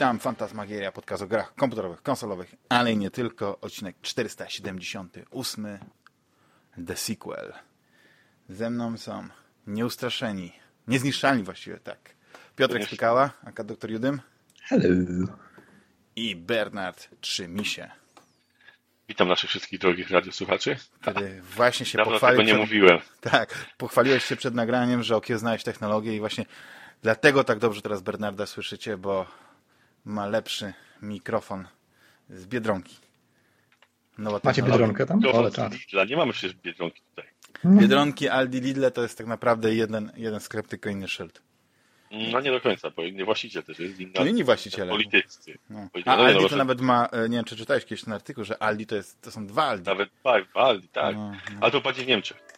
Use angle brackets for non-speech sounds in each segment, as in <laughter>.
Witam, Fantasmagieria, podcast o grach komputerowych, konsolowych, ale i nie tylko. Odcinek 478, The Sequel. Ze mną są nieustraszeni, niezniszczalni właściwie, tak. Piotrek Spykała, aka Dr Judym. Hello. I Bernard Trzymisie. Witam naszych wszystkich drogich radiosłuchaczy. Który właśnie się Dawno pochwalił. tego nie przed... mówiłem. Tak, pochwaliłeś się przed nagraniem, że okiełznałeś technologię i właśnie dlatego tak dobrze teraz Bernarda słyszycie, bo ma lepszy mikrofon z Biedronki. Nowa Macie technologia. Biedronkę tam? To Ale z czad. Lidla. Nie mamy przecież Biedronki tutaj. Biedronki, Aldi, Lidle to jest tak naprawdę jeden, jeden sklep, tylko inny szyld. No nie do końca, bo nie właściciel też jest inny. No inni właściciele. Politycy. No. A No nie, Aldi no, to że- nawet ma, e, nie wiem czy czytałeś kiedyś ten artykuł, że Aldi to, jest, to są dwa Aldi. Nawet tak, Aldi, tak. No, Ale to bardziej w Niemczech.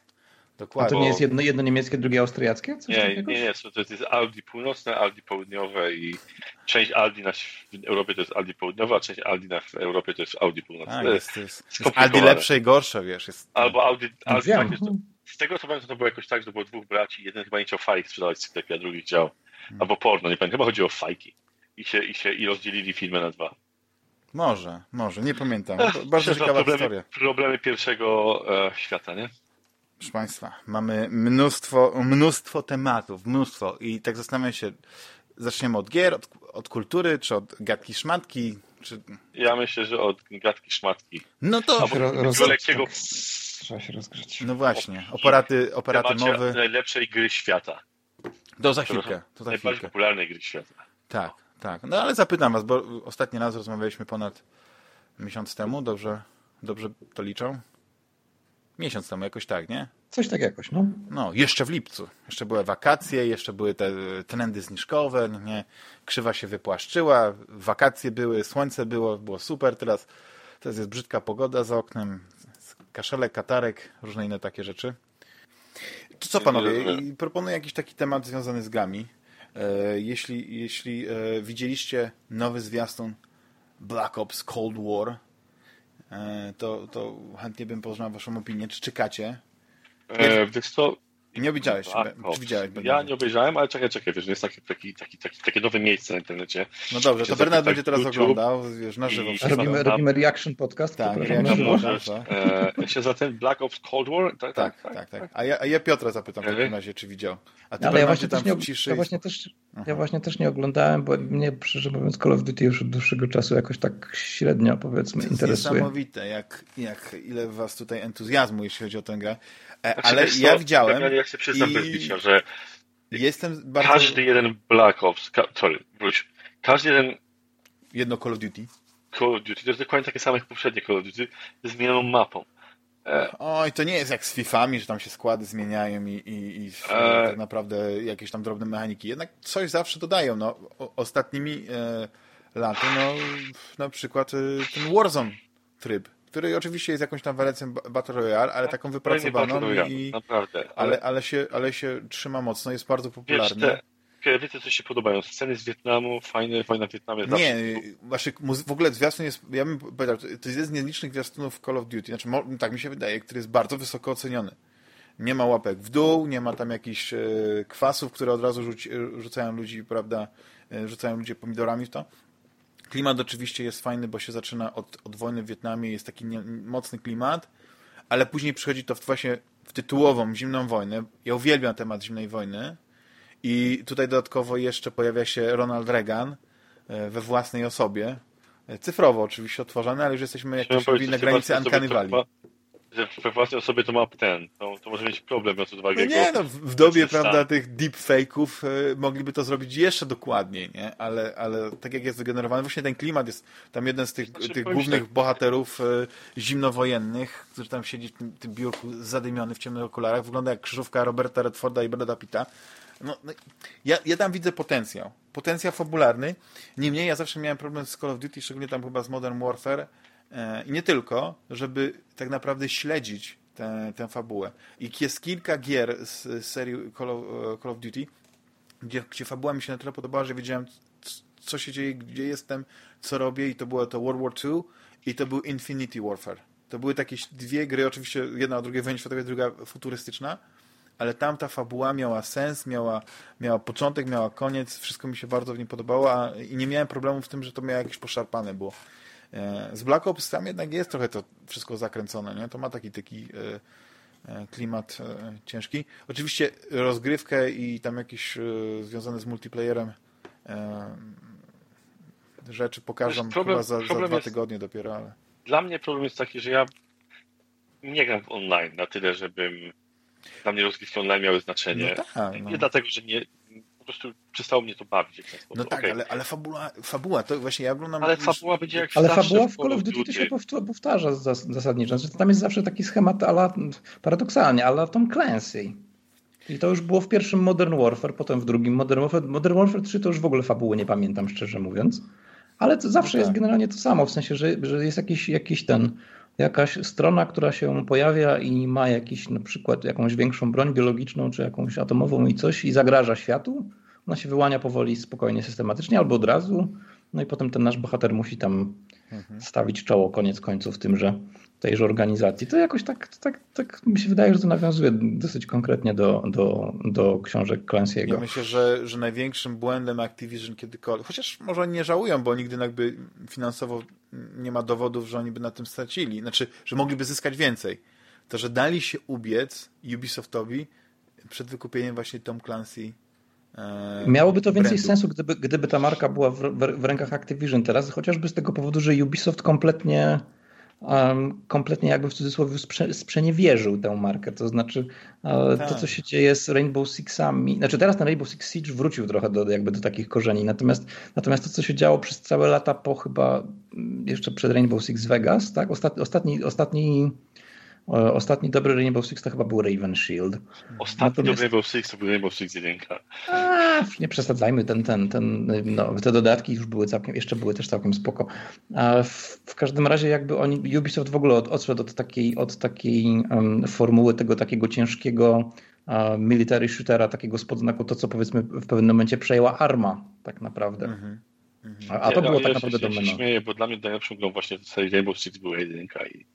A Dokładnie. to nie jest jedno, jedno niemieckie, drugie austriackie? Coś Nie, takiego? nie, nie, to jest Aldi północne, Aldi południowe i część Aldi na, w Europie to jest Aldi południowa, a część Aldi na, w Europie to jest Audi północne. A, To jest, jest, jest. Aldi lepsze i gorsze, wiesz. Jest, Albo Audi, No Aldi tak jest, to, z tego co pamiętam to było jakoś tak, że było dwóch braci, jeden chyba nie chciał fajek sprzedawać w sklepie, a drugi chciał. Hmm. Albo porno, nie pamiętam, chyba chodziło o fajki. I się, i się i rozdzielili filmę na dwa. Może, może, nie pamiętam. To bardzo ciekawa problemy, historia. Problemy pierwszego e, świata, nie? Proszę Państwa, mamy mnóstwo, mnóstwo tematów, mnóstwo i tak zastanawiam się, zaczniemy od gier, od, od kultury, czy od gadki szmatki, czy... Ja myślę, że od gadki szmatki. No to, Albo Ro- roz- lekkiego. Trzeba się rozgrzać. no właśnie, operaty, operaty mowy, najlepszej gry świata. to za chwilkę, to za Najbardziej chwilkę. popularnej gry świata. Tak, tak. No ale zapytam Was, bo ostatni raz rozmawialiśmy ponad miesiąc temu, dobrze, dobrze to liczą? Miesiąc temu, jakoś tak, nie? Coś tak jakoś, no. No, jeszcze w lipcu. Jeszcze były wakacje, jeszcze były te e, trendy zniżkowe, nie? Krzywa się wypłaszczyła, wakacje były, słońce było, było super, teraz, teraz jest brzydka pogoda za oknem, kaszelek, katarek, różne inne takie rzeczy. To co panowie, I proponuję jakiś taki temat związany z grami. E, jeśli jeśli e, widzieliście nowy zwiastun Black Ops Cold War, e, to, to chętnie bym poznał waszą opinię. Czy czekacie? E, wiesz co? Nie widziałeś, Black czy widziałeś? Ja nie obejrzałem, ale czekaj, czekaj, wiesz, jest taki, taki, taki, taki, takie nowe miejsce na internecie. No dobrze, to Bernard będzie teraz YouTube oglądał, wiesz, na żywo. Robimy, robimy reaction podcast. Tak, reaction podcast. Możesz, e, się za ten Black Ops Cold War? Tak, Tak, tak, tak. A ja, a ja Piotra zapytam w takim razie, czy widział. A ty Ale ja właśnie, tam też nie, w ciszy... ja, właśnie też, ja właśnie też nie oglądałem, bo mnie, szczerze mówiąc, Call of Duty już od dłuższego czasu jakoś tak średnio, powiedzmy, To jest interesuje. niesamowite, jak, jak ile was tutaj entuzjazmu, jeśli chodzi o tę grę. E, Znaczy, ale wiesz ja widziałem Ja, się przyznam i bez bicia, że jestem bardzo... każdy jeden Black Ops, ka, sorry, wróć, każdy jeden Jedno Call of Duty. Call of Duty, to jest dokładnie takie same jak poprzednie Call of Duty, z zmienioną mapą. E, Oj, to nie jest jak z Fifami, że tam się składy zmieniają i, i, i E. tak naprawdę jakieś tam drobne mechaniki. Jednak coś zawsze dodają. No, o, ostatnimi e, laty, no na przykład e, ten Warzone tryb, który oczywiście jest jakąś tam ba- Battle Royale, ale taką wypracowaną Royale, i, Naprawdę. ale, ale, się, ale się trzyma mocno, jest bardzo wiesz, popularny. te, te, wiecie, co się podobają? Sceny z Wietnamu, fajne, wojna w Wietnamie. zawsze Nie, muzy- w ogóle zwiastun jest, ja bym powiedział, to jest jeden z nielicznych zwiastunów Call of Duty, znaczy tak mi się wydaje, który jest bardzo wysoko oceniony. Nie ma łapek w dół, nie ma tam jakichś e, kwasów, które od razu rzuci, rzucają ludzi, prawda, e, rzucają ludzie pomidorami w to. Klimat oczywiście jest fajny, bo się zaczyna od, od wojny w Wietnamie, jest taki nie, mocny klimat, ale później przychodzi to w, właśnie w tytułową zimną wojnę. Ja uwielbiam temat zimnej wojny i tutaj dodatkowo jeszcze pojawia się Ronald Reagan e, we własnej osobie. E, Cyfrowo oczywiście odtworzony, ale już jesteśmy, jak to Chciałem się mówi, powiedzieć, na granicy Uncanny Valley. Że we własnej osobie to ma ten, to, to może mieć problem, biorąc pod uwagę No nie, no, w dobie, prawda, tych deepfake'ów e, mogliby to zrobić jeszcze dokładniej, nie? Ale, ale tak jak jest wygenerowany, właśnie ten klimat jest, tam jeden z tych, Znaczy, tych głównych tak- bohaterów e, zimnowojennych, który tam siedzi w tym, tym biurku zadymiony w ciemnych okularach, wygląda jak krzyżówka Roberta Redforda i Brada Pitta. No, no, ja, ja tam widzę potencjał. Potencjał fabularny. Niemniej ja zawsze miałem problem z Call of Duty, szczególnie tam chyba z Modern Warfare i nie tylko, żeby tak naprawdę śledzić tę, tę fabułę. I jest kilka gier z, serii Call of, e, Call of Duty, gdzie, gdzie fabuła mi się na tyle podobała, że wiedziałem, co się dzieje, gdzie jestem, co robię i to było to World War II i to był Infinity Warfare. To były takie dwie gry, oczywiście jedna o drugiej wojnie światowej, druga futurystyczna, ale tam ta fabuła miała sens, miała, miała początek, miała koniec, wszystko mi się bardzo w niej podobało i nie miałem problemu w tym, że to miało jakieś poszarpane było. E, z Black Ops tam jednak jest trochę to wszystko zakręcone, nie? To ma taki taki e, e, klimat ciężki. Oczywiście rozgrywkę i tam jakieś związane z multiplayerem rzeczy problem, chyba za, za dwa jest, tygodnie dopiero, ale... Dla mnie problem jest taki, że ja nie gram w online na tyle, żebym dla mnie rozgrywki online miały znaczenie. No tak, no. Nie dlatego, że nie, po prostu przestało mnie to bawić. No tak, okay. ale, ale fabuła, fabuła, to właśnie ja oglądam... Ale fabuła będzie jak Ale fabuła w Call of Duty się powtarza zasadniczo. Znaczy, tam jest zawsze taki schemat, ale paradoksalnie, ale Tom Clancy. I to już było w pierwszym Modern Warfare, potem w drugim Modern Warfare. Modern Warfare 3 to już w ogóle fabuły nie pamiętam, szczerze mówiąc. Ale to zawsze no tak. jest generalnie to samo, w sensie, że, że jest jakiś, jakiś ten jakaś strona, która się pojawia i ma jakiś na przykład jakąś większą broń biologiczną czy jakąś atomową i coś i zagraża światu, ona się wyłania powoli, spokojnie, systematycznie albo od razu, no i potem ten nasz bohater musi tam mhm. stawić czoło koniec końców tymże tejże organizacji. To jakoś tak, tak, tak mi się wydaje, że to nawiązuje dosyć konkretnie do, do, do książek Clancy'ego. Ja myślę, że, że największym błędem Activision kiedykolwiek, chociaż może oni nie żałują, bo nigdy jakby finansowo nie ma dowodów, że oni by na tym stracili, znaczy, że mogliby zyskać więcej. To, że dali się ubiec Ubisoftowi przed wykupieniem właśnie Tom Clancy e, Miałoby to więcej brandu. sensu, gdyby, gdyby ta marka była w, w, w, rękach Activision teraz, chociażby z tego powodu, że Ubisoft kompletnie um, kompletnie jakby w cudzysłowie sprze sprzeniewierzył tę markę. To znaczy tak. to, co się dzieje z Rainbow Sixami, znaczy teraz ten Rainbow Six Siege wrócił trochę do, jakby do takich korzeni, natomiast, natomiast to, co się działo przez całe lata po chyba mm, jeszcze przed Rainbow Six Vegas, tak? Ostatni, ostatni, ostatni Ostatni dobry Rainbow Six to chyba był Raven Shield. Ostatni Natomiast... dobry Rainbow Six to był Rainbow Six 1. A, nie przesadzajmy, ten, ten, ten, no, te dodatki już były całkiem, jeszcze były też całkiem spoko. A w, w każdym razie jakby oni, Ubisoft w ogóle od, odszedł od takiej, od takiej um, formuły tego takiego ciężkiego uh, military shootera, takiego spod znaku, to co powiedzmy w pewnym momencie przejęła Arma tak naprawdę. Mhm. A, a, to było tak naprawdę domeną. Ja się śmieję, bo dla mnie najlepszą grą właśnie w serii Rainbow Six była jedynka i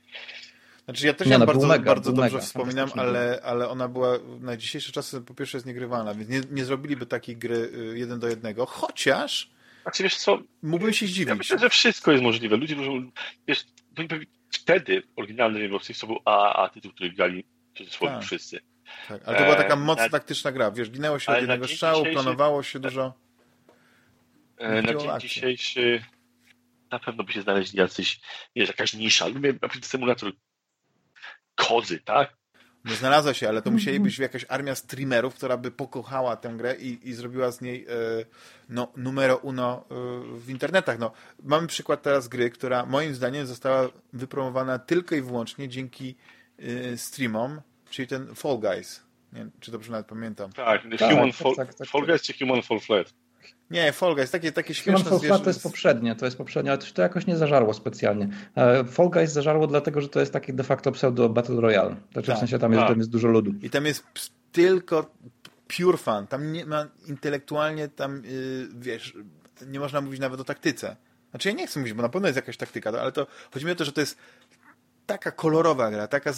znaczy ja też ją no, bardzo, mega, bardzo dobrze mega, wspominam, ale, ale ona była na dzisiejsze czasy po pierwsze jest niegrywalna, więc nie, nie zrobiliby takiej gry y, jeden do jednego, chociaż znaczy, wiesz co, mógłbym się zdziwić. Ja myślę, że wszystko jest możliwe. Ludzie wiesz, wtedy oryginalny Rainbow Six to był AAA tytuł, który grali w cudzysłowie tak. wszyscy. Tak, ale to była taka e, mocno na, taktyczna gra, wiesz, ginęło się od jednego strzału, planowało się dużo. E, na dzień dzisiejszy na pewno by się znaleźli jacyś, jest jakaś nisza. Lubię symulator kozy, tak? Nie znalazła się, ale to musieli być jakaś armia streamerów, która by pokochała tę grę i, i zrobiła z niej e, no, numero uno e, w internetach. No, mamy przykład teraz gry, która moim zdaniem została wypromowana tylko i wyłącznie dzięki e, streamom, czyli ten Fall Guys. Nie wiem, czy dobrze nawet pamiętam. Tak, tak, Human tak, Fall, tak, tak, Fall Guys czy Human Fall Flat? Nie, Fall Guys, takie, takie śmieszne Human Fall to jest poprzednie, to jest poprzednie, ale to jakoś nie zażarło specjalnie. E, Fall Guys zażarło dlatego, że to jest taki de facto pseudo Battle Royale. Znaczy tak, w sensie tam jest, tak. tam jest dużo ludu. I tam jest tylko pure fun. Tam nie ma intelektualnie tam, yy, wiesz, nie można mówić nawet o taktyce. Znaczy ja nie chcę mówić, bo na pewno jest jakaś taktyka, ale to chodzi mi o to, że to jest taka kolorowa gra, taka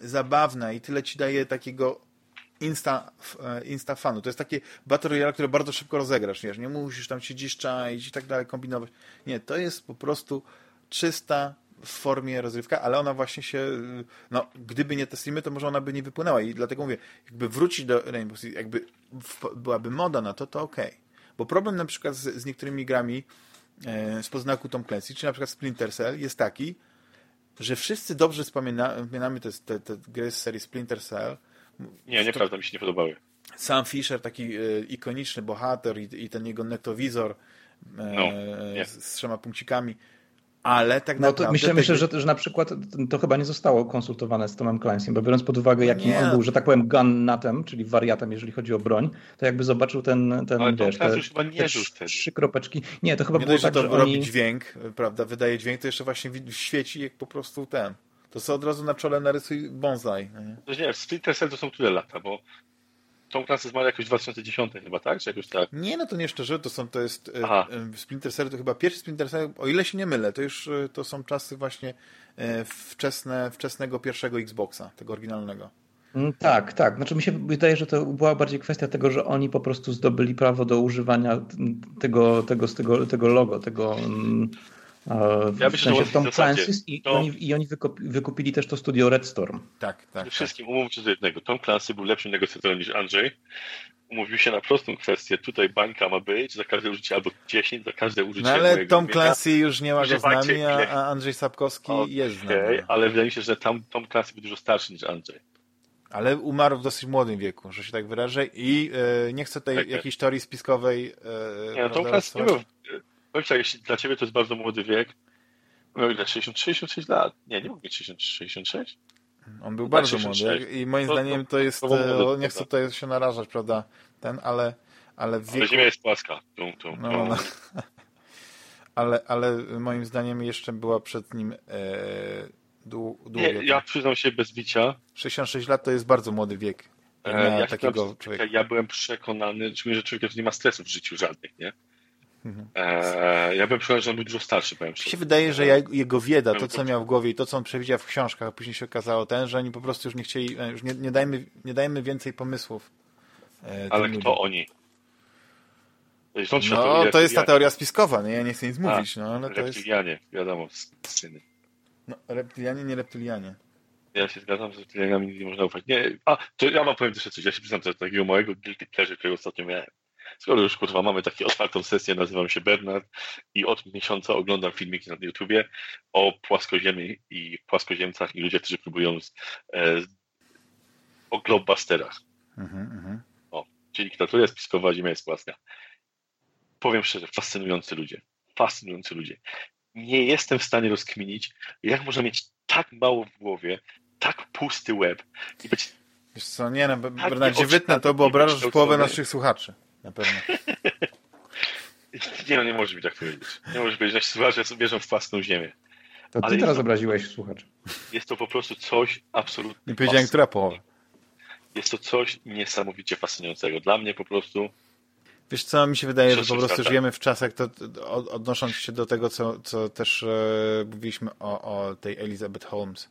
zabawna i tyle ci daje takiego insta, e, insta fanu. To jest takie Battle Royale, które bardzo szybko rozegrasz, wiesz, nie musisz tam siedzieć, czaić i tak dalej, kombinować. Nie, to jest po prostu czysta w formie rozrywka, ale ona właśnie się, no, gdyby nie te streamy, to może ona by nie wypłynęła i dlatego mówię, jakby wrócić do Rainbow Six, jakby w, byłaby moda na to, to okej. Okay. Bo problem na przykład z, z niektórymi grami e, z poznaku Tom Clancy, czy na przykład Splinter Cell jest taki, że wszyscy dobrze wspominamy te, te, te gry z serii Splinter Cell, nie, nieprawda, mi się nie podobały. Sam Fisher, taki e, ikoniczny bohater i, i ten jego netowizor e, no, z, z trzema punkcikami ale tak no, naprawdę... Myślę, myślę że, że na przykład to chyba nie zostało konsultowane z Tomem Clancy'em, bo biorąc pod uwagę, jakim nie. on był, że tak powiem, gunnatem, czyli wariatem, jeżeli chodzi o broń, to jakby zobaczył ten, ten ale wiesz, te, chyba nie te trzy kropeczki. Nie, to chyba nie było tak, że to robi oni... dźwięk, prawda, wydaje dźwięk, to jeszcze właśnie świeci jak po prostu ten to co od razu na czole narysuj bonsai. Nie? To nie, Splinter Cell to są które lata, bo tą klasę zmarł jakoś 2010 chyba, tak? Czy jakoś tak? Nie, no to nie szczerze, to są, to jest e, Aha. Splinter Cell to chyba pierwszy Splinter Cell, o ile się nie mylę, to już to są czasy właśnie e, wczesne, wczesnego pierwszego Xboxa, tego oryginalnego. Mm, tak, tak. Znaczy mi się wydaje, że to była bardziej kwestia tego, że oni po prostu zdobyli prawo do używania tego, tego, tego, tego logo, tego mm, ja w myślę, sensie Tom Clancy's i, to... oni, i oni wykupili też to studio Red Storm. Tak, tak. Wszystkim tak. umówmy się do jednego. Tom Clancy był lepszym negocjatorem niż Andrzej. Umówił się na prostą kwestię. Tutaj bańka ma być za każde użycie albo 10, za każde użycie No ale Tom Clancy już nie ma go z nami, a Andrzej Sapkowski okay, jest z nami. ale wydaje mi się, że tam Tom Clancy był dużo starszy niż Andrzej. Ale umarł w dosyć młodym wieku, że się tak wyrażę i e, nie chcę tej tak, jakiejś teorii spiskowej e, Nie, no, Tom Clancy nie był Tak, jeśli dla ciebie to jest bardzo młody wiek, miał ile? 66 lat? Nie, nie mógł mieć 66? On był bardzo 66. młody i moim to, zdaniem to jest, to, to nie chcę tutaj się narażać, prawda, ten, ale ale w wieku... Ale ziemia jest płaska. Tum, tum, tum. No, no. <laughs> ale, ale moim zdaniem jeszcze była przed nim e, długo. Nie, ja przyznam się bez bicia. 66 lat to jest bardzo młody wiek. E, ja takiego człowieka. Ja byłem przekonany, że człowiek nie ma stresu w życiu żadnych, nie? Eee, ja bym przekonany, że on był dużo starszy, powiem szczerze. się wydaje, że jego wiedza, to co miał w głowie i to co on przewidział w książkach, a później się okazało ten, że oni po prostu już nie chcieli, e, już nie, nie dajmy, nie dajmy więcej pomysłów. E, Ale kto ludziom. oni? No, to jest ta teoria spiskowa, nie? Ja nie chcę nic mówić. no, ale reptilianie, jest... wiadomo, syny. No, reptilianie, nie reptilianie. Ja się zgadzam, że reptilianami nie można ufać. Nie, a, to ja mam powiem jeszcze coś. Ja się przyznam do takiego mojego guilty pleasure, którego ostatnio miałem. Skoro już kurwa mamy taką otwartą sesję, nazywam się Bernard i od miesiąca oglądam filmiki na YouTubie o płaskoziemi i płaskoziemcach i ludziach, którzy próbują z, e, o globbusterach. Mhm, mhm. o, czyli dyktatura spiskowa, ziemia jest płaska. Powiem szczerze, fascynujący ludzie. Fascynujący ludzie. Nie jestem w stanie rozkminić, jak można mieć tak mało w głowie, tak pusty łeb i być Wiesz co, nie no, tak Bernardzie, wytnę to, bo obrażasz połowę naszych słuchaczy. Na pewno. <laughs> nie no, nie może być tak powiedzieć. Nie może być, że słuchacze wierzą w płaską ziemię. To ty Ale teraz to, obraziłeś słuchaczy. Jest to po prostu coś absolutnie... Nie powiedziałem, która połowa. Jest to coś niesamowicie fascynującego. Dla mnie po prostu... Wiesz co, mi się wydaje, że po prostu żyjemy w czasach, to, odnosząc się do tego, co, co też e, mówiliśmy o, o tej Elizabeth Holmes,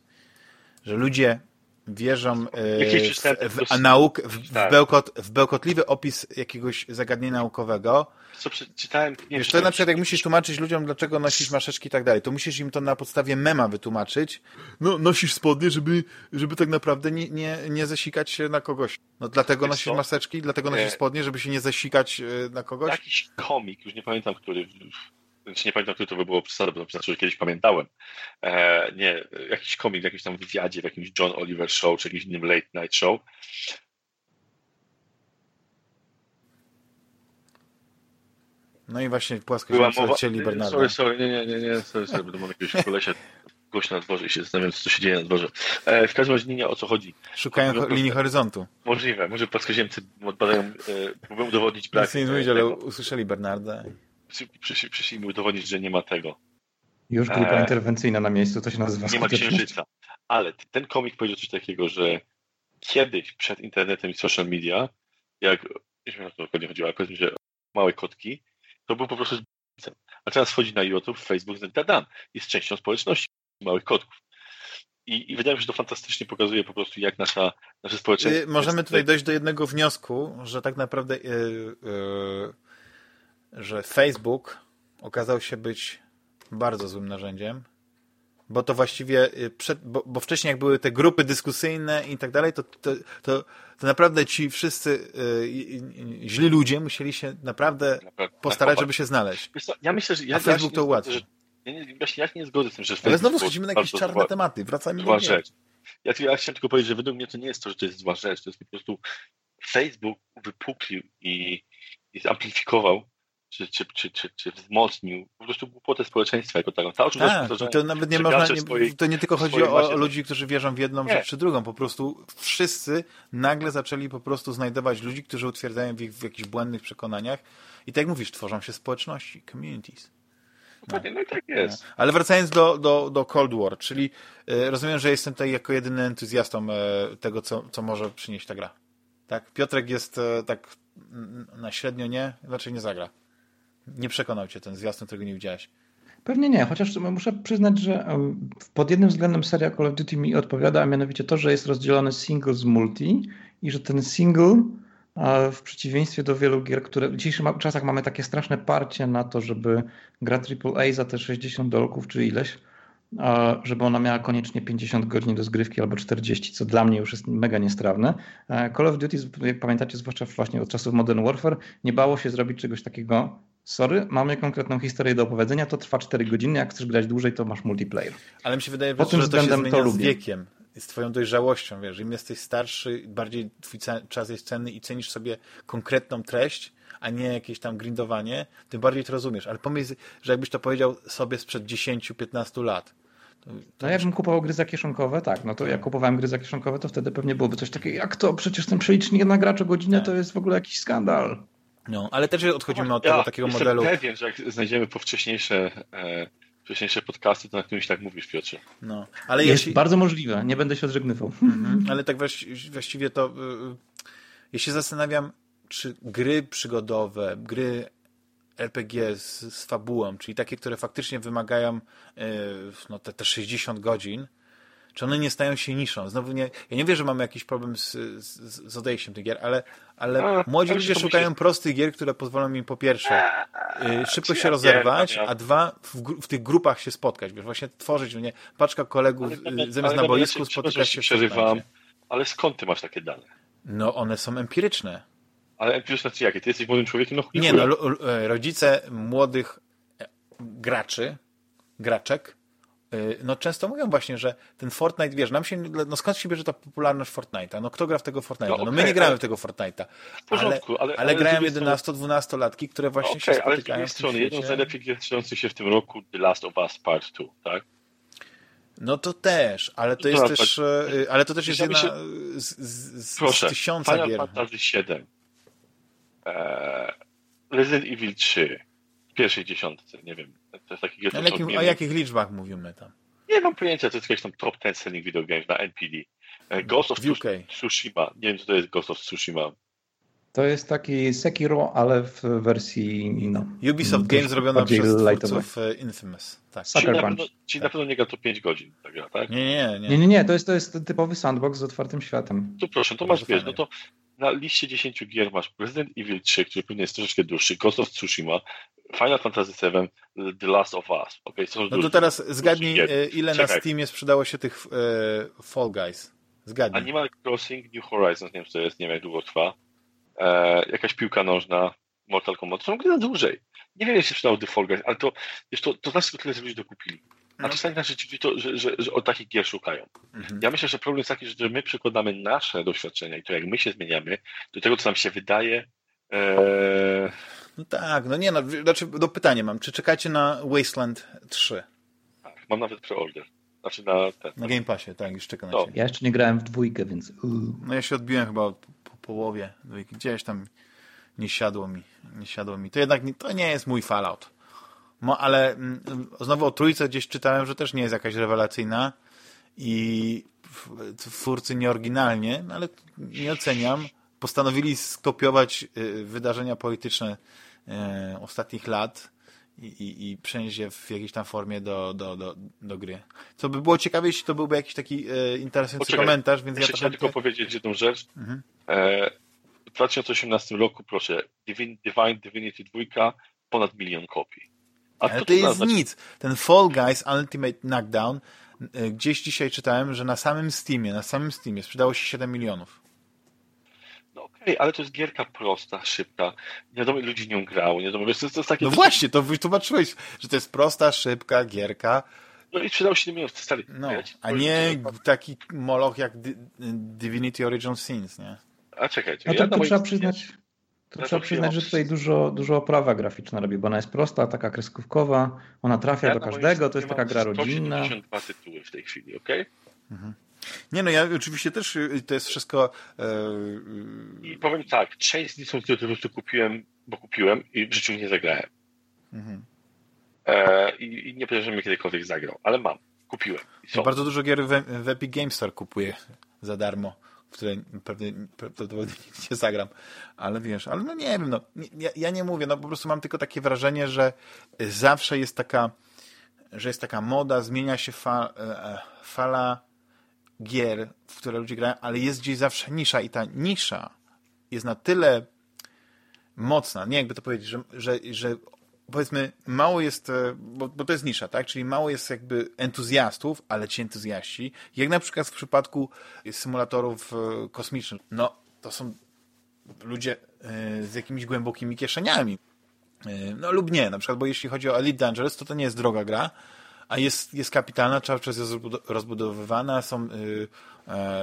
że ludzie wierzą e, w, w, nauk, w, w, bełkot, w bełkotliwy opis jakiegoś zagadnienia naukowego. Co przeczytałem? Nie Wiesz, to na przykład jak musisz tłumaczyć ludziom, dlaczego nosić maseczki i tak dalej, to musisz im to na podstawie mema wytłumaczyć. No, nosisz spodnie, żeby, żeby tak naprawdę nie, nie, nie zasikać się na kogoś. No dlatego nosisz co? maseczki, dlatego nosisz spodnie, żeby się nie zasikać e, na kogoś. Jakiś komik, już nie pamiętam, który znaczy nie pamiętam, który to by było przesada, bo to znaczy, że kiedyś pamiętałem. E, nie, jakiś komik w jakimś tam wywiadzie, w jakimś John Oliver Show, czy jakimś innym Late Night Show. No i właśnie płaskość mowa... chcieli Bernarda. Sorry, sorry, nie, nie, nie, nie, sorry, sorry, bo mam jakiegoś kolesia głośno na dworze i się zastanawiam, co się dzieje na dworze. E, w każdym razie nie o co chodzi. Szukają ho linii horyzontu. Możliwe, może płaskoziemcy badają, e, próbują udowodnić brak. Nic nie mówić, ale usłyszeli Bernarda przyszli mi udowodnić, że nie ma tego. Już grupa e... interwencyjna na miejscu, to się nazywa Nie ma księżyca. Ale ten komik powiedział coś takiego, że kiedyś przed internetem i social media, jak, nie wiem o co dokładnie chodziło, ale powiedzmy, że małe kotki, to był po prostu a teraz wchodzi na YouTube, Facebook, dan, jest częścią społeczności małych kotków. I, I, wydaje mi się, że to fantastycznie pokazuje po prostu, jak nasza, nasze społeczeństwo... Y, możemy tutaj dojść do jednego wniosku, że tak naprawdę yy, yy, że Facebook okazał się być bardzo złym narzędziem, bo to właściwie, y, przed, bo, bo, wcześniej jak były te grupy dyskusyjne i tak dalej, to, to, to, to naprawdę ci wszyscy y, źli ludzie musieli się naprawdę postarać, żeby się znaleźć. Ja myślę, że ja A Facebook to ułatwi. Ja nie, właśnie ja nie zgodzę z tym, że Ale znowu schodzimy na jakieś czarne zła, tematy. Wracajmy zła do rzecz. Ja, ja chciałem tylko powiedzieć, że według mnie to nie jest to, że to jest zła rzecz. To jest po prostu Facebook wypuklił i, i zamplifikował czy, czy, czy, czy, czy wzmocnił po prostu głupotę społeczeństwa jako taką. Cały czas tak, to nawet nie można, nie, to nie tylko chodzi o, o ludzi, którzy wierzą w jedną nie. rzecz czy drugą, po prostu wszyscy nagle zaczęli po prostu znajdować ludzi, którzy utwierdzają w, ich, w jakichś błędnych przekonaniach i tak jak mówisz, tworzą się społeczności, communities. No, no i tak jest. Ale wracając do, do, do Cold War, czyli y, rozumiem, że jestem tutaj jako jedyny entuzjastą y, tego, co, co może przynieść ta gra. Tak? Piotrek jest y, tak na średnio nie, raczej nie zagra. Nie przekonał cię ten zwiastun, którego nie widziałeś. Pewnie nie, chociaż muszę przyznać, że pod jednym względem seria Call of Duty mi odpowiada, a mianowicie to, że jest rozdzielony single z multi i że ten single w przeciwieństwie do wielu gier, które w dzisiejszych czasach mamy takie straszne parcie na to, żeby gra AAA za te 60 dolków czy ileś, żeby ona miała koniecznie 50 godzin do zgrywki albo 40, co dla mnie już jest mega niestrawne. Call of Duty, jak pamiętacie, zwłaszcza właśnie od czasów Modern Warfare, nie bało się zrobić czegoś takiego sorry, mamy konkretną historię do opowiedzenia, to trwa 4 godziny, jak chcesz grać dłużej, to masz multiplayer. Ale mi się wydaje, że to się zmienia to z wiekiem, z twoją dojrzałością, wiesz, im jesteś starszy, bardziej twój czas jest cenny i cenisz sobie konkretną treść, a nie jakieś tam grindowanie, tym bardziej to rozumiesz. Ale pomyśl, że jakbyś to powiedział sobie sprzed 10-15 lat, no jakbym kupował gry zakieszonkowe, tak, no to jak kupowałem gry zakieszonkowe, to wtedy pewnie byłoby coś takiego, jak to, przecież ten przelicznik na gracza godzinę tak. to jest w ogóle jakiś skandal. No, ale też odchodzimy od tego ja takiego modelu. Ja pewien, że jak znajdziemy po wcześniejsze, e, wcześniejsze podcasty, to na którymś tak mówisz, Piotrze. No, ale jest jeśli... bardzo możliwe, nie będę się odżegnywał. Mhm, ale tak właściwie to, y, ja się zastanawiam, czy gry przygodowe, gry RPG z, z fabułą, czyli takie, które faktycznie wymagają y, no, te, te 60 godzin, czy one nie stają się niszą? Znowu nie, ja nie wiem, że mamy jakiś problem z, z, z odejściem tych gier, ale, ale a, młodzi ludzie szukają prostych gier, które pozwolą im po pierwsze y, szybko się rozerwać, a dwa w, w, tych grupach się spotkać, wiesz, właśnie tworzyć, nie, paczka kolegów ale, y, zamiast ale, na boisku ja spotykać się przerywam, ale skąd ty masz takie dane? No one są empiryczne. Ale empiryczne czy jakie? Ty jesteś młodym człowiekiem? No, nie, no e, rodzice młodych e, graczy, graczek no często mówią właśnie, że ten Fortnite, wiesz, nam się, no skąd się bierze ta popularność Fortnite'a? No kto gra w tego Fortnite'a? No, okay, no my nie gramy ale... w tego Fortnite'a. W porządku, ale, ale, ale, grają 11-12 latki, które właśnie okay, się spotykają ale z drugiej strony, jedną z najlepiej gier się w tym roku The Last of Us Part 2, tak? No to też, ale to, to jest też, y, ale to też jest jedna się... z, z, Proszę, z tysiąca Final gier. Fantasy 7, eee, Resident Evil 3, w pierwszej dziesiątce, nie wiem, to jest taki gier, jakim, O jakich liczbach mówimy tam? Nie mam pojęcia, to jest jakiś tam top 10 selling video games na NPD. E, Ghost of Tsushima. Nie wiem, co to jest Ghost of Tsushima. To jest taki Sekiro, ale w wersji no, Ubisoft Games zrobiona przez twórców e, Infamous. Tak. Czyli, na pewno, czyli tak. na pewno nie gra to 5 godzin ta gra, tak? Nie, nie, nie. Nie, nie, nie. To, jest, to jest typowy sandbox z otwartym światem. To proszę, to masz, wiesz, no to na liście 10 gier masz Resident Evil 3, który pewnie jest troszeczkę dłuższy, Ghost of Tsushima, Final Fantasy VII, The Last of Us. Okay, są no to teraz zgadnij, e, ile Czekaj. na Steamie sprzedało się tych e, Fall Guys. Zgadnij. Animal Crossing New Horizons, nie wiem, co to jest, nie wiem, jak długo trwa. E, jakaś piłka nożna, Mortal Kombat. To są gry na dłużej. Nie wiem, jak się sprzedało The Fall Guys, ale to, wiesz, to, to znaczy, że tyle ludzie dokupili. A no. czasami na rzeczywiście to, że, że, że o takich gier szukają. Mhm. Ja myślę, że problem jest taki, że my przykładamy nasze doświadczenia i to, jak my się zmieniamy, do tego, co nam się wydaje. E, no tak, no nie, no, znaczy, do pytania mam, czy czekacie na Wasteland 3? Tak, mam nawet preorder. Znaczy na ten. Na Game Passie, tak, już czekam na no. Ja jeszcze nie grałem w dwójkę, więc... No ja się odbiłem chyba po połowie Gdzieś tam nie siadło mi. Nie siadło mi. To jednak nie, to nie jest mój Fallout. No, ale mm, znowu o trójce gdzieś czytałem, że też nie jest jakaś rewelacyjna i twórcy nieoryginalnie, no ale nie oceniam postanowili skopiować y, wydarzenia polityczne y, ostatnich lat i, i, i przenieść je w jakiejś tam formie do, do, do, do gry. Co by było ciekawe, jeśli to byłby jakiś taki e, interesujący Poczekaj, komentarz, więc ja to chciałem tylko powiedzieć jedną rzecz. Mhm. E, w 2018 roku, proszę, Divine, Divine Divinity 2 ponad milion kopii. A Ale to, to jest znaczy... nic. Ten Fall Guys Ultimate Knockdown gdzieś dzisiaj czytałem, że na samym Steamie, na samym Steamie sprzedało się 7 milionów. No okej, okay, ale to jest gierka prosta, szybka. Nie wiadomo, ludzi nią grało, nie wiadomo, wiesz, to, jest, to jest takie... No właśnie, to wytłumaczyłeś, że to jest prosta, szybka gierka. No i sprzedał 7 milionów, stary. No, a nie taki moloch jak Divinity Original Sins, nie? A czekajcie. A ja to, to trzeba przyznać... To trzeba przyznać, że tutaj dużo, dużo oprawa graficzna robi, bo ona jest prosta, taka kreskówkowa, ona trafia ja do każdego, to jest taka gra rodzinna. 172 tytuły w tej chwili, ok? Mhm. Nie no, ja oczywiście też y, to jest wszystko... E... I powiem tak, część z nich są które po prostu kupiłem, bo kupiłem i w życiu nie zagrałem. Mhm. E, i, I nie powiem, że kiedykolwiek zagrał, ale mam, kupiłem. Bardzo dużo gier w, w Epic Games Store kupuję za darmo, w które pewnie, prawdopodobnie <laughs> nie zagram, ale wiesz, ale no nie wiem, no, ja, ja nie mówię, no po prostu mam tylko takie wrażenie, że zawsze jest taka że jest taka moda, zmienia się fa, e, fala gier, w które ludzie grają, ale jest gdzieś zawsze nisza i ta nisza jest na tyle mocna, nie jakby to powiedzieć, że, że, że powiedzmy mało jest, e, bo, bo, to jest nisza, tak? Czyli mało jest jakby entuzjastów, ale ci entuzjaści, jak na przykład w przypadku symulatorów e, kosmicznych, no to są ludzie e, z jakimiś głębokimi kieszeniami. No lub nie, na przykład, bo jeśli chodzi o Elite Dangerous, to to nie jest droga gra, a jest, jest kapitalna, cały czas jest rozbudowywana, są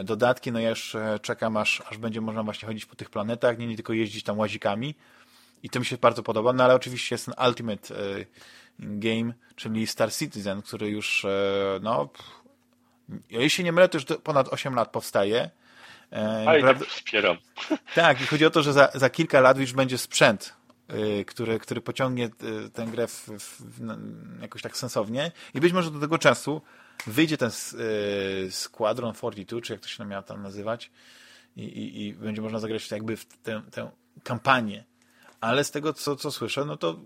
dodatki, no ja już czekam, aż, aż będzie można właśnie chodzić po tych planetach, nie, nie tylko jeździć tam łazikami i to mi się bardzo podoba, no ale oczywiście jest ten Ultimate e, Game, czyli Star Citizen, który już, e, no, jeśli się nie mylę, to już ponad 8 lat powstaje. E, ale prawda... tak wspieram. <laughs> Tak, i chodzi o to, że za, za kilka lat już będzie sprzęt, który, który pociągnie tę grę w, w, jakoś tak sensownie i być może do tego czasu wyjdzie ten Squadron 42, czy jak to się miało tam nazywać i, i, i będzie można zagrać jakby w tę, tę kampanię ale z tego, co, co słyszę, no to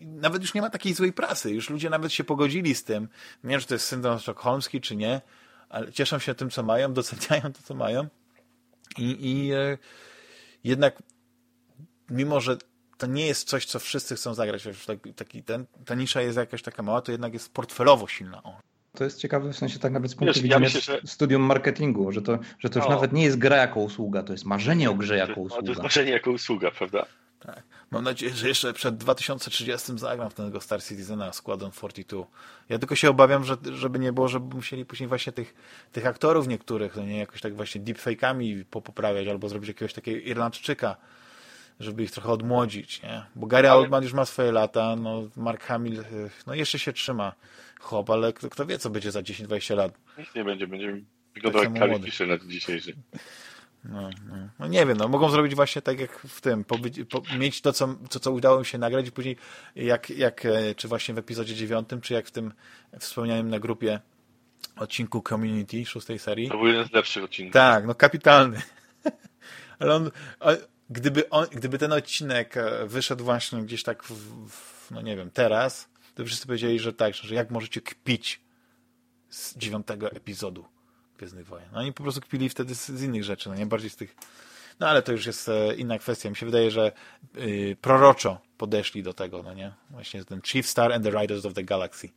nawet już nie ma takiej złej prasy. Już ludzie nawet się pogodzili z tym. Nie wiem, czy to jest syndrom sztokholmski, czy nie, ale cieszą się tym, co mają, doceniają to, co mają. I, i e, jednak, mimo że to nie jest coś, co wszyscy chcą zagrać, taki, taki, ten, ta nisza jest jakaś taka mała, to jednak jest portfelowo silna. O. To jest ciekawe w sensie tak nawet z punktu Wiesz, widzenia ja myślę, że... studium marketingu, że to, że to już nawet nie jest gra jako usługa, to jest marzenie o grze jako usługa. To jest marzenie jako usługa, prawda? Tak. Mam nadzieję, że jeszcze przed 2030 zagram w tego Star Citizena Squadron 42. Ja tylko się obawiam, że, żeby nie było, żeby musieli później właśnie tych, tych aktorów niektórych, no nie, jakoś tak właśnie deepfake'ami poprawiać, albo zrobić jakiegoś takiego Irlandczyka, żeby ich trochę odmłodzić, nie? Bo Gary ale... Oldman już ma swoje lata, no Mark Hamill, no jeszcze się trzyma chłop, ale kto, kto wie, co będzie za 10-20 lat. Nic nie będzie, będzie wyglądał tak jak Carrie Fisher na dzisiejszy. No, no. no, nie wiem, no, mogą zrobić właśnie tak jak w tym, po, po, mieć to co, to, co udało im się nagrać i później jak, jak, e, czy właśnie w epizodzie dziewiątym, czy jak w tym wspomnianym na grupie odcinku Community szóstej serii. To był jeden z lepszych odcinków. Tak, no kapitalny. <laughs> Ale on, gdyby, on, gdyby ten odcinek e, wyszedł właśnie gdzieś tak, w, w, no nie wiem, teraz, to wszyscy powiedzieli, że tak, że jak możecie kpić z dziewiątego epizodu Gwiezdnych Wojen. No oni po prostu kpili wtedy z, z, innych rzeczy, no nie bardziej z tych... No ale to już jest e, inna kwestia. Mi się wydaje, że y, proroczo podeszli do tego, no nie? Właśnie ten Chief Star and the Riders of the Galaxy.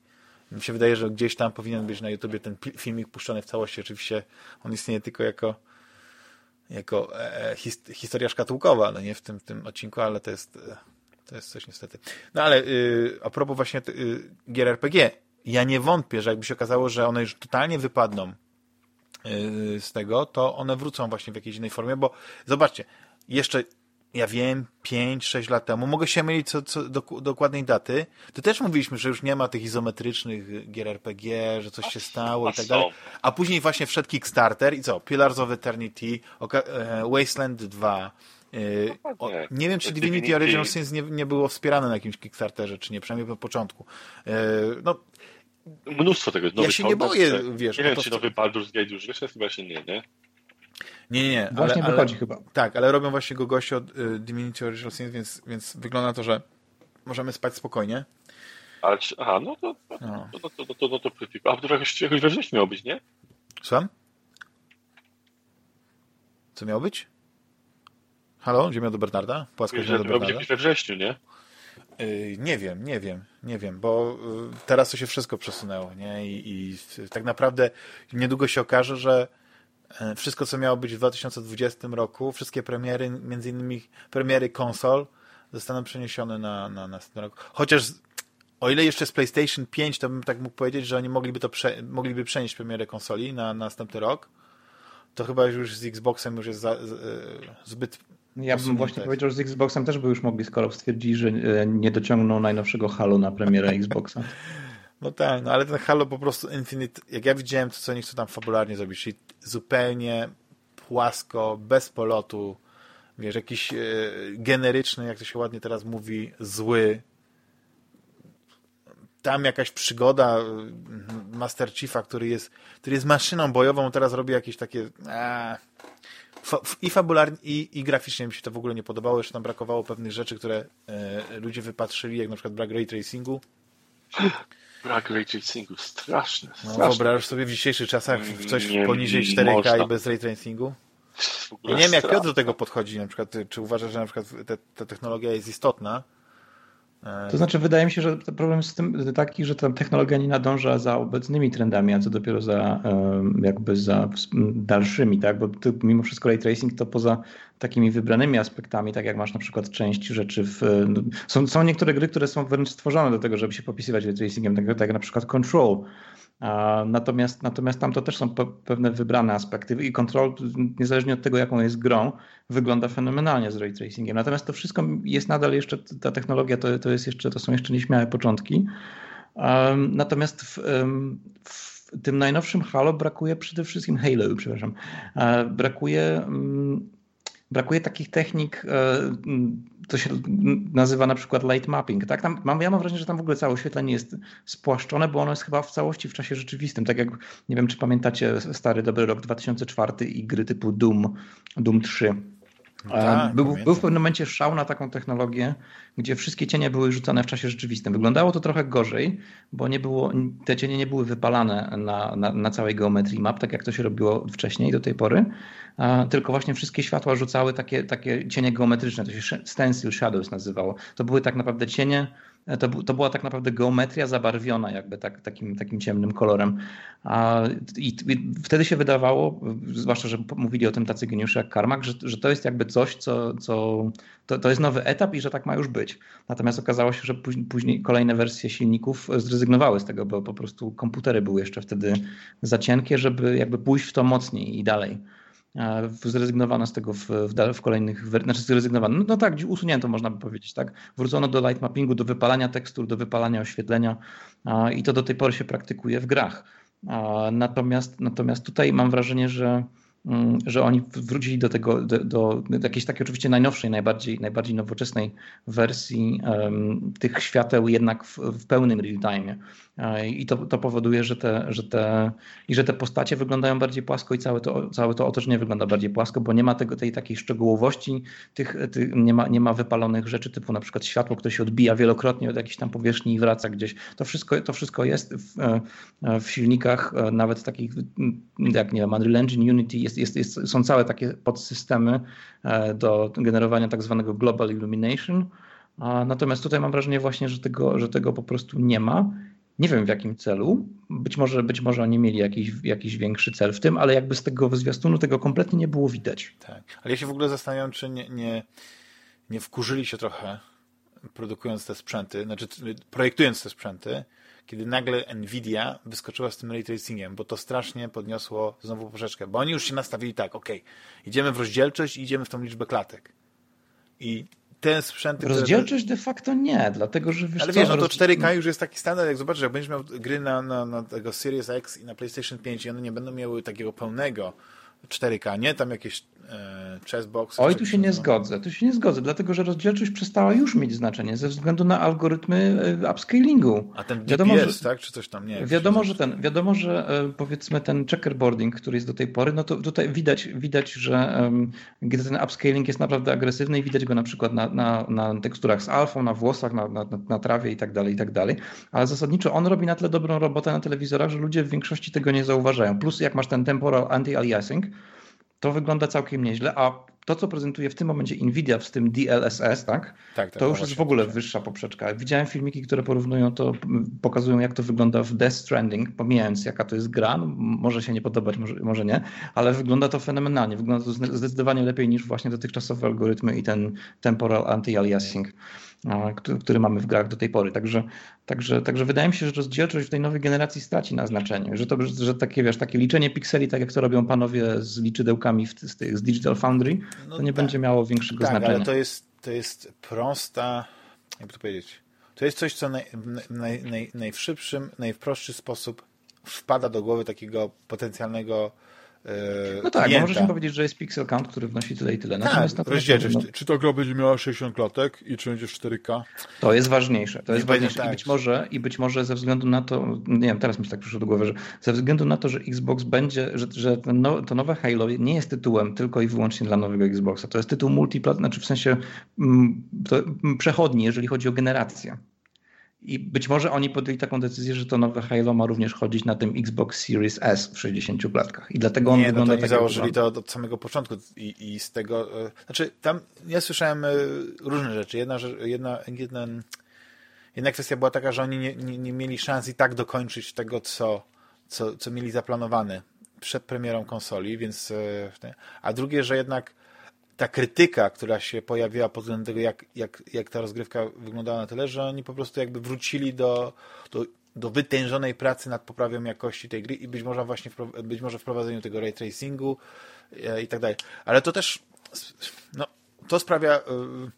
Mi się wydaje, że gdzieś tam powinien być na YouTubie ten filmik puszczony w całości. Oczywiście on istnieje tylko jako jako e, e his, historia szkatułkowa, no nie w tym, tym odcinku, ale to jest e, to jest coś niestety. No ale y, a propos właśnie y, gier RPG, ja nie wątpię, że jakby się okazało, że one już totalnie wypadną z tego, to one wrócą właśnie w jakiejś innej formie, bo zobaczcie, jeszcze ja wiem, 5-6 lat temu, mogę się mylić co, co do dokładnej daty, to też mówiliśmy, że już nie ma tych izometrycznych gier RPG, że coś się stało i tak dalej. A później właśnie wszedł Kickstarter i co? Pillars of Eternity, e, Wasteland 2, e, o, nie wiem, czy Divinity Original Sins nie, nie było wspierane na jakimś Kickstarterze, czy nie, przynajmniej po początku. E, no, mnóstwo tego. Ja się nie boję, wiesz. Nie wiem, czy nowy Baldur's Gate już wyszedł, chyba się nie, nie? Nie, nie, nie. Właśnie ale, wychodzi ale, chyba. Tak, ale robią właśnie go goście od y, Divinity Original Sin, więc, więc wygląda na to, że możemy spać spokojnie. Ale, aha, no to, no, no. no to, no to, no to, no to, a to jakoś, jakoś we wrześniu miał być, nie? Słucham? Co miało być? Halo, Ziemia do Bernarda? Płaska Ziemia do Bernarda? Miał być we wrześniu, nie? Yy, nie wiem, nie wiem, nie wiem, bo yy, teraz to się wszystko przesunęło, nie? I, I, tak naprawdę niedługo się okaże, że e, wszystko, co miało być w 2020 roku, wszystkie premiery, między innymi premiery konsol, zostaną przeniesione na, na następny rok. Chociaż o ile jeszcze z PlayStation 5, to bym tak mógł powiedzieć, że oni mogliby to prze, mogliby przenieść premierę konsoli na, na następny rok, to chyba już z Xboxem już jest za, z, zbyt ja bym właśnie powiedział, że z Xboxem też by już mogli skoro stwierdzić, że e, nie dociągną najnowszego Halo na premierę <laughs> Xboxa. No tak, no ale ten Halo po prostu Infinite, jak ja widziałem to, co oni chcą tam fabularnie zrobić, czyli zupełnie płasko, bez polotu, wiesz, jakiś e, generyczny, jak to się ładnie teraz mówi, zły. Tam jakaś przygoda Master Chiefa, który jest, który jest maszyną bojową, teraz robi jakieś takie... A, i fabularnie, i, i graficznie mi się to w ogóle nie podobało. Jeszcze tam brakowało pewnych rzeczy, które e, ludzie wypatrzyli, jak na przykład brak ray tracingu. Brak ray tracingu, straszny. No, wyobrażasz sobie w dzisiejszych czasach coś nie, poniżej 4K można. i bez ray tracingu? Ja nie wiem, jak Piotr do tego podchodzi, na przykład, czy uważa, że na przykład ta technologia jest istotna, to znaczy, wydaje mi się, że problem jest taki, że ta technologia nie nadąża za obecnymi trendami, a co dopiero za jakby za dalszymi, tak? Bo ty, mimo wszystko ray tracing to poza takimi wybranymi aspektami, tak jak masz na przykład część rzeczy w... Są, są niektóre gry, które są wręcz stworzone do tego, żeby się popisywać ray tracingiem, tak, tak jak na przykład Control, Natomiast, natomiast tam to też są pewne wybrane aspekty i Control, niezależnie od tego, jaką jest grą, wygląda fenomenalnie z ray tracingiem. Natomiast to wszystko jest nadal jeszcze, ta technologia to, to, jest jeszcze, to są jeszcze nieśmiałe początki. Natomiast w, w tym najnowszym Halo brakuje przede wszystkim Halo, przepraszam, brakuje brakuje takich technik, e, to się nazywa na przykład light mapping. Tak? Tam, mam, ja mam wrażenie, że tam w ogóle całe oświetlenie jest spłaszczone, bo ono jest chyba w całości w czasie rzeczywistym. Tak jak, nie wiem, czy pamiętacie stary dobry rok 2004 i gry typu Doom, Doom 3 tak, był, był, w pewnym momencie szał na taką technologię, gdzie wszystkie cienie były rzucane w czasie rzeczywistym. Wyglądało to trochę gorzej, bo nie było, te cienie nie były wypalane na, na, na całej geometrii map, tak jak to się robiło wcześniej do tej pory, tylko właśnie wszystkie światła rzucały takie, takie cienie geometryczne, to się stencil shadows nazywało. To były tak naprawdę cienie, to, to była tak naprawdę geometria zabarwiona jakby tak, takim, takim ciemnym kolorem. I, I, wtedy się wydawało, zwłaszcza, że mówili o tym tacy geniusze jak Karmak, że, że to jest jakby coś, co, co to, to jest nowy etap i że tak ma już być. Natomiast okazało się, że później, kolejne wersje silników zrezygnowały z tego, bo po prostu komputery były jeszcze wtedy za cienkie, żeby jakby pójść w to mocniej i dalej. Zrezygnowano z tego w, w, w kolejnych, znaczy zrezygnowano, no, no, tak, usunięto można by powiedzieć, tak, wrócono do light mappingu, do wypalania tekstur, do wypalania oświetlenia i to do tej pory się praktykuje w grach. Natomiast, natomiast tutaj mam wrażenie, że że oni wrócili do tego, do, do, jakiejś takiej oczywiście najnowszej, najbardziej, najbardziej nowoczesnej wersji um, tych świateł jednak w, w pełnym real-time. E, I to, to powoduje, że te, że, te, i że te postacie wyglądają bardziej płasko i całe to, całe to otoczenie wygląda bardziej płasko, bo nie ma tego, tej takiej szczegółowości, tych, nie, ma, nie ma wypalonych rzeczy typu na przykład światło, które się odbija wielokrotnie od jakiejś tam powierzchni i wraca gdzieś. To wszystko, to wszystko jest w, e, w silnikach e, nawet takich jak nie wiem, Unreal Engine, Unity jest, jest, jest, są całe takie podsystemy e, do generowania tak zwanego Global Illumination. Natomiast tutaj mam wrażenie właśnie, że tego, że tego po prostu nie ma. Nie wiem w jakim celu. Być może, być może oni mieli jakiś, jakiś większy cel w tym, ale jakby z tego zwiastunu tego kompletnie nie było widać. Tak. Ale ja się w ogóle zastanawiam, czy nie, nie, nie wkurzyli się trochę produkując te sprzęty, znaczy projektując te sprzęty, kiedy nagle Nvidia wyskoczyła z tym ray tracingiem, bo to strasznie podniosło znowu poprzeczkę, bo oni już się nastawili tak, ok, idziemy w rozdzielczość i idziemy w tą liczbę klatek. I ten sprzęt... Rozdzielczość które... de facto nie, dlatego że... Wiesz Ale wiesz, co, no to 4K już jest taki standard, jak zobaczysz, jak będziesz miał gry na, na, na tego Series X i na PlayStation 5 i one nie będą miały takiego pełnego 4K, nie? Tam jakieś e, chessbox. Oj, tu się nie zgodzę. Tu się nie zgodzę, dlatego że rozdzielczość przestała już mieć znaczenie ze względu na algorytmy e, upscalingu. A ten DPS, wiadomo, że, tak? Czy coś tam nie? Wiadomo, że ten, wiadomo, że e, powiedzmy ten checkerboarding, który jest do tej pory, no to tutaj widać, widać że um, ten upscaling jest naprawdę agresywny i widać go na przykład na, na, na teksturach z alfą, na włosach, na, na, na trawie i tak dalej, i tak dalej. Ale zasadniczo on robi na tyle dobrą robotę na telewizorach, że ludzie w większości tego nie zauważają. Plus jak masz ten temporal anti-aliasing, to wygląda całkiem nieźle, a to, co prezentuje w tym momencie Nvidia z tym DLSS, tak, tak, tak to już jest w ogóle wyższa poprzeczka. Widziałem filmiki, które porównują to, pokazują jak to wygląda w Death Stranding, pomijając jaka to jest gra, no, może się nie podobać, może, może nie, ale wygląda to fenomenalnie, wygląda to zdecydowanie lepiej niż właśnie dotychczasowe algorytmy i ten temporal anti-aliasing który mamy w grach do tej pory. Także, także, także wydaje mi się, że rozdzielczość w tej nowej generacji straci na znaczeniu. Że, to, że takie, wiesz, takie liczenie pikseli, tak jak to robią panowie z liczydełkami w, z, z Digital Foundry, no to nie tak. będzie miało większego tak, znaczenia. ale to jest, to jest prosta, jakby to powiedzieć, to jest coś, co naj, naj, naj, najszybszym, najprostszy sposób wpada do głowy takiego potencjalnego no tak, klienta. możesz mi powiedzieć, że jest pixel count, który wnosi tyle i tyle. Tak, natomiast, tak, rozdzielczość. No, czy ta gra będzie miała 60 klatek i czy będzie w 4K? To jest ważniejsze. To jest ważniejsze. Tak. I, być może, I być może ze względu na to, nie wiem, teraz mi się tak przyszło do głowy, że ze względu na to, że Xbox będzie, że, że no, to nowe Halo nie jest tytułem tylko i wyłącznie dla nowego Xboxa. To jest tytuł multiplat, znaczy w sensie mm, to, mm, przechodni, jeżeli chodzi o generację. I być może oni podjęli taką decyzję, że to nowe Halo ma również chodzić na tym Xbox Series S w 60 klatkach. I dlatego on nie, wygląda no to tak, założyli to od samego początku i, i z tego... E, znaczy, tam ja słyszałem e, różne rzeczy. Jedna, jedna, jedna, jedna kwestia była taka, że oni nie, nie, nie mieli szans i tak dokończyć tego, co, co, co mieli zaplanowane przed premierą konsoli, więc... E, a drugie, że jednak ta krytyka, która się pojawiła pod względem tego, jak, jak, jak ta rozgrywka wyglądała na tyle, że oni po prostu jakby wrócili do, do, do wytężonej pracy nad poprawą jakości tej gry i być może właśnie być może wprowadzeniu tego ray tracingu e, i tak dalej. Ale to też no, to sprawia yy,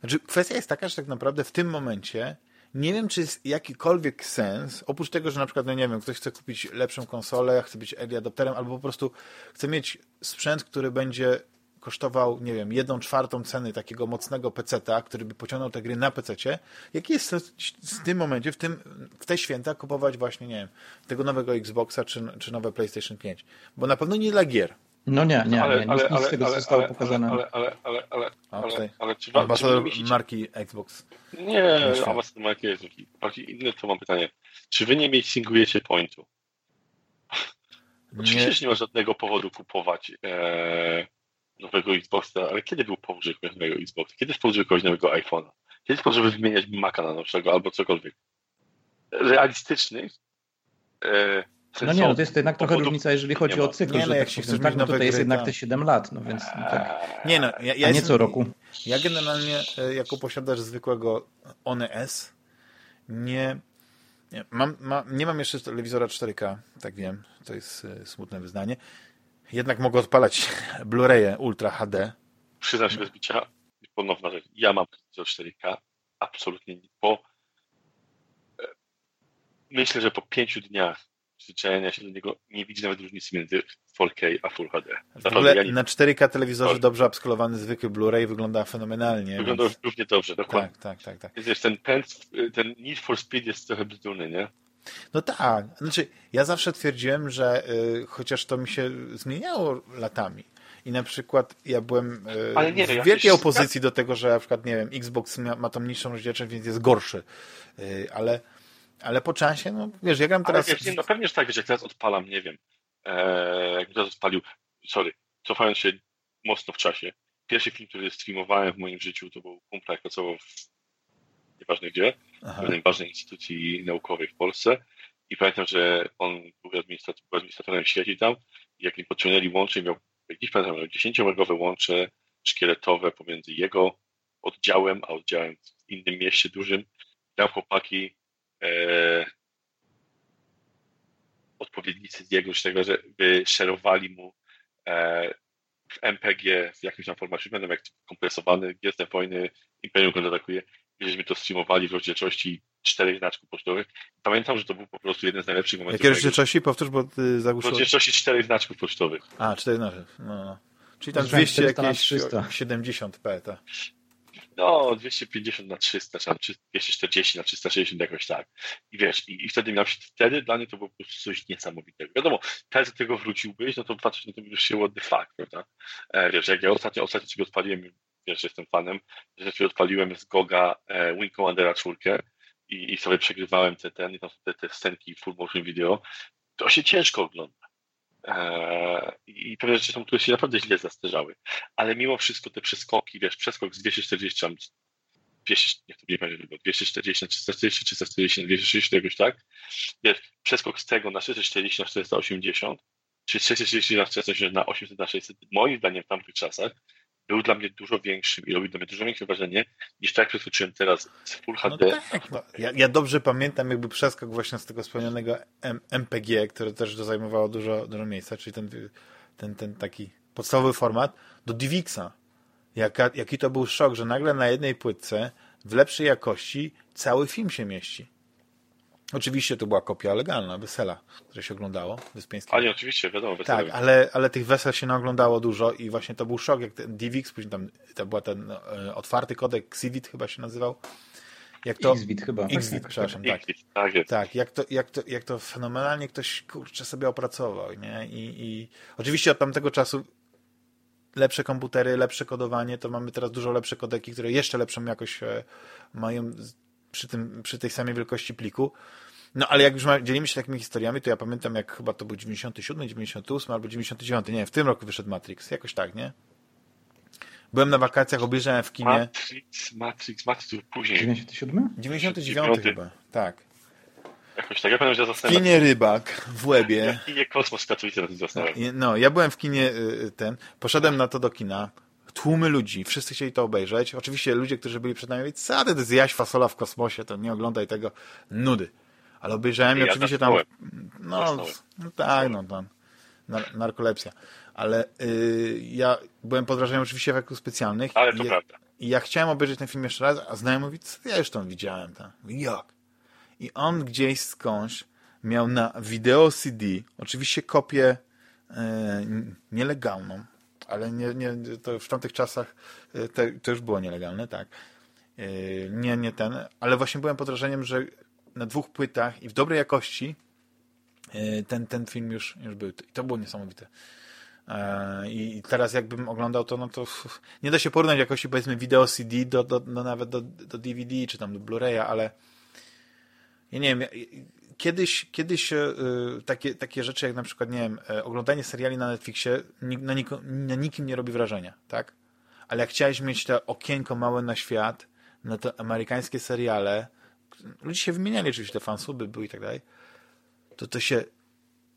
znaczy kwestia jest taka, że tak naprawdę w tym momencie nie wiem, czy jest jakikolwiek sens, oprócz tego, że na przykład, no nie wiem, ktoś chce kupić lepszą konsolę, chce być early adopterem, albo po prostu chce mieć sprzęt, który będzie kosztował, nie wiem, jedną czwartą ceny takiego mocnego PC-a, który by pociągnął te gry na PC-cie, jaki jest sens w tym momencie, w, tym, w te święta kupować właśnie, nie wiem, tego nowego Xboxa czy, czy nowe PlayStation 5? Bo na pewno nie dla gier. No nie, nie, ale, nie, ale, nic, nic z tego ale, zostało ale, pokazane. Ale, ale, ale, ale, ale, ale, ale czy ambasador czy marki Xbox. Nie, ambasador marki Xbox. Bardziej inne to mam pytanie. Czy wy nie miecingujecie pointu? Oczywiście, że nie ma żadnego powodu kupować e, nowego Xboxa, ale kiedy był kupować nowego Xboxa? Kiedy żeby kupować nowego iPhone'a? Kiedy żeby wymieniać Maca na nowszego albo cokolwiek? Realistyczny, e, no nie, no to jest jednak trochę różnica, jeżeli chodzi o cykl, nie, no, jak tak się chcesz tak, no tutaj jest jednak te 7 lat, no więc no tak. Nie no, ja, ja A nie co roku. Ja generalnie e, jako posiadacz zwykłego One S nie nie mam, ma, nie mam jeszcze telewizora 4K, tak wiem, to jest e, smutne wyznanie. Jednak mogę odpalać Blu-raye Ultra HD. Przyznam się bez bicia, ponowna rzecz. Ja mam telewizor 4K, absolutnie nie, bo e, myślę, że po pięciu dniach przyzwyczajenia się do niego nie widzi nawet różnicy między 4K a Full HD. Ja nie... na 4K telewizorze dobrze abskolowany zwykły Blu-ray wygląda fenomenalnie. Wygląda więc... równie dobrze, dokładnie. Tak, tak, tak. tak. Wiesz, ten, ten, ten Need for Speed jest trochę bzdurny, nie? No tak. Znaczy, ja zawsze twierdziłem, że y, chociaż to mi się zmieniało latami, i na przykład ja byłem y, nie, w wielkiej opozycji do tego, że na przykład, nie wiem, Xbox ma, ma tą niższą rozdzielczość, więc jest gorszy. Y, ale ale po czasie, no wiesz, ja gram teraz... Ale wiesz, no pewnie, że tak, wiesz, jak teraz odpalam, nie wiem, e, jak teraz odpalił, sorry, cofając się mocno w czasie, pierwszy film, który streamowałem w moim życiu, to był kumpla, jak pracował w nieważne gdzie, w pewnej ważnej instytucji naukowej w Polsce. I pamiętam, że on był, administrator, był administratorem sieci tam i jak mi podciągnęli łącze, miał, jakiś pamiętam, miał 10-megowe łącze szkieletowe pomiędzy jego oddziałem, a oddziałem w innym mieście dużym. Tam chłopaki e, odpowiednicy Diego, czy tego, że wyszerowali mu e, w MPG w jakimś tam formacie, będą jak kompresowany, jestem wojny, Imperium kontratakuje, żeśmy to streamowali w rozdzielczości czterech znaczków pocztowych. Pamiętam, że to był po prostu jeden z najlepszych momentów. Jakie rozdzielczości? Powtórz, bo ty zagłuszyłeś. Rozdzielczości czterech znaczków pocztowych. A, cztery znaczków. No, no. Czyli tam 200 jakieś 70p, tak. No, 250 na 300, czy 240 na 360, jakoś tak. I wiesz, i, i wtedy miał się, wtedy dla mnie to było po prostu coś niesamowitego. Wiadomo, teraz do tego wróciłbyś, no to patrzysz na to już się the fuck, prawda? E, wiesz, jak ja ostatnio, ostatnio sobie odpaliłem, wiesz, jestem fanem, sobie odpaliłem z Goga e, Wing Commandera czwórkę i, i sobie przegrywałem te, ten, te, te scenki full motion video, to się ciężko ogląda. Eee, I pewne rzeczy są, które się naprawdę źle zastarzały. Ale mimo wszystko te przeskoki, wiesz, przeskok z 240, 200, nie, to nie pamiętam, 240 na 340, 340 na 260, jakoś tak, wiesz, przeskok z tego na 640 na 480, czy 640 na 480 na 800 na 600, moim zdaniem w tamtych czasach był dla mnie dużo większym i robił dla mnie dużo większe wrażenie niż tak, jak przeskoczyłem teraz z Full HD. No tak, no. Ja, ja, dobrze pamiętam jakby przeskok właśnie z tego wspomnianego M MPG, które też zajmowało dużo, dużo miejsca, czyli ten, ten, ten taki podstawowy format, do DivX'a. Jaka, jaki to był szok, że nagle na jednej płytce w lepszej jakości cały film się mieści. Oczywiście to była kopia legalna, wesela, które się oglądało, Wyspiańskiego. A nie, oczywiście, wiadomo, wesele. Tak, ale, ale tych wesel się naoglądało dużo i właśnie to był szok, jak ten DivX, później tam to był ten e, otwarty kodek, Xivit chyba się nazywał. Jak to, Xvit chyba. Xvit, przepraszam, tak. tak, jest. tak jak, to, jak, to, jak to fenomenalnie ktoś, kurczę, sobie opracował, nie? I, i oczywiście od tamtego czasu lepsze komputery, lepsze kodowanie, to mamy teraz dużo lepsze kodeki, które jeszcze lepszą jakość e, mają przy, tym, przy tej samej wielkości pliku. No ale jak już ma, dzielimy się takimi historiami, to ja pamiętam, jak chyba to był 97, 98 albo 99, nie, w tym roku wyszedł Matrix, jakoś tak, nie? Byłem na wakacjach, obejrzałem w kinie. Matrix, Matrix, Matrix później. 97? 99 chyba, tak. Jakoś tak, ja pamiętam, że W kinie Rybak w Łebie. Ja w kinie Kosmos Katowice na tym zostałem. No, ja byłem w kinie y, ten, poszedłem na to do kina, tłumy ludzi, wszyscy chcieli to obejrzeć. Oczywiście ludzie, którzy byli przed nami, co ty, to jest jaś fasola w kosmosie, to nie oglądaj tego, nudy. Ale obejrzałem i Ja oczywiście tam, no, no tak, no tam, nar narkolepsja. Ale y, ja byłem pod wrażeniem oczywiście efektów specjalnych. Ale to I, prawda. I ja chciałem obejrzeć ten film jeszcze raz, a znajomy mówi, co ja już tam widziałem. Tam. Jak? I on gdzieś skądś miał na wideo CD, oczywiście kopię e, nielegalną, ale nie, nie, to w tamtych czasach e, te, to już było nielegalne, tak. E, nie, nie ten, ale właśnie byłem pod wrażeniem, że na dwóch płytach i w dobrej jakości e, ten, ten film już, już był. I to było niesamowite. E, I teraz jakbym oglądał to, no to nie da się porównać jakości powiedzmy wideo CD do, do, do nawet do, do DVD czy tam do Blu-raya, ale ja nie wiem, kiedyś, kiedyś e, takie, takie rzeczy jak na przykład, nie wiem, e, oglądanie seriali na Netflixie na, niko, na nikim nie robi wrażenia, tak? Ale jak chciałeś mieć to okienko małe na świat, na te amerykańskie seriale, ludzie się wymieniali oczywiście, te fansuby były i tak dalej, to to się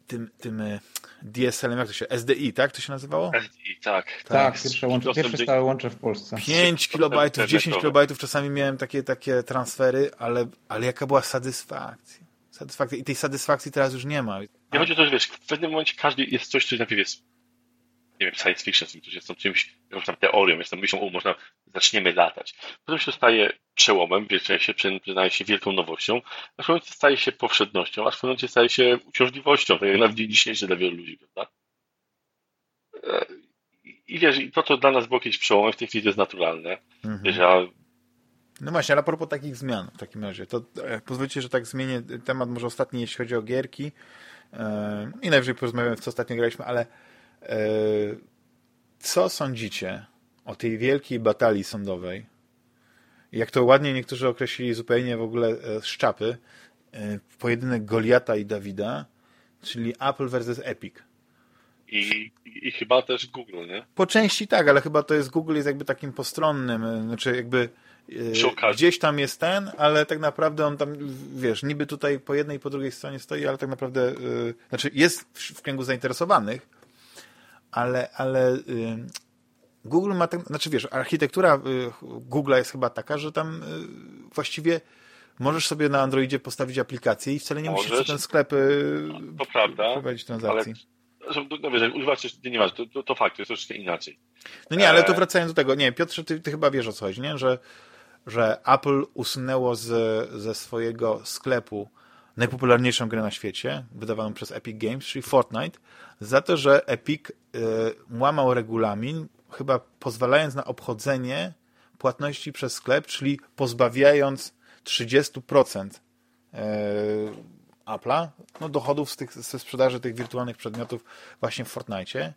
tym, tym e, DSL-em, jak to się, SDI, tak to się nazywało? I tak. Tak, pierwsze, łącze, pierwsze stałe łącze w Polsce. 5 kilobajtów, 10 internetowe. kilobajtów, czasami miałem takie, takie transfery, ale, ale jaka była satysfakcja. Satysfakcja. I tej satysfakcji teraz już nie ma. Nie chodzi o to, że wiesz, w pewnym momencie każdy jest coś, co najpierw jest, nie wiem, science fiction, jest tam czymś, jakąś tam teorią, jest tam myślą, o, można, zaczniemy latać. Potem się staje przełomem, wiecie, się przyznaje się wielką nowością, a w pewnym momencie staje się powszednością, a w pewnym momencie staje się uciążliwością, tak jak na dzień dzisiejszy dla wielu ludzi, prawda? E, I wiesz, i to, co dla nas było kiedyś przełomem, w tej chwili to jest naturalne. Mhm. Wiesz, a No właśnie, ale a propos takich zmian w takim razie, to e, pozwólcie, że tak zmienię temat może ostatni, jeśli chodzi o gierki e, i najwyżej porozmawiamy, w co ostatnio graliśmy, ale e, co sądzicie o tej wielkiej batalii sądowej? Jak to ładnie niektórzy określili zupełnie w ogóle szczapy, pojedynek Goliata i Dawida, czyli Apple versus Epic. i, i, chyba też Google, nie? Po części tak, ale chyba to jest Google jest jakby takim postronnym, znaczy jakby e, okazji. gdzieś tam jest ten, ale tak naprawdę on tam, wiesz, niby tutaj po jednej i po drugiej stronie stoi, ale tak naprawdę, e, znaczy jest w, w kręgu zainteresowanych, ale, ale e, Google ma, tak, znaczy wiesz, architektura e, Google'a jest chyba taka, że tam e, właściwie możesz sobie na Androidzie postawić aplikację i wcale nie musisz Możesz. przez ten sklep e, To prawda, prowadzić ale transakcji. że- no wiesz, jak używasz, coś- nie, masz, to, to, to fakt, to jest troszeczkę inaczej. No nie, ale to Eee. wracając do tego, nie, Piotrze, ty, ty chyba wiesz o co chodzi, nie? Że, że Apple usunęło z, ze swojego sklepu najpopularniejszą grę na świecie, wydawaną przez Epic Games, czyli Fortnite, za to, że Epic y, łamał regulamin, chyba pozwalając na obchodzenie płatności przez sklep, czyli pozbawiając 30% e, Apple'a no, dochodów z tych, ze sprzedaży tych wirtualnych przedmiotów właśnie w Fortnite.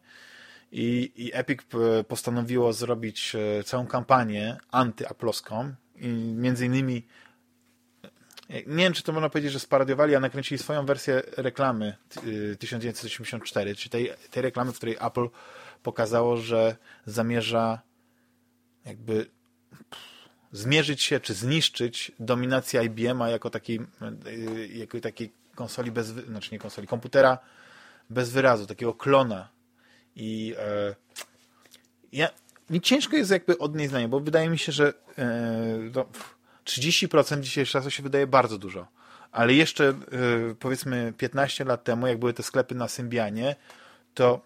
I, I Epic p- postanowiło zrobić e, całą kampanię antyaplowską i między innymi e, nie wiem, czy to można powiedzieć, że sparodiowali, a nakręcili swoją wersję reklamy t- y, 1984, czy tej, tej reklamy, w której Apple pokazało, że zamierza jakby zmierzyć się, czy zniszczyć dominację IBM-a jako takiej, jako takiej konsoli bez, znaczy nie konsoli, komputera bez wyrazu, takiego klona. I e, ja, mi ciężko jest jakby odnieść zdanie, bo wydaje mi się, że e, no, pff, 30% dzisiejszego czasu się wydaje bardzo dużo. Ale jeszcze e, powiedzmy 15 lat temu, jak były te sklepy na Symbianie, to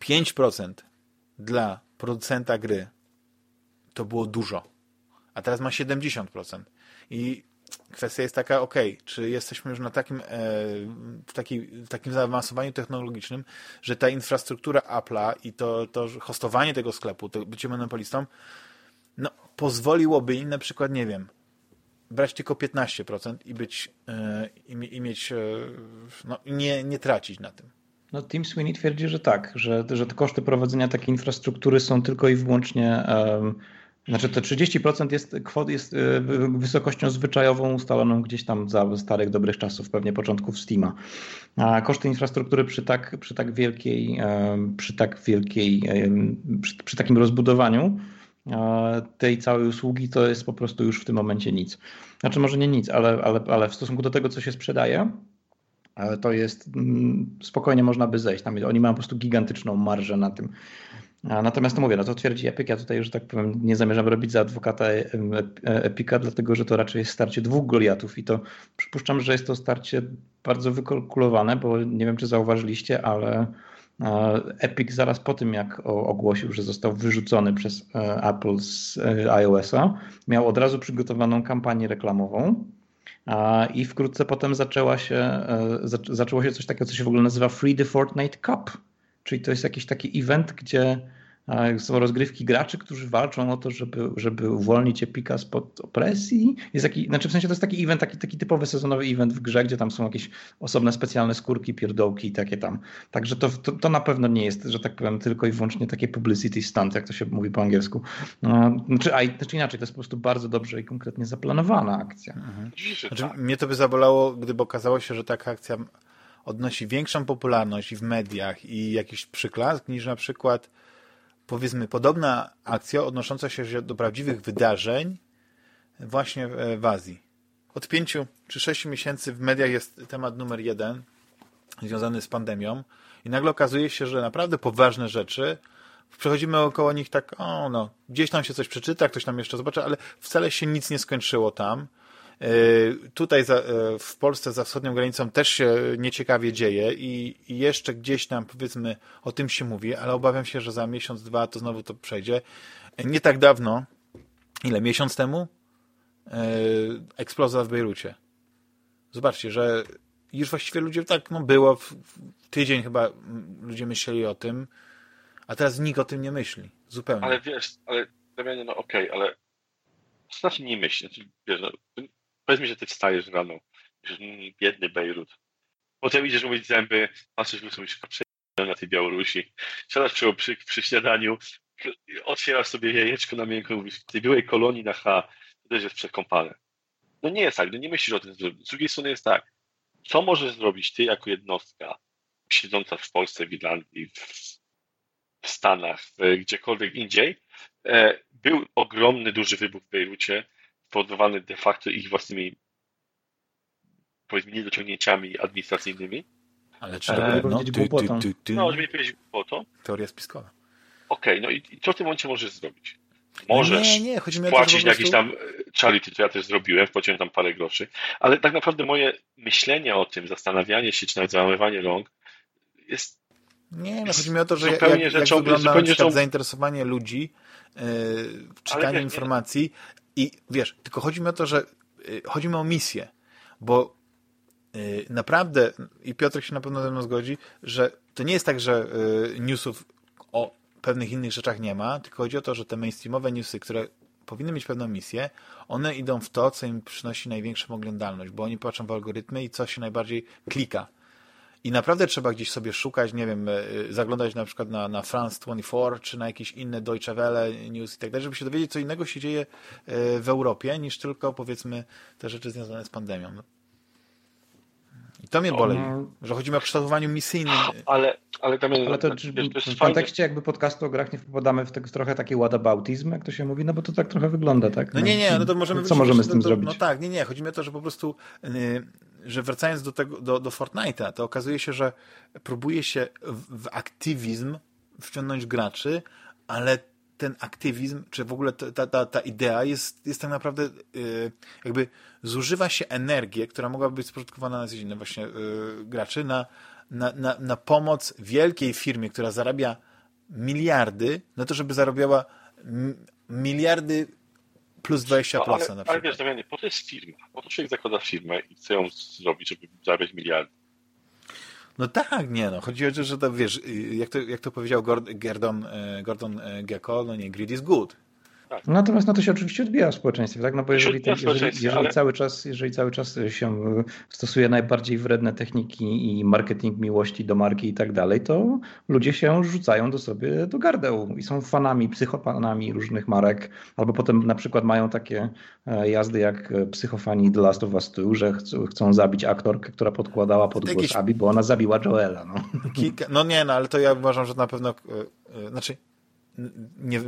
5% dla producenta gry to było dużo. A teraz ma 70%. I kwestia jest taka, ok, czy jesteśmy już na takim, e, w, takiej, w takim zaawansowaniu technologicznym, że ta infrastruktura Apple'a i to, to hostowanie tego sklepu, to bycie monopolistą, no, pozwoliłoby im na przykład, nie wiem, brać tylko 15% i być e, i, mi- i mieć, e, no, nie, nie tracić na tym. No, Tim Sweeney twierdzi, że tak, że, że te koszty prowadzenia takiej infrastruktury są tylko i wyłącznie Znaczy to 30% jest, kwot jest e, wysokością zwyczajową ustaloną gdzieś tam za starych, dobrych czasów, pewnie początków Steama. A koszty infrastruktury przy tak, przy tak wielkiej, e, przy tak wielkiej, e, przy, przy takim rozbudowaniu tej całej usługi to jest po prostu już w tym momencie nic. Znaczy może nie nic, ale, ale, ale w stosunku do tego, co się sprzedaje, to jest mm, spokojnie można by zejść. Tam, oni mają po prostu gigantyczną marżę na tym. Natomiast to mówię, no to twierdzi Epic, ja tutaj, że tak powiem, nie zamierzam robić za adwokata Epika, dlatego że to raczej jest starcie dwóch Goliatów i to przypuszczam, że jest to starcie bardzo wykalkulowane, bo nie wiem, czy zauważyliście, ale Epic zaraz po tym, jak ogłosił, że został wyrzucony przez e, Apple z e, iOS-a, miał od razu przygotowaną kampanię reklamową i wkrótce potem zaczęła się, e, zaczęło się coś takiego, co się w ogóle nazywa Free the Fortnite Cup, czyli to jest jakiś taki event, gdzie są rozgrywki graczy, którzy walczą o to, żeby, żeby uwolnić Epika spod opresji. Jest taki, znaczy w sensie to jest taki event, taki, taki typowy sezonowy event w grze, gdzie tam są jakieś osobne specjalne skórki, pierdołki i takie tam. Także to, to, to na pewno nie jest, że tak powiem, tylko i wyłącznie takie publicity stunt, jak to się mówi po angielsku. Znaczy, a, znaczy inaczej, to jest po prostu bardzo dobrze i konkretnie zaplanowana akcja. Mhm. Znaczy, mnie to by zabolało, gdyby okazało się, że taka akcja odnosi większą popularność i w mediach i jakiś przyklask niż na przykład powiedzmy podobna akcja odnosząca się do prawdziwych wydarzeń właśnie w Azji. Od pięciu czy sześciu miesięcy w mediach jest temat numer jeden związany z pandemią i nagle okazuje się, że naprawdę poważne rzeczy przechodzimy około nich tak, o no, gdzieś tam się coś przeczyta, ktoś tam jeszcze zobaczy, ale wcale się nic nie skończyło tam. E, tutaj za, e, w Polsce za wschodnią granicą też się nieciekawie dzieje i, i, jeszcze gdzieś tam powiedzmy o tym się mówi, ale obawiam się, że za miesiąc, dwa to znowu to przejdzie. E, nie tak dawno, ile? Miesiąc temu? Eksplozja w Bejrucie. Zobaczcie, że już właściwie ludzie tak, no było, w, w tydzień chyba ludzie myśleli o tym, a teraz nikt o tym nie myśli. Zupełnie. Ale wiesz, ale Damianie, no okej, okay, ale znaczy nie myśli. Znaczy, wiesz, no, Powiedz że ty wstajesz rano, że mm, biedny Bejrut. Potem idziesz umyć zęby, patrzysz w mówisz, na tej Białorusi. Siadasz przy, przy, przy śniadaniu, otwierasz sobie jajeczko na miękko, mówisz, w tej byłej kolonii na H, to też jest przekąpane. No nie jest tak, no nie myślisz o tym. Z drugiej strony jest tak, co możesz zrobić ty jako jednostka, siedząca w Polsce, w Irlandii, w, w Stanach, w, gdziekolwiek indziej, e, był ogromny, duży wybuch w Bejrucie, spowodowany de facto ich własnymi powiedzmy niedociągnięciami administracyjnymi. Ale czy to e, no, powiedzieć głupotą? No, żeby nie powiedzieć głupotą. Teoria spiskowa. Okej, okay, no i, i co w tym momencie możesz zrobić? Możesz nie, nie, płacić to, jakiś tam e, charity, to ja też zrobiłem, wpłaciłem tam parę groszy, ale tak naprawdę moje myślenie o tym, zastanawianie się, czy nawet załamywanie rąk jest nie, no chodzi mi o to, że jak, jak, jak wygląda na rzeczą... zainteresowanie ludzi yy, czytaniem informacji, i wiesz, tylko chodzi mi o to, że y, chodzi mi o misję, bo y, naprawdę, i Piotr się na pewno ze mną zgodzi, że to nie jest tak, że y, newsów o pewnych innych rzeczach nie ma, tylko chodzi o to, że te mainstreamowe newsy, które powinny mieć pewną misję, one idą w to, co im przynosi największą oglądalność, bo oni patrzą w algorytmy i co się najbardziej klika. I naprawdę trzeba gdzieś sobie szukać, nie wiem, e, zaglądać na przykład na, na France 24, czy na jakieś inne Deutsche Welle news i tak dalej, żeby się dowiedzieć, co innego się dzieje e, w Europie, niż tylko, powiedzmy, te rzeczy związane z pandemią. No. I to mnie boli, że chodzi o kształtowaniu misyjnym. Ale, ale, tam ale to, czy, w kontekście jakby podcastu o grach nie wpadamy w te, trochę taki whataboutism, jak to się mówi, no bo to tak trochę wygląda, tak? No, no nie, nie, no to możemy... Co możemy z tym to, zrobić? No tak, nie, nie, chodzi mi o to, że po prostu yy, że wracając do tego, do, do Fortnite'a, to okazuje się, że próbuje się w, w aktywizm wciągnąć graczy, ale ten aktywizm, czy w ogóle ta, ta, ta idea jest, jest tak naprawdę yy, jakby zużywa się energię, która mogłaby być spożytkowana na coś właśnie yy, graczy, na, na, na, na pomoc wielkiej firmie, która zarabia miliardy, na to, żeby zarabiała miliardy plus 20% no, ale, na przykład. Ale wiesz, Damianie, po to jest firma. Po to człowiek zakłada firmę i chce ją zrobić, żeby zarabiać miliardy. No tak, nie no. Chodzi o to, że to, wiesz, jak to, jak to powiedział Gordon, e, Gordon e, Gecko, no nie, greed is good. Tak. Natomiast no to się oczywiście odbija w społeczeństwie, tak? No bo jeżeli, te, jeżeli, jeżeli ale... cały czas, jeżeli cały czas się stosuje najbardziej wredne techniki i marketing miłości do marki i tak dalej, to ludzie się rzucają do sobie do gardeł i są fanami, psychopanami różnych marek, albo potem na przykład mają takie e, jazdy jak psychofani The Last of Us 2, że chcą zabić aktorkę, która podkładała pod głos Jakieś... Abi, bo ona zabiła Joela. No. Kilka... no nie, no ale to ja uważam, że na pewno, e, e, znaczy nie,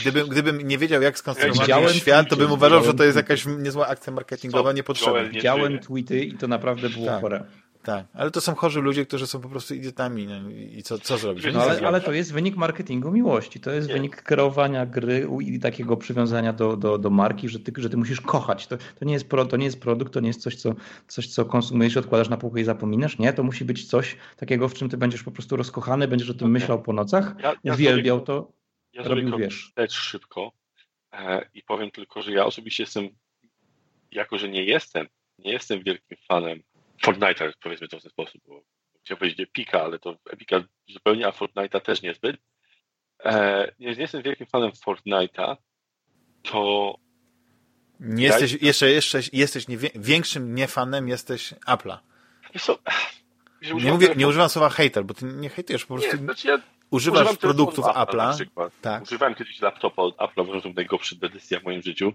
gdybym, gdybym nie wiedział, jak skonstruowany ja jest świat, to bym uważał, że to jest jakaś niezła akcja marketingowa, niepotrzebna. Widziałem tweety i to naprawdę było tak. chore. Tak, ale to są chorzy ludzie, którzy są po prostu idiotami no, i co, co zrobić? No, ale, ale to jest wynik marketingu miłości, to jest nie. wynik kreowania gry i takiego przywiązania do, do, do marki, że ty, że ty musisz kochać. To, to, nie jest pro, to nie jest produkt, to nie jest coś, co, coś, co konsumujesz, odkładasz na półkę i zapominasz. Nie, to musi być coś takiego, w czym ty będziesz po prostu rozkochany, będziesz o tym myślał po nocach, ja, ja uwielbiał to ja robił, wiesz. też szybko e, i powiem tylko, że ja osobiście jestem, jako że nie jestem, nie jestem wielkim fanem Fortnite'a, powiedzmy to w ten sposób, bo chciałem powiedzieć Epika, ale to Epika zupełnie, a Fortnite'a też niezbyt. E, nie, nie jestem wielkim fanem Fortnite'a, to nie jesteś, jeszcze, jeszcze jesteś nie, większym niefanem jesteś Apple'a. Nie, mówię, nie używam słowa hater, bo ty nie hejtujesz, po prostu nie, znaczy ja używasz Używam produktów Apple'a. Apple, tak. Używałem kiedyś laptopa od Apple'a, uważam, że najgorszy decyzja w moim życiu.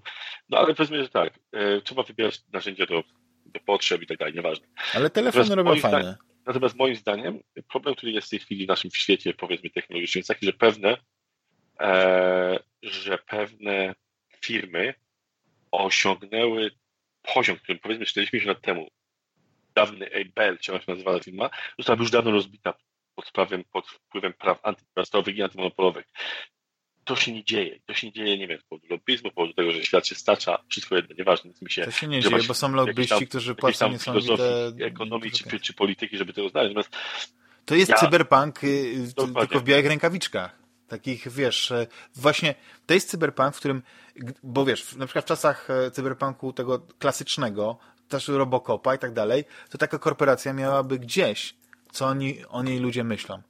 No ale powiedzmy, że tak, e, trzeba wybierać narzędzia do, do potrzeb i tak dalej, nieważne. Ale telefony robią fajne. Zdaniem, natomiast moim zdaniem problem, który jest w tej chwili w naszym świecie, powiedzmy technologicznym, jest taki, że pewne, e, że pewne firmy osiągnęły poziom, który powiedzmy 40 lat temu dawny Abel, czy ona się nazywała firma, została już dawno rozbita pod, sprawem, pod wpływem praw antytrustowych i antymonopolowych. To się nie dzieje. To się nie dzieje, nie wiem, z powodu lobbyzmu, z powodu tego, że świat się stacza, wszystko jedno, nieważne. Mi się, to się nie dzieje, bo są lobbyści, którzy płacą niesamowite... ekonomii czy, czy polityki, żeby tego znaleźć. Natomiast to jest ja, cyberpunk y, tylko w białych rękawiczkach. Takich, wiesz, e, właśnie to jest cyberpunk, w którym, bo wiesz, na przykład w czasach e, cyberpunku tego klasycznego, też Robocopa i tak dalej, to taka korporacja miałaby gdzieś co oni, o niej ludzie myślą.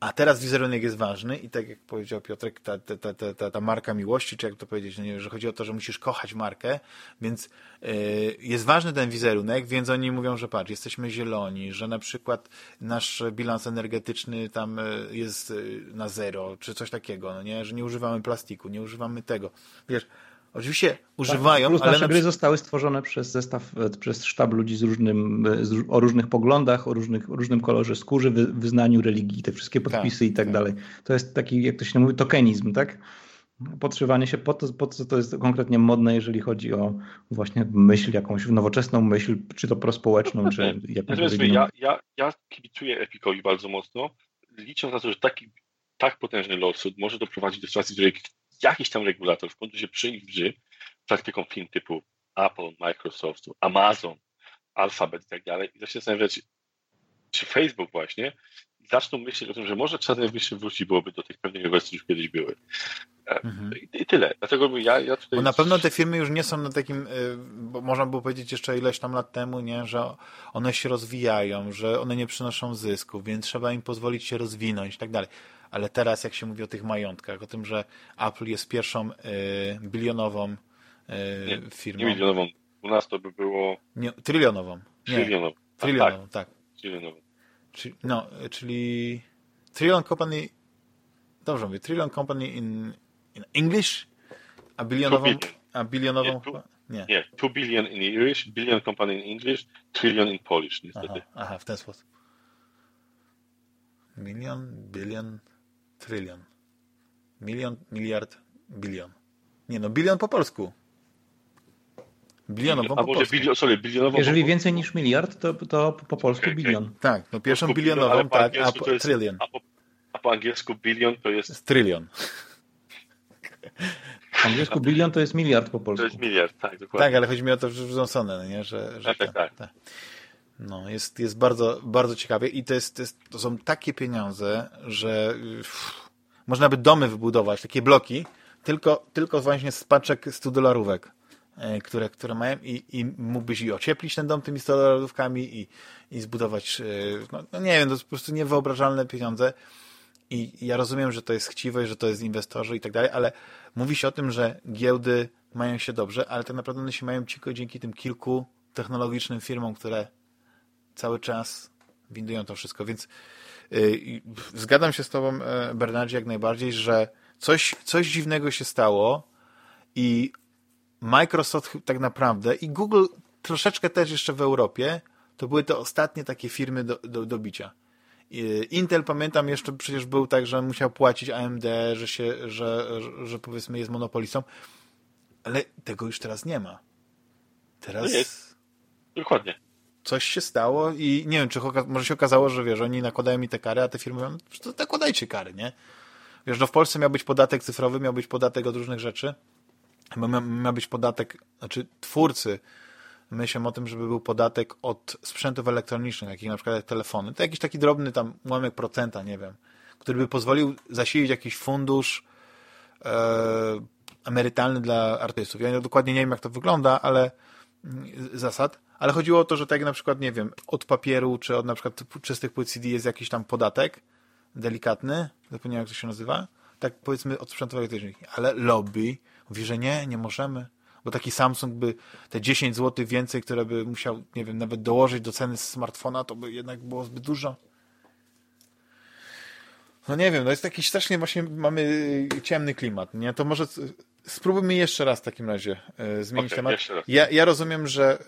A teraz wizerunek jest ważny i tak jak powiedział Piotrek, ta, ta, ta, ta, ta marka miłości, czy jak to powiedzieć, no nie, że chodzi o to, że musisz kochać markę, więc yy, jest ważny ten wizerunek, więc oni mówią, że patrz, jesteśmy zieloni, że na przykład nasz bilans energetyczny tam e, jest e, na zero, czy coś takiego, no nie, że nie używamy plastiku, nie używamy tego. Wiesz, Oczywiście używają, tak, ale... nasze gry zostały stworzone przez zestaw, e, przez sztab ludzi z różnym, e, z, o różnych poglądach, o, różnych, o różnym kolorze skóry, wy, wyznaniu religii, te wszystkie tak, podpisy tak, i tak, tak, dalej. To jest taki, jak to się mówi, tokenizm, tak? Podszywanie się po to, po co to jest konkretnie modne, jeżeli chodzi o właśnie myśl, jakąś nowoczesną myśl, czy to prospołeczną, czy <laughs> jakąś ja, ja, ja kibicuję Epicowi bardzo mocno, licząc na to, że taki tak potężny lawsuit może doprowadzić do sytuacji, w której jakiś tam regulator w końcu się przyjrzy praktyką firm typu Apple, Microsoft, Amazon, Alphabet i tak dalej i zacznie zastanawiać, czy Facebook właśnie zaczną myśleć o tym, że może czas najwyższy wrócić byłoby do tych pewnych inwestycji, już kiedyś były. E, mhm. I, tyle. Dlatego ja, ja tutaj... Bo na pewno te firmy już nie są na takim, y, bo można było powiedzieć jeszcze ileś tam lat temu, nie, że one się rozwijają, że one nie przynoszą zysków, więc trzeba im pozwolić się rozwinąć i tak dalej ale teraz jak się mówi o tych majątkach, o tym, że Apple jest pierwszą y, bilionową y, firmą. Nie bilionową, u nas to by było... Nie, trylionową. Nie. Trylionową. Trylionową, tak. tak. Trylionową. no, czyli Trillion Company, dobrze mówię, Trillion Company in, in English, a bilionową, a bilionową nie, two, nie. nie, 2 billion in English, billion company in English, trillion in Polish, niestety. Aha, aha w ten sposób. Milion, bilion, Trylion. Milion, miliard, bilion. Nie no, bilion po polsku. Bilionową po polsku. Bilio, sorry, bilionową Jeżeli po... więcej niż miliard, to, to po polsku okay, bilion. Okay. Tak, no pierwszą po bilionową, bilion, tak, a po, jest, trylion. A po, a po angielsku bilion to jest... trylion. <laughs> W angielsku bilion to jest miliard po polsku. To jest miliard, tak, dokładnie. Tak, ale chodzi mi o to, że wrzucone, no nie? Że, że tak, tak, tak. tak. No, jest, jest bardzo, bardzo ciekawie i to, jest, to, jest, to są takie pieniądze, że można by domy wybudować, takie bloki, tylko, tylko właśnie z paczek 100 dolarówek, e, które, które mają i, i mógłbyś i ocieplić ten dom tymi 100 dolarówkami i, i zbudować, e, no, no, nie wiem, to po prostu niewyobrażalne pieniądze i ja rozumiem, że to jest chciwe, że to jest inwestorzy i tak dalej, ale mówi się o tym, że giełdy mają się dobrze, ale tak naprawdę one się mają tylko dzięki tym kilku technologicznym firmom, które cały czas windują to wszystko, więc yy, zgadzam się z tobą, e, Bernardzie, jak najbardziej, że coś, coś dziwnego się stało i Microsoft tak naprawdę i Google troszeczkę też jeszcze w Europie, to były te ostatnie takie firmy do, do, do bicia. Intel pamiętam jeszcze przecież był tak, że musiał płacić AMD, że się, że, że, że powiedzmy jest monopolistą, ale tego już teraz nie ma. Teraz. Jest. Dokładnie. Coś się stało i nie wiem, czy może się okazało, że wiesz, oni nakładają mi te kary, a te firmy mówią, to nakładajcie kary, nie? Wiesz, no w Polsce miał być podatek cyfrowy, miał być podatek od różnych rzeczy, miał, miał być podatek, znaczy twórcy myślę o tym, żeby był podatek od sprzętów elektronicznych, takich na przykład telefony. To jakiś taki drobny tam ułamek procenta, nie wiem, który by pozwolił zasilić jakiś fundusz e, emerytalny dla artystów. Ja dokładnie nie wiem, jak to wygląda, ale zasad. Ale chodziło o to, że tak jak na przykład, nie wiem, od papieru, czy od na przykład czystych płyt CD jest jakiś tam podatek delikatny, zapomniałem jak to się nazywa, tak powiedzmy od sprzętów elektrycznych. Ale lobby mówi, że nie, nie możemy bo taki Samsung by te 10 zł więcej, które by musiał, nie wiem, nawet dołożyć do ceny smartfona, to by jednak było zbyt dużo. No nie wiem, no jest taki strasznie właśnie mamy ciemny klimat, nie? To może spróbujmy jeszcze raz w takim razie e, zmienić okay, temat. Ja, ja rozumiem, że,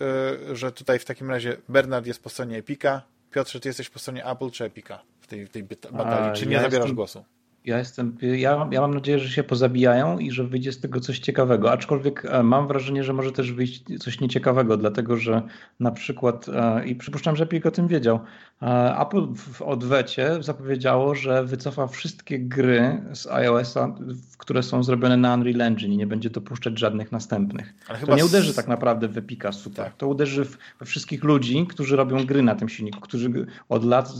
e, że tutaj w takim razie Bernard jest po stronie Epika. Piotrze, ty jesteś po stronie Apple czy Epika w tej, w tej batalii? A, czy nie ja zabierasz jestem... głosu? Ja, jestem, ja, ja mam nadzieję, że się pozabijają i że wyjdzie z tego coś ciekawego. Aczkolwiek e, mam wrażenie, że może też wyjść coś nieciekawego, dlatego że na przykład, e, i przypuszczam, że Epic o tym wiedział, e, Apple w odwecie zapowiedziało, że wycofa wszystkie gry z iOS-a, które są zrobione na Unreal Engine i nie będzie dopuszczać żadnych następnych. to nie uderzy tak naprawdę w Epica super. Tak. To uderzy we wszystkich ludzi, którzy robią gry na tym silniku, którzy od lat,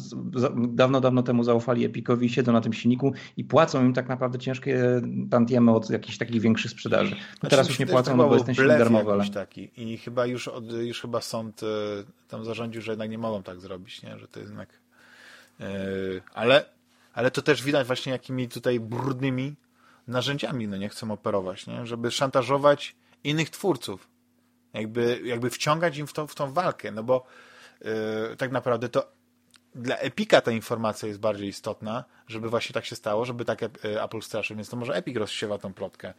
dawno, dawno temu zaufali Epicowi i siedzą na tym silniku i płacą im tak naprawdę ciężkie tantiemy od jakichś takich większych sprzedaży. No znaczy, teraz już nie płacą, no bo jest ten silnik darmowy. Ale... Taki. I chyba już, od, już chyba sąd e, tam zarządził, że jednak nie mogą tak zrobić, nie? że to jest jednak... Yy, ale, ale to też widać właśnie jakimi tutaj brudnymi narzędziami no nie chcą operować, nie? żeby szantażować innych twórców. Jakby, jakby wciągać im w, to, w tą walkę, no bo yy, tak naprawdę to dla Epika ta informacja jest bardziej istotna, żeby właśnie tak się stało, żeby tak e, Apple straszył, więc to może Epic rozsiewa tą plotkę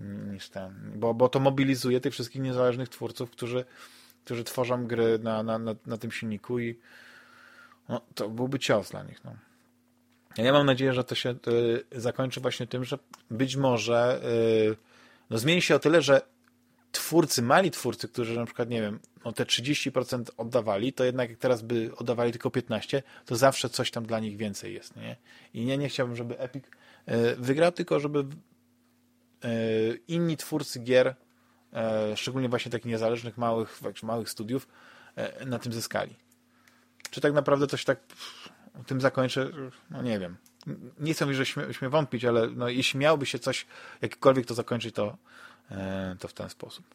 mm, niż ten, bo, bo to mobilizuje tych wszystkich niezależnych twórców, którzy, którzy tworzą gry na, na, na, na tym silniku i no, to byłby cios dla nich. No. Ja mam nadzieję, że to się y, zakończy właśnie tym, że być może y, no, zmieni się o tyle, że twórcy, mali twórcy, którzy na przykład, nie wiem, no te 30% oddawali, to jednak jak teraz by oddawali tylko 15%, to zawsze coś tam dla nich więcej jest, nie? I nie, nie chciałbym, żeby Epic e, wygrał, tylko żeby e, inni twórcy gier, e, szczególnie właśnie takich niezależnych, małych, małych studiów, na tym zyskali. Czy tak naprawdę to się tak tym zakończy? No nie wiem. Nie chcę mi, że wątpić, ale no, jeśli miałoby się coś, jakkolwiek to zakończyć, to, to w ten sposób.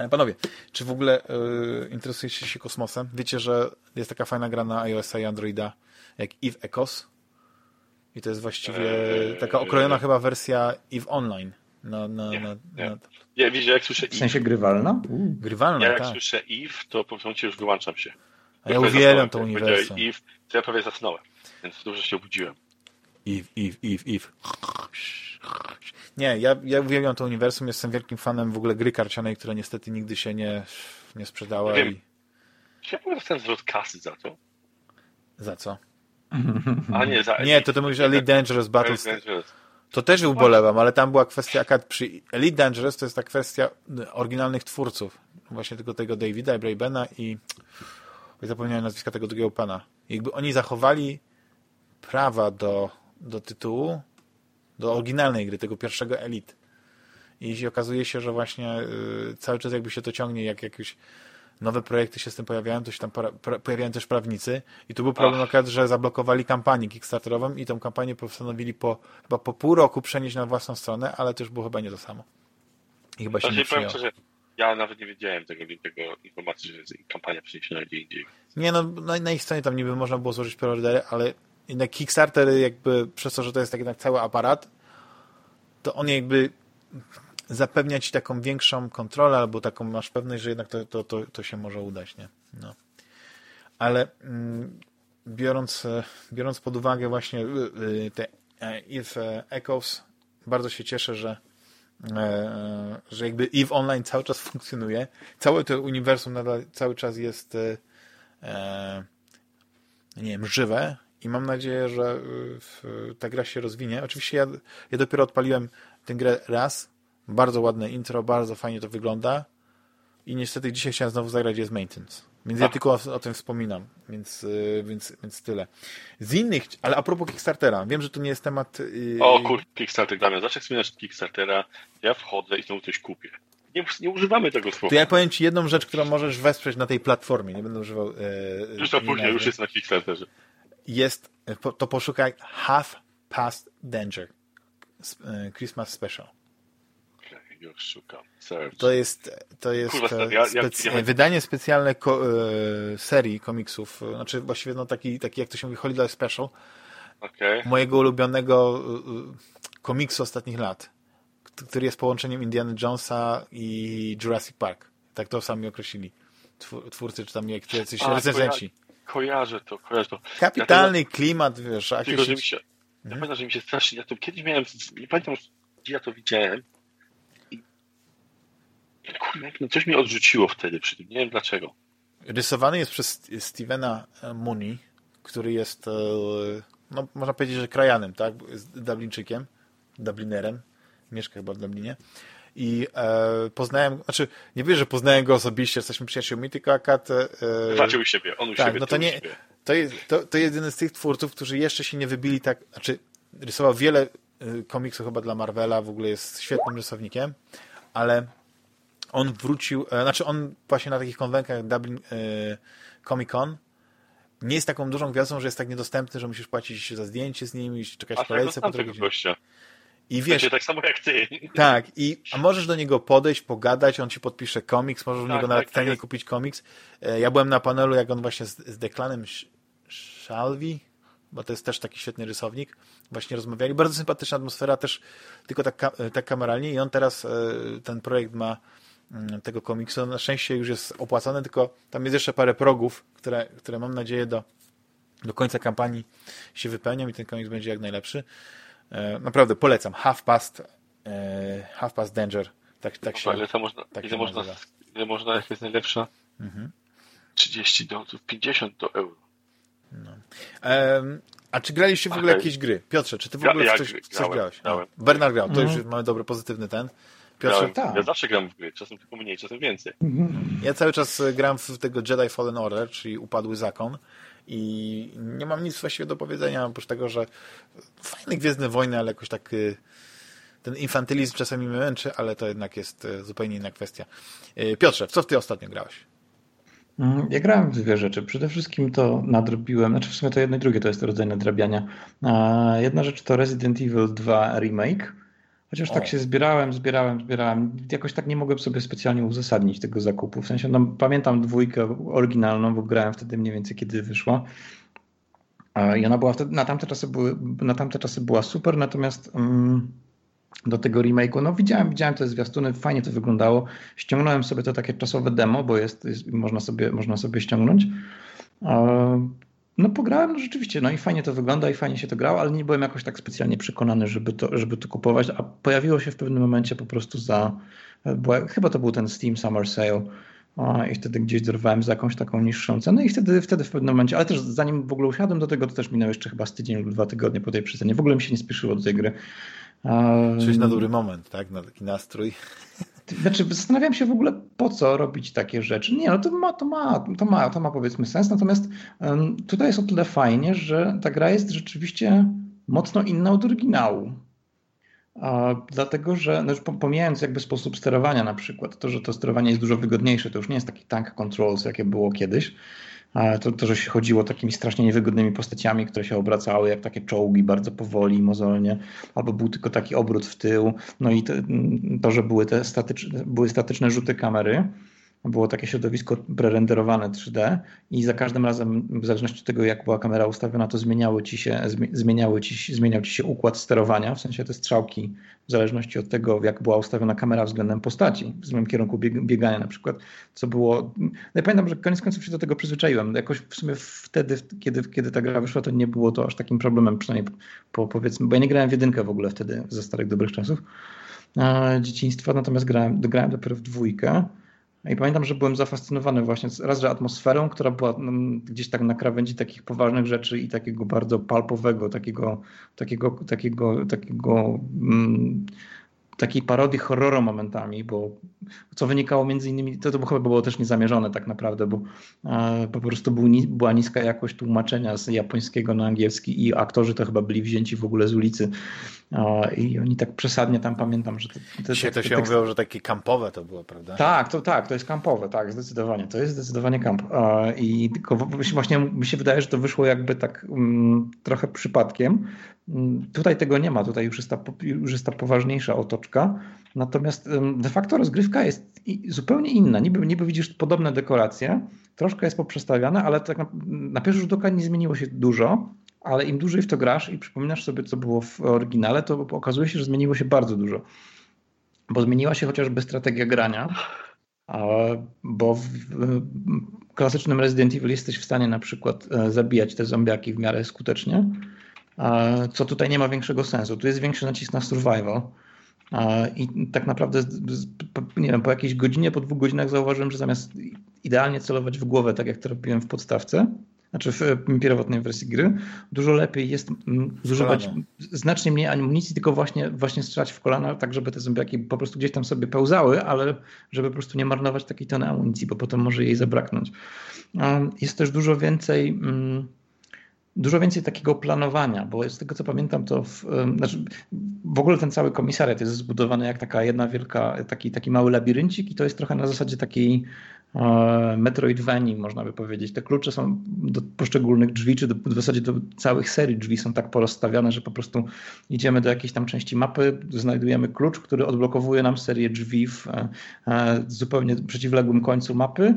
Ale panowie, czy w ogóle y, interesujecie się kosmosem? Wiecie, że jest taka fajna gra na iOS i Androida jak Eve Echos? I to jest właściwie eee, taka okrojona eee, chyba wersja Eve Online. Na, na, nie, na, nie. Na... Ja widzę, jak słyszę W sensie Eve. grywalna? Grywalna, Ja jak tak. słyszę Eve, to po prostu już wyłączam się. A ja uwielbiam to uniwersum. Eve, to ja prawie zasnąłem, więc dobrze się obudziłem. Eve, Eve, Eve, Eve. Nie, ja, ja uwielbiam to uniwersum, jestem wielkim fanem w ogóle gry karcianej, która niestety nigdy się nie, nie sprzedała. Wiem. I... Czy ja powiem ten zwrot kasy za to? Za co? A nie, za Nie, to ty mówisz Elite Dangerous Battles. To też ubolewam, ale tam była kwestia, przy Elite Dangerous to jest ta kwestia oryginalnych twórców. Właśnie tylko tego Davida i Braybena i zapomniałem nazwiska tego drugiego pana. Jakby oni zachowali prawa do, do tytułu, do oryginalnej gry, tego pierwszego Elite. I okazuje się, że właśnie y, cały czas jakby się to ciągnie, jak jakieś nowe projekty się z tym pojawiają, to się tam pojawiają też prawnicy i tu był problem akurat, że zablokowali kampanię Kickstarterową i tą kampanię postanowili po, chyba po pół roku przenieść na własną stronę, ale już było chyba nie to samo. I chyba się nie przyjęło. Ja nawet nie wiedziałem tego, tego informacji, że kampania przeniesiona gdzie indziej. Nie, no na, na ich stronie tam niby można było złożyć preordery, ale jednak Kickstarter jakby przez to, że to jest tak jednak cały aparat, to on jakby zapewnia ci taką większą kontrolę, albo taką masz pewność, że jednak to, to, to, to się może udać, nie? No. Ale mm, biorąc, e, biorąc pod uwagę właśnie e, te EVE Echoes, bardzo się cieszę, że że jakby EVE Online cały czas funkcjonuje. Całe to uniwersum nadal cały czas jest nie wiem, żywe i mam nadzieję, że ta gra się rozwinie. Oczywiście ja, ja dopiero odpaliłem tę grę raz. Bardzo ładne intro, bardzo fajnie to wygląda i niestety dzisiaj chciałem znowu zagrać jest maintenance. Więc ja tylko o, o, tym wspominam, więc, y, więc, więc tyle. Z innych, ale a propos Kickstartera, wiem, że to nie jest temat... Yy... O kur, Kickstarter, Damian, zacznij wspominać Kickstartera, ja wchodzę i znowu coś kupię. Nie, nie używamy tego słowa. To ja powiem Ci jedną rzecz, którą możesz wesprzeć na tej platformie, nie będę używał... Yy, już to później, już jest na Kickstarterze. Jest, to poszukaj Half Past Danger Christmas Special już szukam. Search. To jest, to jest Kurwa, ja, specy ja, ja... wydanie specjalne ko e, serii komiksów, znaczy właściwie no taki, taki jak to się mówi, Holiday Special, okay. mojego ulubionego e, komiksu ostatnich lat, który jest połączeniem Indiana Jonesa i Jurassic Park. Tak to sami określili twórcy, czy tam jacyś recenzenci. Kojarzę to, kojarzę to. Kapitalny ja to... klimat, wiesz. Tylko, że mi się, mhm. ja pamiętam, że mi się strasznie, ja to kiedyś miałem, nie pamiętam, gdzie ja to widziałem, Kurwa, no coś mi odrzuciło wtedy przy tym, nie wiem dlaczego. Rysowany jest przez Stevena Mooney, który jest, e, no można powiedzieć, że krajanem, tak? Dublińczykiem, Dublinerem, mieszka chyba w Dublinie. I e, poznałem, znaczy nie wiem, że poznałem go osobiście, jesteśmy przyjaciółmi, tylko akad... E, Walczył u siebie, on u tak, siebie, no to nie, to jest, to, to jeden z tych twórców, którzy jeszcze się nie wybili tak, znaczy rysował wiele e, komiksów chyba dla Marvela, w ogóle jest świetnym rysownikiem, ale on wrócił, e, znaczy on właśnie na takich konwenkach Dublin e, Comic Con nie jest taką dużą gwiazdą, że jest tak niedostępny, że musisz płacić za zdjęcie z nim i czekać w kolejce po drugiej gościa. I wiesz, tak samo jak ty. Tak, i a możesz do niego podejść, pogadać, on ci podpisze komiks, możesz tak, u niego tak, nawet taniej tak. kupić komiks. E, ja byłem na panelu, jak on właśnie z, z Declanem Shalvi, bo to jest też taki świetny rysownik, właśnie rozmawiali. Bardzo sympatyczna atmosfera, też tylko tak, tak kameralnie i on teraz, ten projekt ma Mm, tego komiksu. Na szczęście już jest opłacone, tylko tam jest jeszcze parę progów, które, które mam nadzieję do, do końca kampanii się wypełnią i ten komiks będzie jak najlepszy. E, naprawdę polecam. Half Past, e, Half Past Danger. Tak, tak się, ile to można, tak ile, można, ile można, jak jest najlepsza? Mhm. 30 dolców, 50 do euro. No. a czy graliście w ogóle jakieś gry? Piotrze, czy ty w ogóle ja, ja coś, grałem, coś grałeś? Grałem. No. Bernard grał, to mhm. już mamy dobry, pozytywny ten. Piotrze, ja, tak. ja zawsze gram w gry, czasem tylko mniej, czasem więcej. Mhm. Ja cały czas e, gram w tego Jedi Fallen Order, czyli Upadły Zakon i nie mam nic właściwie do powiedzenia, oprócz tego, że fajne Gwiezdne Wojny, ale jakoś tak e, ten infantylizm czasami mnie męczy, ale to jednak jest e, zupełnie inna kwestia. Piotrze, w co ty ostatnio grałeś? Mm, ja grałem w dwie rzeczy. Przede wszystkim to nadrobiłem, znaczy w sumie to jedno i drugie to jest rodzaj nadrabiania. Jedna rzecz to Resident Evil 2 Remake, Chociaż o. tak się zbierałem, zbierałem, zbierałem. Jakoś tak nie mogłem sobie specjalnie uzasadnić tego zakupu. W sensie, no, pamiętam dwójkę oryginalną, bo grałem wtedy mniej więcej, kiedy wyszła. I ona była wtedy, na tamte czasy, były, na tamte czasy była super, natomiast um, do tego remake'u, no widziałem, widziałem te zwiastuny, fajnie to wyglądało. Ściągnąłem sobie to takie czasowe demo, bo jest, jest można, sobie, można sobie ściągnąć. No pograłem, no rzeczywiście, no i fajnie to wygląda i fajnie się to grało, ale nie byłem jakoś tak specjalnie przekonany, żeby to, żeby to kupować, a pojawiło się w pewnym momencie po prostu za, bo chyba to był ten Steam Summer Sale i wtedy gdzieś dorwałem za jakąś taką niższą cenę i wtedy, wtedy w pewnym momencie, ale też zanim w ogóle usiadłem do tego, to też minął jeszcze chyba z tydzień lub dwa tygodnie po tej przecenie. W ogóle mi się nie spieszyło do tej gry. Czyli na dobry moment, tak? Na taki nastrój. Znaczy, zastanawiam się w ogóle, po co robić takie rzeczy. Nie, no to ma, to ma, to ma, to ma powiedzmy sens, natomiast um, tutaj jest o tyle fajnie, że ta gra jest rzeczywiście mocno inna od oryginału. A, dlatego, że no pomijając jakby sposób sterowania na przykład, to, że to sterowanie jest dużo wygodniejsze, to już nie jest taki tank controls, jakie było kiedyś, to, to, że się chodziło takimi strasznie niewygodnymi postaciami, które się obracały jak takie czołgi bardzo powoli, mozolnie, albo był tylko taki obrót w tył, no i to, to że były te statyczne, były statyczne rzuty kamery, było takie środowisko prerenderowane 3D i za każdym razem, w zależności od tego, jak była kamera ustawiona, to zmieniały ci się, zmieniały ci, zmieniał ci się układ sterowania, w sensie te strzałki, w zależności od tego, jak była ustawiona kamera względem postaci, w złym kierunku biegania na przykład, co było... No pamiętam, że koniec końców się do tego przyzwyczaiłem. Jakoś w sumie wtedy, kiedy, kiedy ta gra wyszła, to nie było to aż takim problemem, przynajmniej po, powiedzmy, bo ja nie grałem w jedynkę w ogóle wtedy, ze starych dobrych czasów e, dzieciństwa, natomiast grałem, grałem dopiero w dwójkę. I pamiętam, że byłem zafascynowany właśnie raz, że atmosferą, która była no, gdzieś tak na krawędzi takich poważnych rzeczy i takiego bardzo palpowego, takiego, takiego, takiego, takiego mm, takiej parodii horroru momentami, bo co wynikało między innymi, to, to chyba było też niezamierzone tak naprawdę, bo e, po prostu był, była niska jakość tłumaczenia z japońskiego na angielski i aktorzy to chyba byli wzięci w ogóle z ulicy e, i oni tak przesadnie tam pamiętam, że... To, to, Dzisiaj to się tekst... mówiło, że takie kampowe to było, prawda? Tak, to tak, to jest kampowe, tak, zdecydowanie, to jest zdecydowanie kamp i tylko właśnie mi się wydaje, że to wyszło jakby tak um, trochę przypadkiem, Tutaj tego nie ma, tutaj już jest, ta, już jest ta poważniejsza otoczka. Natomiast de facto rozgrywka jest zupełnie inna. Niby, niby widzisz podobne dekoracje, troszkę jest poprzestawiane, ale tak na, na pierwszy rzut oka nie zmieniło się dużo, ale im dłużej w to grasz i przypominasz sobie, co było w oryginale, to okazuje się, że zmieniło się bardzo dużo. Bo zmieniła się chociażby strategia grania, bo w klasycznym Resident Evil jesteś w stanie na przykład e, zabijać te zombiaki w miarę skutecznie, co tutaj nie ma większego sensu. Tu jest większy nacisk na survival. I tak naprawdę, nie wiem, po jakiejś godzinie, po dwóch godzinach zauważyłem, że zamiast idealnie celować w głowę, tak jak to robiłem w podstawce, znaczy w pierwotnej wersji gry, dużo lepiej jest zużywać znacznie mniej amunicji, tylko właśnie, właśnie strzelać w kolana, tak żeby te zombiaki po prostu gdzieś tam sobie pełzały, ale żeby po prostu nie marnować takiej tony amunicji, bo potem może jej zabraknąć. Jest też dużo więcej dużo więcej takiego planowania, bo z tego co pamiętam, to w, znaczy w ogóle ten cały komisariat jest zbudowany jak taka jedna wielka, taki, taki mały labiryncik i to jest trochę na zasadzie takiej E, Metroidvanii, można by powiedzieć. Te klucze są do poszczególnych drzwi, czy do, w zasadzie do całych serii drzwi są tak porozstawiane, że po prostu idziemy do jakiejś tam części mapy, znajdujemy klucz, który odblokowuje nam serię drzwi w e, e, zupełnie przeciwległym końcu mapy,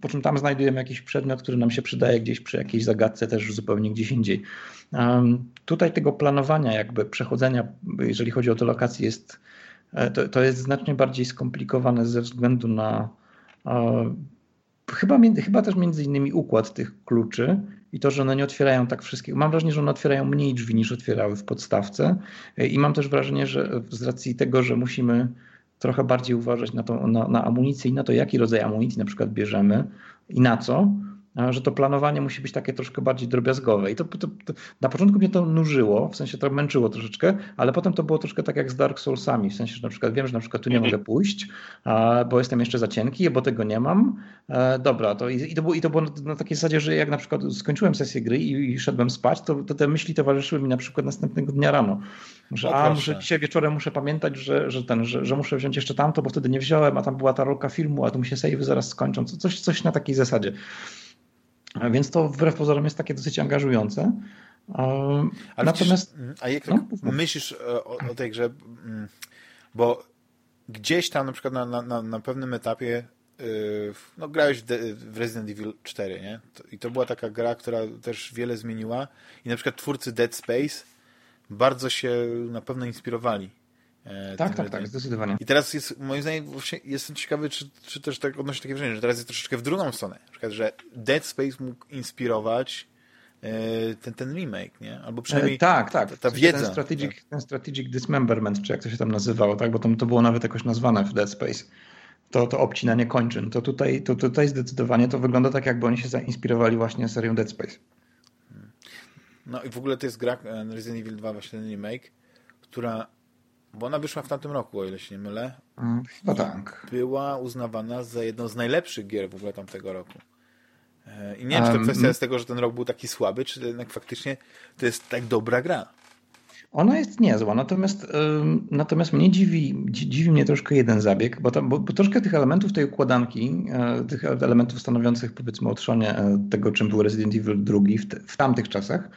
po czym tam znajdujemy jakiś przedmiot, który nam się przydaje gdzieś przy jakiejś zagadce, też zupełnie gdzieś indziej. Tutaj tego planowania, jakby przechodzenia, jeżeli chodzi o te lokacje, jest, to, to jest znacznie bardziej skomplikowane ze względu na Chyba, chyba też między innymi układ tych kluczy i to, że one nie otwierają tak wszystkiego. Mam wrażenie, że one otwierają mniej drzwi niż otwierały w podstawce i mam też wrażenie, że z racji tego, że musimy trochę bardziej uważać na, to, na, na amunicję i na to, jaki rodzaj amunicji na przykład bierzemy i na co, że to planowanie musi być takie troszkę bardziej drobiazgowe. I to, to, to, na początku mnie to nużyło, w sensie to męczyło troszeczkę, ale potem to było troszkę tak jak z Dark Soulsami, w sensie, że na przykład wiem, że na przykład tu nie mogę pójść, bo jestem jeszcze za cienki, bo tego nie mam. E, dobra, to i, i to było, i to było na takiej zasadzie, że jak na przykład skończyłem sesję gry i, i szedłem spać, to, to te myśli towarzyszyły mi na przykład następnego dnia rano. Że a, muszę, dzisiaj wieczorem muszę pamiętać, że, że, ten, że, że muszę wziąć jeszcze tamto, bo wtedy nie wziąłem, a tam była ta rolka filmu, a tu mi się save zaraz skończą. Coś, coś na takiej zasadzie. Więc to wbrew pozorom jest takie dosyć angażujące. Ale Natomiast. Przecież, a jak no, myślisz o, o tej grze, mm, bo gdzieś tam na przykład na, na, na pewnym etapie yy, no, grałeś w Resident Evil 4, nie? I to była taka gra, która też wiele zmieniła i na przykład twórcy Dead Space bardzo się na pewno inspirowali E, tak, tak, tak, zdecydowanie. I teraz jest, moim zdaniem, jestem ciekawy, czy, czy też tak odnoszę takie wrażenie, że teraz jest troszeczkę w drugą stronę. Na przykład, że Dead Space mógł inspirować e, ten, ten remake, nie? Albo przynajmniej e, tak, tak. ta, ta wiedza. Ten strategic, tak. ten strategic Dismemberment, czy jak to się tam nazywało, tak? Bo to, to było nawet jakoś nazwane w Dead Space. To, to obcinanie kończyn. To tutaj, to tutaj zdecydowanie to wygląda tak, jakby oni się zainspirowali właśnie serią Dead Space. No i w ogóle to jest gra Resident Evil 2, właśnie ten remake, która bo ona wyszła w tamtym roku, o ile się nie mylę. Mm, chyba tak. Była uznawana za jedną z najlepszych gier w ogóle tamtego roku. E, I nie wiem, czy to kwestia jest tego, że ten rok był taki słaby, czy jednak faktycznie to jest tak dobra gra. Ona jest niezła, natomiast, natomiast mnie dziwi, dziwi mnie troszkę jeden zabieg, bo, tam, bo, bo troszkę tych elementów tej układanki, e, tych elementów stanowiących powiedzmy o trzonie e, tego, czym był Resident Evil II w, te, w tamtych czasach,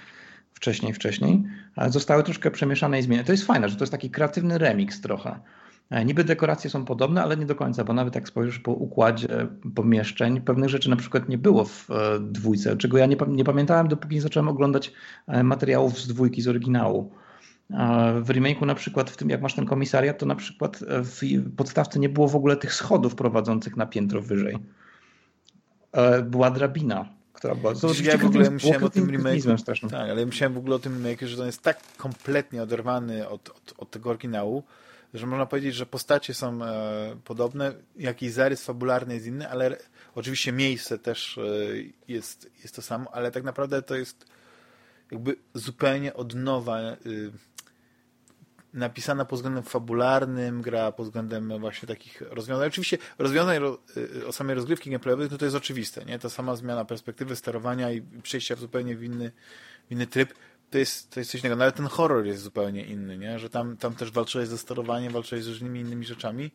wcześniej, wcześniej, zostały troszkę przemieszane i zmienione. To jest fajne, że to jest taki kreatywny remix trochę. E, niby dekoracje są podobne, ale nie do końca, bo nawet jak spojrzysz po układzie pomieszczeń, pewnych rzeczy na przykład nie było w e, dwójce, czego ja nie, nie pamiętałem, dopóki nie zacząłem oglądać e, materiałów z dwójki, z oryginału. W remake'u na przykład, w tym jak masz ten komisariat, to na przykład w podstawce nie było w ogóle tych schodów prowadzących na piętro wyżej. Była drabina, która była... To ja w ogóle myślałem o tym remake'u, tak, ale myślałem w ogóle o tym remake'u, że on jest tak kompletnie oderwany od, od, od tego oryginału, że można powiedzieć, że postacie są e, podobne, jakiś zarys fabularny jest inny, ale oczywiście miejsce też e, jest, jest to samo, ale tak naprawdę to jest jakby zupełnie od nowa e, napisana pod względem fabularnym, gra pod względem właśnie takich rozwiązań. Oczywiście rozwiązań e, o samej rozgrywki gameplayowej, no to jest oczywiste, nie? Ta sama zmiana perspektywy sterowania i przejścia w zupełnie w inny, w inny tryb to jest, to jest coś innego. Nawet ten horror jest zupełnie inny, nie? że tam, tam też walczyłeś ze sterowaniem, walczyłeś z różnymi innymi rzeczami.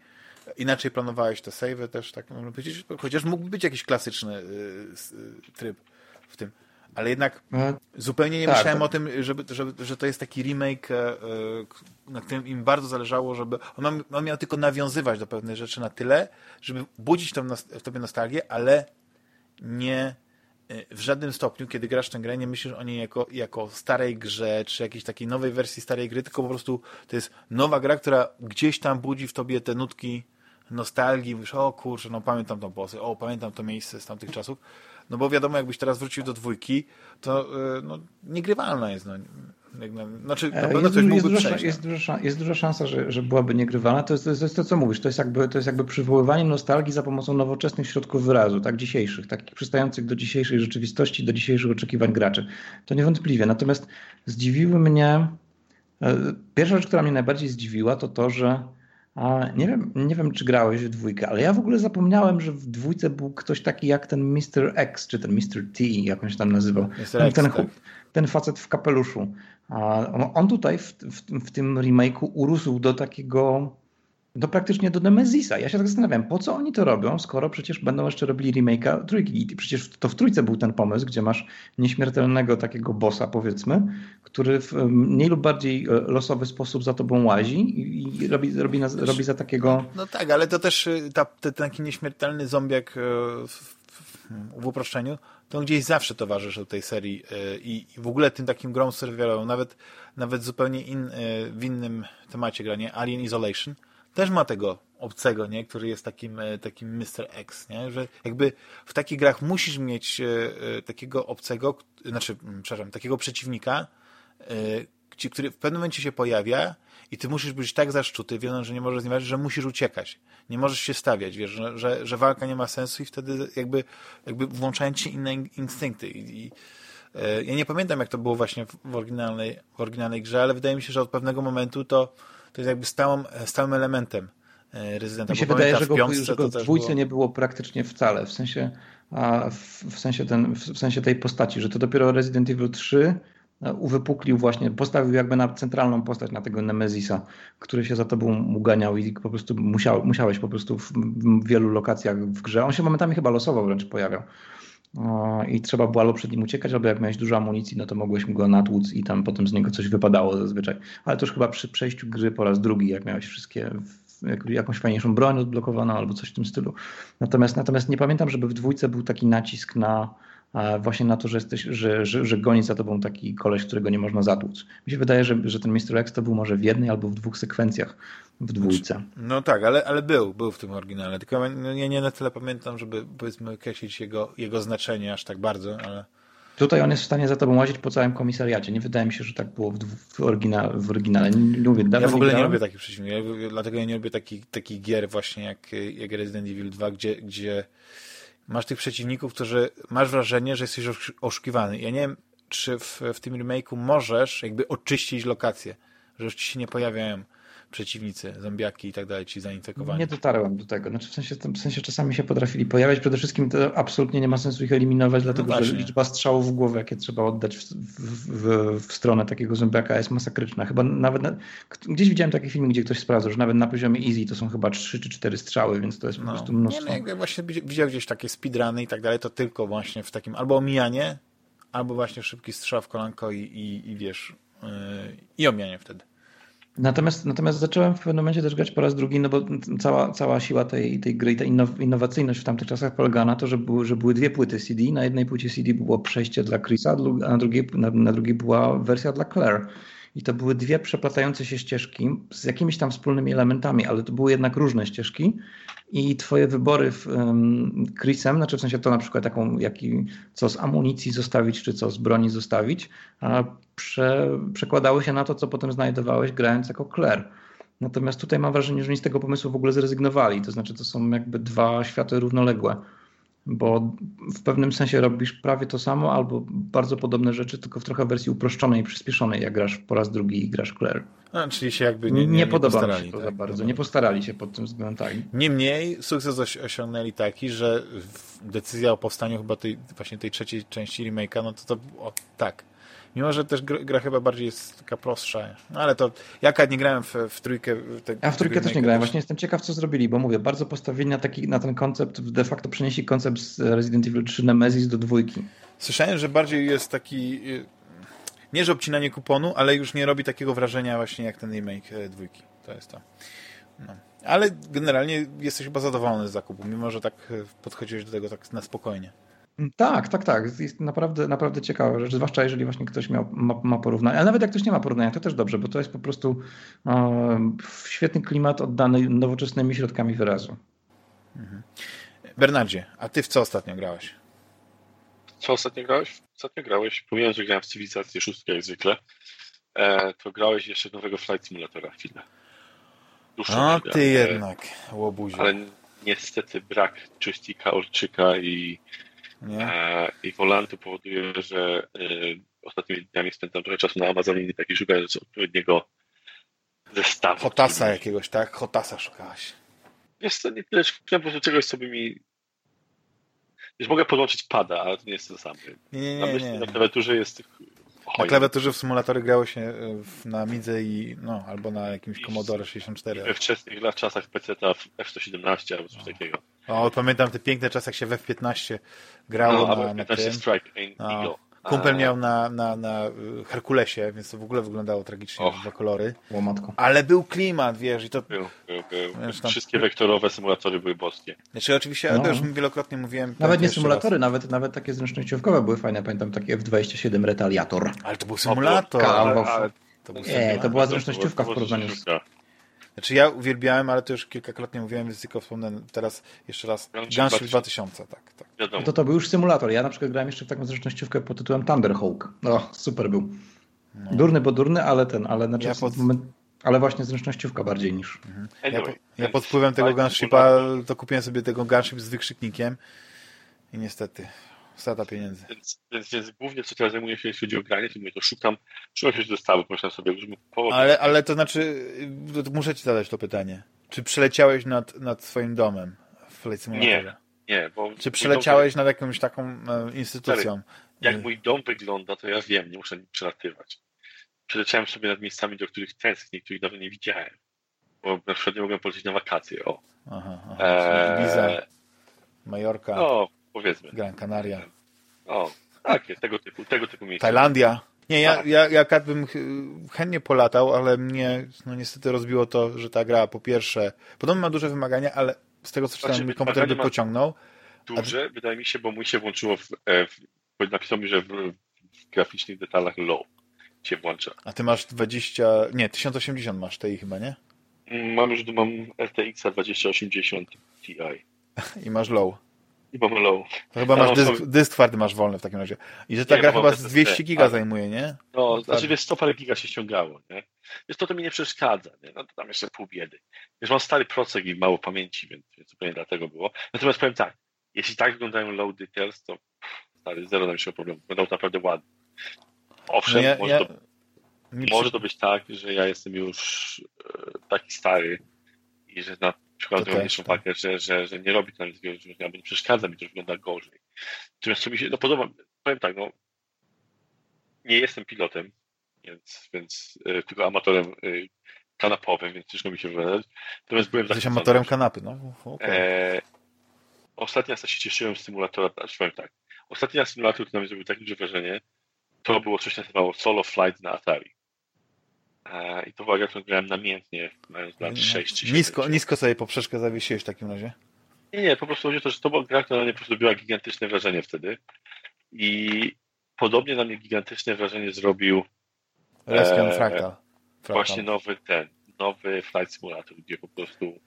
Inaczej planowałeś te savey też, tak można powiedzieć, chociaż mógłby być jakiś klasyczny y, y, tryb w tym. Ale jednak no, zupełnie nie tak, myślałem tak. o tym, żeby, żeby, że to jest taki remake, e, e, na którym im bardzo zależało, żeby on, on miał tylko nawiązywać do pewnych rzeczy na tyle, żeby budzić tą, w tobie nostalgię, ale nie w żadnym stopniu, kiedy grasz tę grę, nie myślisz o niej jako, jako starej grze, czy jakiejś takiej nowej wersji starej gry, tylko po prostu to jest nowa gra, która gdzieś tam budzi w tobie te nutki nostalgii, mówisz, o kurczę, no pamiętam tą postać, o pamiętam to miejsce z tamtych czasów, no bo wiadomo, jakbyś teraz wrócił do dwójki, to e, no, niegrywalna jest, no. Znaczy, na pewno jest, jest, duża, jest, duża, jest duża szansa, że, że byłaby niegrywalna. To jest, to, jest, to, co mówisz. To jest, jakby, to jest jakby przywoływanie nostalgii za pomocą nowoczesnych środków wyrazu, tak dzisiejszych, takich przystających do dzisiejszej rzeczywistości, do dzisiejszych oczekiwań graczy. To niewątpliwie. Natomiast zdziwiły mnie. E, pierwsza rzecz, która mnie najbardziej zdziwiła, to to, że a nie wiem, nie wiem, czy grałeś w dwójkę, ale ja w ogóle zapomniałem, że w dwójce był ktoś taki jak ten Mr. X, czy ten Mr. T, jak on się tam nazywał. Ten, X, ten, tak. ten facet w kapeluszu. On tutaj w, w, w tym remake'u urósł do takiego, do praktycznie do Nemezisa. Ja się tak zastanawiam, po co oni to robią, skoro przecież będą jeszcze robili remake'a trójki. Przecież to w trójce był ten pomysł, gdzie masz nieśmiertelnego takiego bossa, powiedzmy, który w mniej lub bardziej e, losowy sposób za tobą łazi i, i robi, robi, na, robi za takiego... No tak, ale to też e, ta, ten taki nieśmiertelny zombiak e, w, w, uproszczeniu to gdzieś zawsze towarzyszy tej serii i, w ogóle tym takim grom serwerowym, nawet, nawet zupełnie in, w innym temacie granie, Alien Isolation, też ma tego obcego, nie? który jest takim, e, takim Mr. X, nie? że jakby w takich grach musisz mieć takiego obcego, znaczy, przepraszam, takiego przeciwnika, który w pewnym momencie się pojawia i ty musisz być tak zaszczuty, wiedząc, że nie możesz z nim że musisz uciekać. Nie możesz się stawiać, wiesz, że, że, że walka nie ma sensu i wtedy jakby, jakby włączają ci inne instynkty. I, i e, ja nie pamiętam, jak to było właśnie w oryginalnej, w oryginalnej grze, ale wydaje mi się, że od pewnego momentu to, to jest jakby stałym, stałym elementem e, rezydenta. Mi się wydaje, że go, w, że go w dwójce było... nie było praktycznie wcale, w sensie, a w, w, sensie ten, w sensie tej postaci, że to dopiero Resident Evil 3 uwypuklił właśnie, postawił jakby na centralną postać na tego Nemezisa, który się za tobą uganiał i po prostu musiał, musiałeś po prostu w, w wielu lokacjach w grze. On się momentami chyba losowo wręcz pojawiał. I trzeba było albo przed nim uciekać, albo jak miałeś dużo amunicji, no to mogłeś go natłuc i tam potem z niego coś wypadało zazwyczaj. Ale to już chyba przy przejściu gry po raz drugi, jak miałeś wszystkie jakąś fajniejszą broń odblokowaną albo coś w tym stylu. Natomiast, natomiast nie pamiętam, żeby w dwójce był taki nacisk na właśnie na to, że, jesteś, że, że, że goni za tobą taki koleś, którego nie można zatłuc. Mi się wydaje, że, że ten Mr. X to był może w jednej albo w dwóch sekwencjach w dwójce. No tak, ale, ale był, był w tym oryginale. Tylko ja nie na tyle pamiętam, żeby powiedzmy określić jego, jego znaczenie aż tak bardzo, ale... Tutaj on jest w stanie za tobą łazić po całym komisariacie. Nie wydaje mi się, że tak było w, w, oryginale, w oryginale. Nie, lubię, ja w ogóle nie, nie lubię takich przeciwników. Ja, dlatego ja nie lubię takich, takich gier właśnie jak, jak Resident Evil 2, gdzie, gdzie masz tych przeciwników, którzy masz wrażenie, że jesteś oszukiwany. Ja nie wiem, czy w, w tym remake'u możesz jakby oczyścić lokacje, że już ci się nie pojawiają przeciwnicy, zombiaki i tak dalej, ci zainfekowani. Nie dotarłem do tego. Znaczy w sensie, w sensie czasami się potrafili pojawiać. Przede wszystkim to absolutnie nie ma sensu ich eliminować, dlatego no że liczba strzałów w głowę, jakie trzeba oddać w, w, w, w stronę takiego zombiaka jest masakryczna. Chyba nawet na, gdzieś widziałem taki film, gdzie ktoś sprawdzał, że nawet na poziomie easy to są chyba 3 czy 4 strzały, więc to jest no. po prostu mnóstwo. Nie, no, jak właśnie widział gdzieś takie speedruny i tak dalej, to tylko właśnie w takim albo omijanie, albo właśnie szybki strzał w kolanko i, i, i wiesz, yy, i omijanie wtedy. Natomiast, natomiast zacząłem w pewnym momencie też grać po raz drugi, no bo cała, cała siła tej, tej gry i ta innowacyjność w tamtych czasach polegała na to, że były, że były dwie płyty CD. Na jednej płycie CD było przejście dla Chrisa, a na drugiej, na, na drugiej była wersja dla Claire. I to były dwie przeplatające się ścieżki z jakimiś tam wspólnymi elementami, ale to były jednak różne ścieżki. I twoje wybory w um, Chrisem, znaczy w sensie to na przykład taką, jaki, co z amunicji zostawić, czy co z broni zostawić, a prze, przekładały się na to, co potem znajdowałeś grając jako Claire. Natomiast tutaj mam wrażenie, że oni z tego pomysłu w ogóle zrezygnowali. To znaczy, to są jakby dwa światy równoległe bo w pewnym sensie robisz prawie to samo albo bardzo podobne rzeczy, tylko w trochę wersji uproszczonej i przyspieszonej, jak grasz po raz drugi i grasz Claire. A, czyli się jakby nie, nie, nie podoba mi się to tak, za bardzo. Nie postarali się pod tym względem. Tak. Niemniej sukces osiągnęli taki, że decyzja o powstaniu chyba tej, właśnie tej trzeciej części remake'a, no to to o, tak, Mimo, że też gra, gra, chyba bardziej jest taka prostsza. No ale to jaka nie grałem w, w trójkę. Te, ja w trójkę też nie grałem. Właśnie jestem ciekaw, co zrobili, bo mówię, bardzo postawili na, taki, na ten koncept, de facto przenieśli koncept z Resident Evil 3 Nemesis do dwójki. Słyszałem, że bardziej jest taki y, nie, że obcinanie kuponu, ale już nie robi takiego wrażenia właśnie jak ten remake e, dwójki. To jest to. No. Ale generalnie jesteś chyba zadowolony z zakupu, mimo że tak e, podchodziłeś do tego tak na spokojnie. Tak, tak, tak. Jest naprawdę, naprawdę ciekawa rzecz, zwłaszcza jeżeli właśnie ktoś miał, ma, ma porównanie. Ale nawet jak ktoś nie ma porównania, to też dobrze, bo to jest po prostu e, świetny klimat oddany nowoczesnymi środkami wyrazu. Mhm. Bernardzie, a ty w co ostatnio grałeś? Co ostatnio grałeś? Ostatnio grałeś, pomijając, że grałem w Cywilizację 6 jak zwykle, e, to grałeś jeszcze nowego Flight Simulatora chwilę. Dłuższą a ty e, jednak, łobuzie. Ale niestety brak czyścika, orczyka i nie? I volanty powoduje, że y, ostatnimi dniami spędzam trochę czasu na Amazonie i taki szukając odpowiedniego zestawu. Hotasa jakiegoś, tak? Hotasa szukałaś. Wiesz co, nie tyle szukałem po prostu czegoś, co by mi... Już mogę podłączyć pada, ale to nie jest to samo. Nie, nie, nie. nie. Na klawiaturze jest na klawiaturze w symulatory grało się e, na Midze i no, albo na jakimś Commodore 64. We wczesnych lat czasach PC w F117 albo coś no. takiego. O, pamiętam te piękne czasy, jak się w F15 grało no, na, na tym. Strike, no. Kumpel miał na, na, na Herkulesie, więc to w ogóle wyglądało tragicznie, dwa kolory. Łomatko. Ale był klimat, wiesz, i to... Był, był, był. Wiesz, tam... Wszystkie wektorowe symulatory były boskie. Znaczy oczywiście, no. też wielokrotnie mówiłem... Nawet nie symulatory, nawet, nawet takie zręcznościówkowe były fajne, pamiętam taki F27 Retaliator. Ale to był symulator. ale, ale, to był nie, to była zręcznościówka w porównaniu z... Znaczy ja uwielbiałem, ale to już kilkakrotnie mówiłem, więc tylko wspomnę teraz jeszcze raz. Gunship 2000, tak. tak. No to to był już symulator. Ja na przykład grałem jeszcze w taką zręcznościówkę pod tytułem Thunderhawk. O, super był. No. Durny, bo durny, ale ten, ale na ja pod... moment, ale właśnie zręcznościówka bardziej niż. Mhm. Ja, ja pod wpływem tego Gunshipa to kupiłem sobie tego Gunship z wykrzyknikiem i niestety strata pieniędzy. Więc, więc, więc głównie co teraz zajmuję się, jeśli chodzi o granie, to, to szukam, szukam się zestawów, można sobie ale, ale to znaczy, muszę ci zadać to pytanie. Czy przeleciałeś nad, nad swoim domem w Flight? Nie, nie. Bo Czy przeleciałeś nad jakąś taką e, instytucją? jak mój dom wygląda, to ja wiem, nie muszę przelatywać. Przeleciałem sobie nad miejscami, do których tęsknię, których dawno nie widziałem. Bo na przykład nie mogłem polecieć na wakacje, o. Aha, aha. Eee, Ibiza, Majorka. No, powiedzmy. Gran Canaria. O, takie, tego typu, tego typu miejsca. Tajlandia. Nie, ja, tak. ja, ja bym chętnie polatał, ale mnie no niestety rozbiło to, że ta gra po pierwsze, podobno ma duże wymagania, ale z tego co czytałem, znaczy, komputer by pociągnął. Duże, a... wydaje mi się, bo mój się włączyło, w, e, w, napisał mi, że w, w graficznych detalach low się włącza. A ty masz 20, nie, 1080 masz tej chyba, nie? Mam już, mam RTX 2080 Ti. I masz low. Mam low. To chyba masz dysk, dysk twardy masz wolny w takim razie. I że ta nie, gra chyba z 200 giga zajmuje, nie? No, znaczy wiesz, 100 parę giga się ściągało, nie? Wiesz, to to mi nie przeszkadza, nie? No to tam jeszcze pół biedy. Wiesz, mam stary procek i mało pamięci, więc, więc zupełnie dlatego było. Natomiast powiem tak, jeśli tak wyglądają low details, to stary, zero nam się problemu. Będą naprawdę ładne. Owszem, no ja, może, ja... To, może to być tak, że ja jestem już e, taki stary i że na przykład mniejszą pakę, że, że, że nie robi to nic wiele, bo nie przeszkadza mi, to wygląda gorzej. Natomiast co mi się, no podoba, powiem tak, no nie jestem pilotem, więc, więc y, tylko amatorem y, kanapowym, więc ciężko mi się wypowiadać. Natomiast byłem Jesteś amatorem kanapy, no. Okay. E, ostatni raz się cieszyłem z symulatora, znaczy powiem tak, ostatni raz symulator, który na mnie zrobił takie duże wrażenie, to było coś, co nazywało Solo Flight na Atari. E, I to była gra, którą grałem namiętnie, mając lat 6 czy 7. Nisko, nisko sobie poprzeczkę zawiesiłeś w takim razie? Nie, nie, po prostu chodzi o to, że to była gra, która na mnie po prostu robiła gigantyczne wrażenie wtedy. I podobnie na mnie gigantyczne wrażenie zrobił Rescue e, Fractal. Właśnie nowy ten, nowy Flight Simulator, gdzie po prostu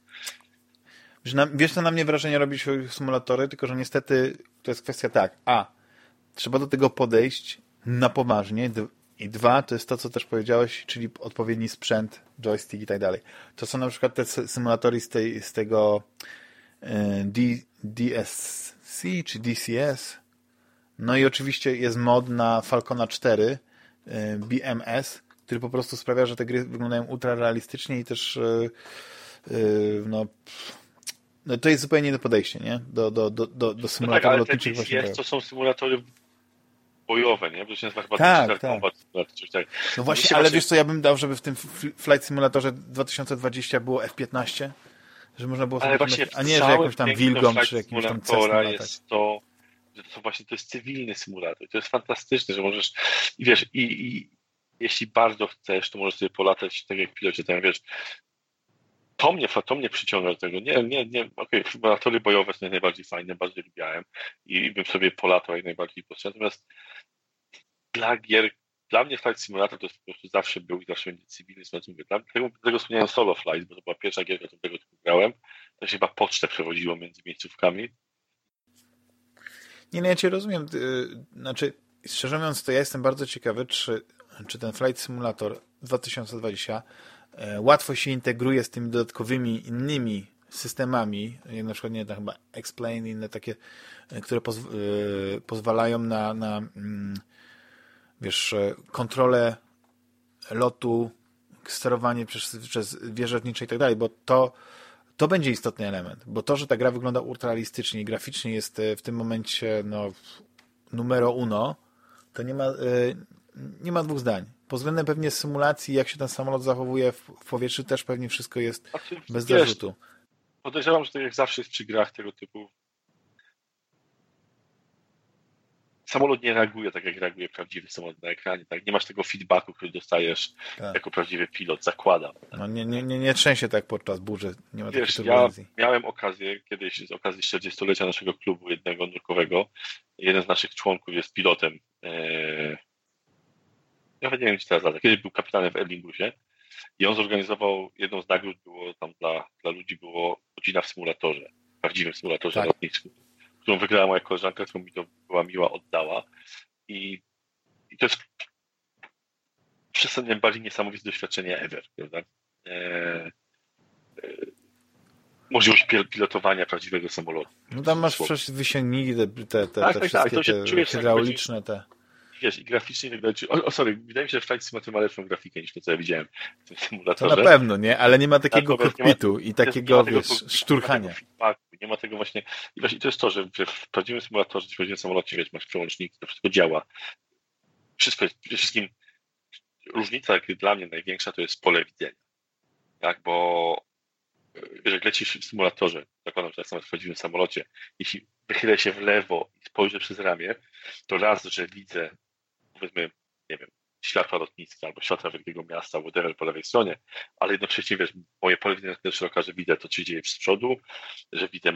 wiesz, co na mnie wrażenie robi symulatory, tylko że niestety to jest kwestia tak, a, trzeba do tego podejść na poważnie i dwa, to jest to, co też powiedziałeś, czyli odpowiedni sprzęt, joystick i tak dalej. To są na przykład te symulatory z, tej, z tego e, D, DSC czy DCS. No i oczywiście jest mod na Falcona 4 e, BMS, który po prostu sprawia, że te gry wyglądają ultra realistycznie i też e, no, no to jest zupełnie inne podejście, nie? Do, do, do, do, do symulatorów no tak, lotniczych. Właśnie jest, to są symulatory bojowe, nie? Bo to się nazywa chyba tak, tak. Combat, coś tak. No właśnie, ale właśnie... wiesz co, ja bym dał, żeby w tym Flight Simulatorze 2020 było F-15, że można było ale właśnie a nie, że jakąś tam wilgą, czy jakimś tam Cessna jest to, że to właśnie to jest cywilny symulator. To jest fantastyczne, że możesz i wiesz, i, i jeśli bardzo chcesz, to możesz sobie polatać tak jak pilocie, tam wiesz, to mnie, to mnie przyciąga do tego. Nie, nie, nie, okej, okay, symulatory bojowe są najbardziej fajne, bardzo lubiałem i bym sobie polatał jak najbardziej potrzebny. Natomiast dla gier, dla mnie Flight Simulator to jest po prostu zawsze był i zawsze będzie cywilny symulator. Dla tego, wspomniałem Solo Flight, bo to była pierwsza gier, którą tego typu grałem. To się chyba pocztę przewodziło między miejscówkami. Nie, no ja cię rozumiem. Znaczy, szczerze mówiąc, to ja jestem bardzo ciekawy, czy, czy ten Flight Simulator 2020 E, łatwo się integruje z tymi dodatkowymi innymi systemami, jak na przykład nie, chyba Explain, inne takie, e, które poz, e, pozwalają na, na mm, wiesz, kontrolę lotu, sterowanie przez, przez lotnicze i tak dalej, bo to, to będzie istotny element, bo to, że ta gra wygląda ultralistycznie i graficznie jest w tym momencie no, numero uno, to nie ma, nie ma dwóch zdań pod względem pewnie symulacji, jak się ten samolot zachowuje w, w powietrzu, też pewnie wszystko jest znaczy, bez wiesz, zarzutu. Podejrzewam, że tak jak zawsze jest przy grach tego typu samolot nie reaguje tak, jak reaguje prawdziwy samolot na ekranie. Tak? Nie masz tego feedbacku, który dostajesz tak. jako prawdziwy pilot, zakładam. No, nie, nie, nie, nie trzęsie tak podczas burzy. Nie ma Wiesz, ja miałem okazję kiedyś z okazji 40-lecia naszego klubu jednego nurkowego. Jeden z naszych członków jest pilotem e, ja nie wiem, czy teraz lata. Kiedyś był kapitanem w Erlingusie i on zorganizował, jedną z nagród było tam dla, dla ludzi było godzina w symulatorze, prawdziwym symulatorze tak. lotniczym, którą wygrała moja koleżanka, którą mi to była miła oddała i, i to jest przez najbardziej niesamowite doświadczenie ever, prawda? E, e, możliwość pilotowania prawdziwego samolotu. No tam masz przecież wysięgniki, te, te, te, tak, te tak, tak. wszystkie tak. te hydrauliczne, te wiesz, i graficznie tak dalej. O, o, sorry, wydaje mi się, że Flight Simulator ma lepszą grafikę niż to, co ja widziałem w tym symulatorze. To na pewno, nie? Ale nie ma takiego tak, kokpitu i takiego, wiesz, szturchania. Nie ma tego właśnie, i właśnie to jest to, że w prawdziwym symulatorze, w prawdziwym samolocie, wiesz, masz przełączniki, to wszystko działa. Wszystko jest, przede wszystkim różnica, jak dla mnie największa, to jest pole widzenia. Tak, bo jak lecisz w symulatorze, zakładam, że tak samo w prawdziwym samolocie, jeśli wychylę się w lewo i spojrzę przez ramię, to raz, że widzę powiedzmy, nie wiem, światła lotniska albo światła wielkiego miasta, whatever po lewej stronie, ale jednocześnie, wiesz, moje pole widzenia jest tyle szeroka, że widzę to, co się dzieje z przodu, że widzę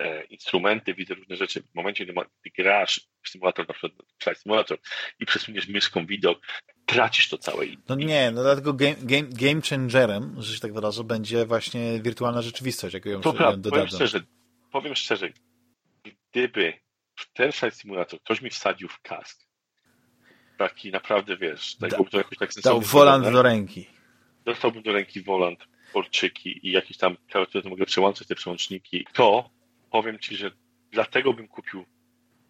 e, instrumenty, widzę różne rzeczy. W momencie, gdy grasz w symulator, na przykład Flight Simulator i przesuniesz myszką widok, tracisz to całe. No nie, no dlatego game, game, game changerem, że się tak wyrażę, będzie właśnie wirtualna rzeczywistość, jak ją dodadzą. Powiem szczerze, powiem szczerze, gdyby w ten Flight Simulator ktoś mi wsadził w kask, taki naprawdę, wiesz, da, to jakoś tak Dał wolant do ręki. Dostałbym do ręki wolant, porczyki i jakieś tam klawiatury, to mogę przełączać te przełączniki. To powiem Ci, że dlatego bym kupił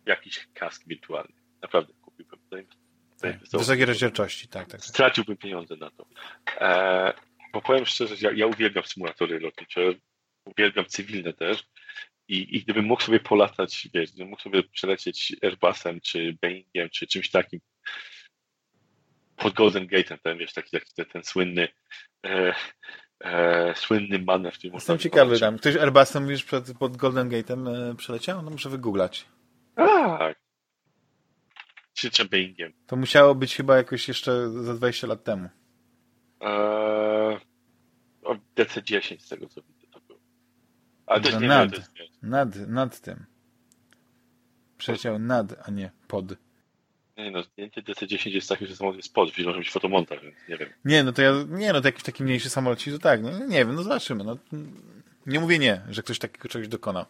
jakiś kask wirtualny. Naprawdę kupiłbym. Tak, wysokiej rozdzielczości, tak, tak, tak. Straciłbym pieniądze na to. E, bo powiem szczerze, ja, ja uwielbiam symulatory lotnicze, uwielbiam cywilne też. I, I gdybym mógł sobie polatać, wiesz, gdybym mógł sobie przelecieć Airbusem, czy Boeingiem, czy czymś takim, pod Golden Gate'em, ten, wiesz, taki, taki ten, ten słynny e, e, słynny manewr. Jestem ciekawy tam. Ktoś Airbusem przed, pod Golden Gate'em e, przeleciał? No muszę wygooglać. Tak. Czy, Boeingiem. To musiało być chyba jakoś jeszcze za 20 lat temu. Eee, DC10 z tego co widzę to było. Ale też nie nad, wiem, nad, nad tym. Przeciął nad, a nie pod. Nie no, zdjęcie DC10 jest takie, że samolot jest pod, czyli może być fotomontaż, więc nie wiem. Nie, no to ja, nie no, to jakiś taki mniejszy samolocik, to tak, no nie wiem, no zobaczymy, no. Nie mówię nie, że ktoś takiego czegoś dokonał.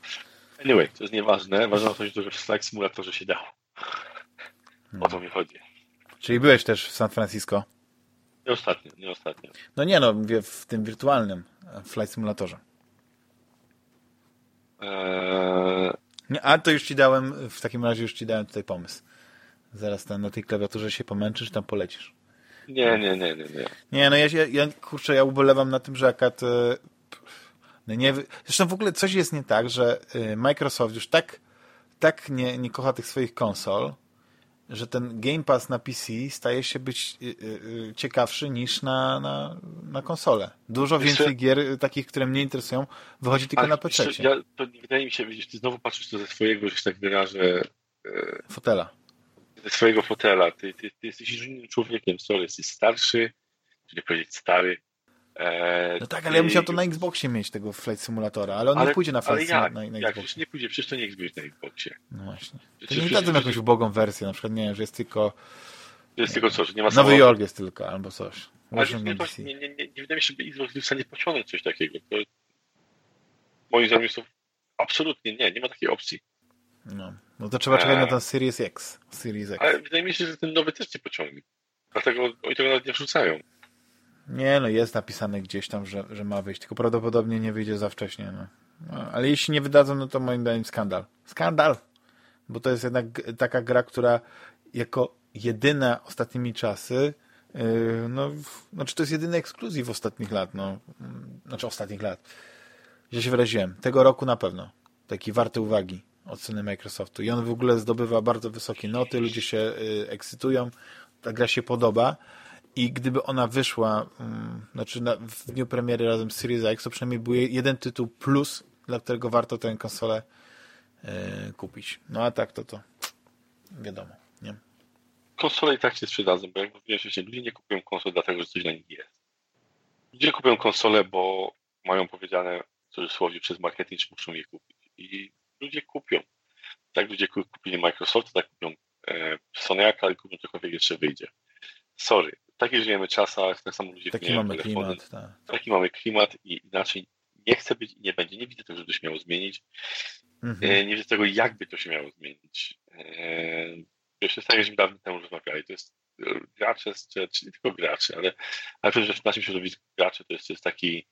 Anyway, to jest nieważne, ważne to, że w Flight Simulatorze się dało. O to mi chodzi. Czyli byłeś też w San Francisco? Nie ostatnio, nie ostatnio. No nie no, mówię w tym wirtualnym Flight Simulatorze. Eee... Nie, a to już ci dałem, w takim razie już ci dałem tutaj pomysł. Zaraz tam na tej klawiaturze się pomęczysz, tam polecisz. Nie, nie, nie, nie, nie. Nie, no ja, się, ja kurczę, ja ubolewam na tym, że akad... No nie, zresztą w ogóle coś jest nie tak, że y, Microsoft już tak, tak nie, nie kocha tych swoich konsol, że ten Game Pass na PC staje się być y, ciekawszy niż na, na, na konsolę. Dużo więcej gier takich, które mnie interesują, wychodzi tylko na PC. Ja, to wydaje mi się, widzisz, ty znowu patrzysz to ze swojego, że się tak wyrażę... Fotela ze swojego fotela. Ty, ty, ty jesteś innym człowiekiem, sorry, jesteś starszy, czy nie powiedzieć stary. E, no tak, ale ty... ja musiał to na Xboxie mieć, tego Flight Simulatora, ale on ale, nie pójdzie na Flight jak, na, na jak, Xboxie. nie pójdzie, przecież to nie Xbox na Xboxie. No właśnie. To nie dadzą jakąś ubogą wersję, na przykład, nie wiem, że jest tylko... Jest tylko co, że nie ma Nowy Jork jest tylko, albo coś. Ale nie, nie, nie, nie, nie wydaje mi się, że Xbox jest w stanie pociągnąć coś takiego. To, moim zdaniem jest to absolutnie nie, nie ma takiej opcji. No. No to trzeba czekać na ten Series X. Series X. Ale wydaje mi się, że ten nowy też nie pociągnie. Dlatego oni tego nawet nie wrzucają. Nie, no jest napisane gdzieś tam, że, że ma wyjść, tylko prawdopodobnie nie wyjdzie za wcześnie. No. no. ale jeśli nie wydadzą, no to moim zdaniem skandal. Skandal! Bo to jest jednak taka gra, która jako jedyna ostatnimi czasy yy, no, znaczy to jest jedyny ekskluzyw ostatnich lat, no, znaczy ostatnich lat. Gdzie się wyraziłem. Tego roku na pewno. Taki warty uwagi oceny Microsoftu. I on w ogóle zdobywa bardzo wysokie noty, ludzie się y, ekscytują, ta gra się podoba i gdyby ona wyszła, um, znaczy na, w dniu premiery razem z Series X, to przynajmniej był jeden tytuł plus, dla którego warto tę konsolę y, kupić. No a tak to to wiadomo, nie? Konsole i tak się sprzedadzą, bo jak mówiłem wcześniej, ludzie nie kupują konsol dlatego, że coś na nich jest. Ludzie kupują konsole, bo mają powiedziane w cudzysłowie przez marketing, że muszą je kupić. I ludzie kupią. Tak ludzie kupili Microsoft, tak kupią e, Sonyaka, ale kupią cokolwiek jeszcze wyjdzie. Sorry, w takich żyjemy czasach, tak samo ludzie Taki mamy telefony. klimat. Tak. Taki mamy klimat i inaczej nie chce być i nie będzie. Nie widzę tego, żeby to się miało zmienić. Mhm. E, nie widzę tego, jakby to się miało zmienić. E, jest tak, żeśmy dawno temu rozmawiali. To jest e, gracze, czy, czy nie tylko gracze, ale, ale wszystkim w naszym środowisku gracze to jest, to jest taki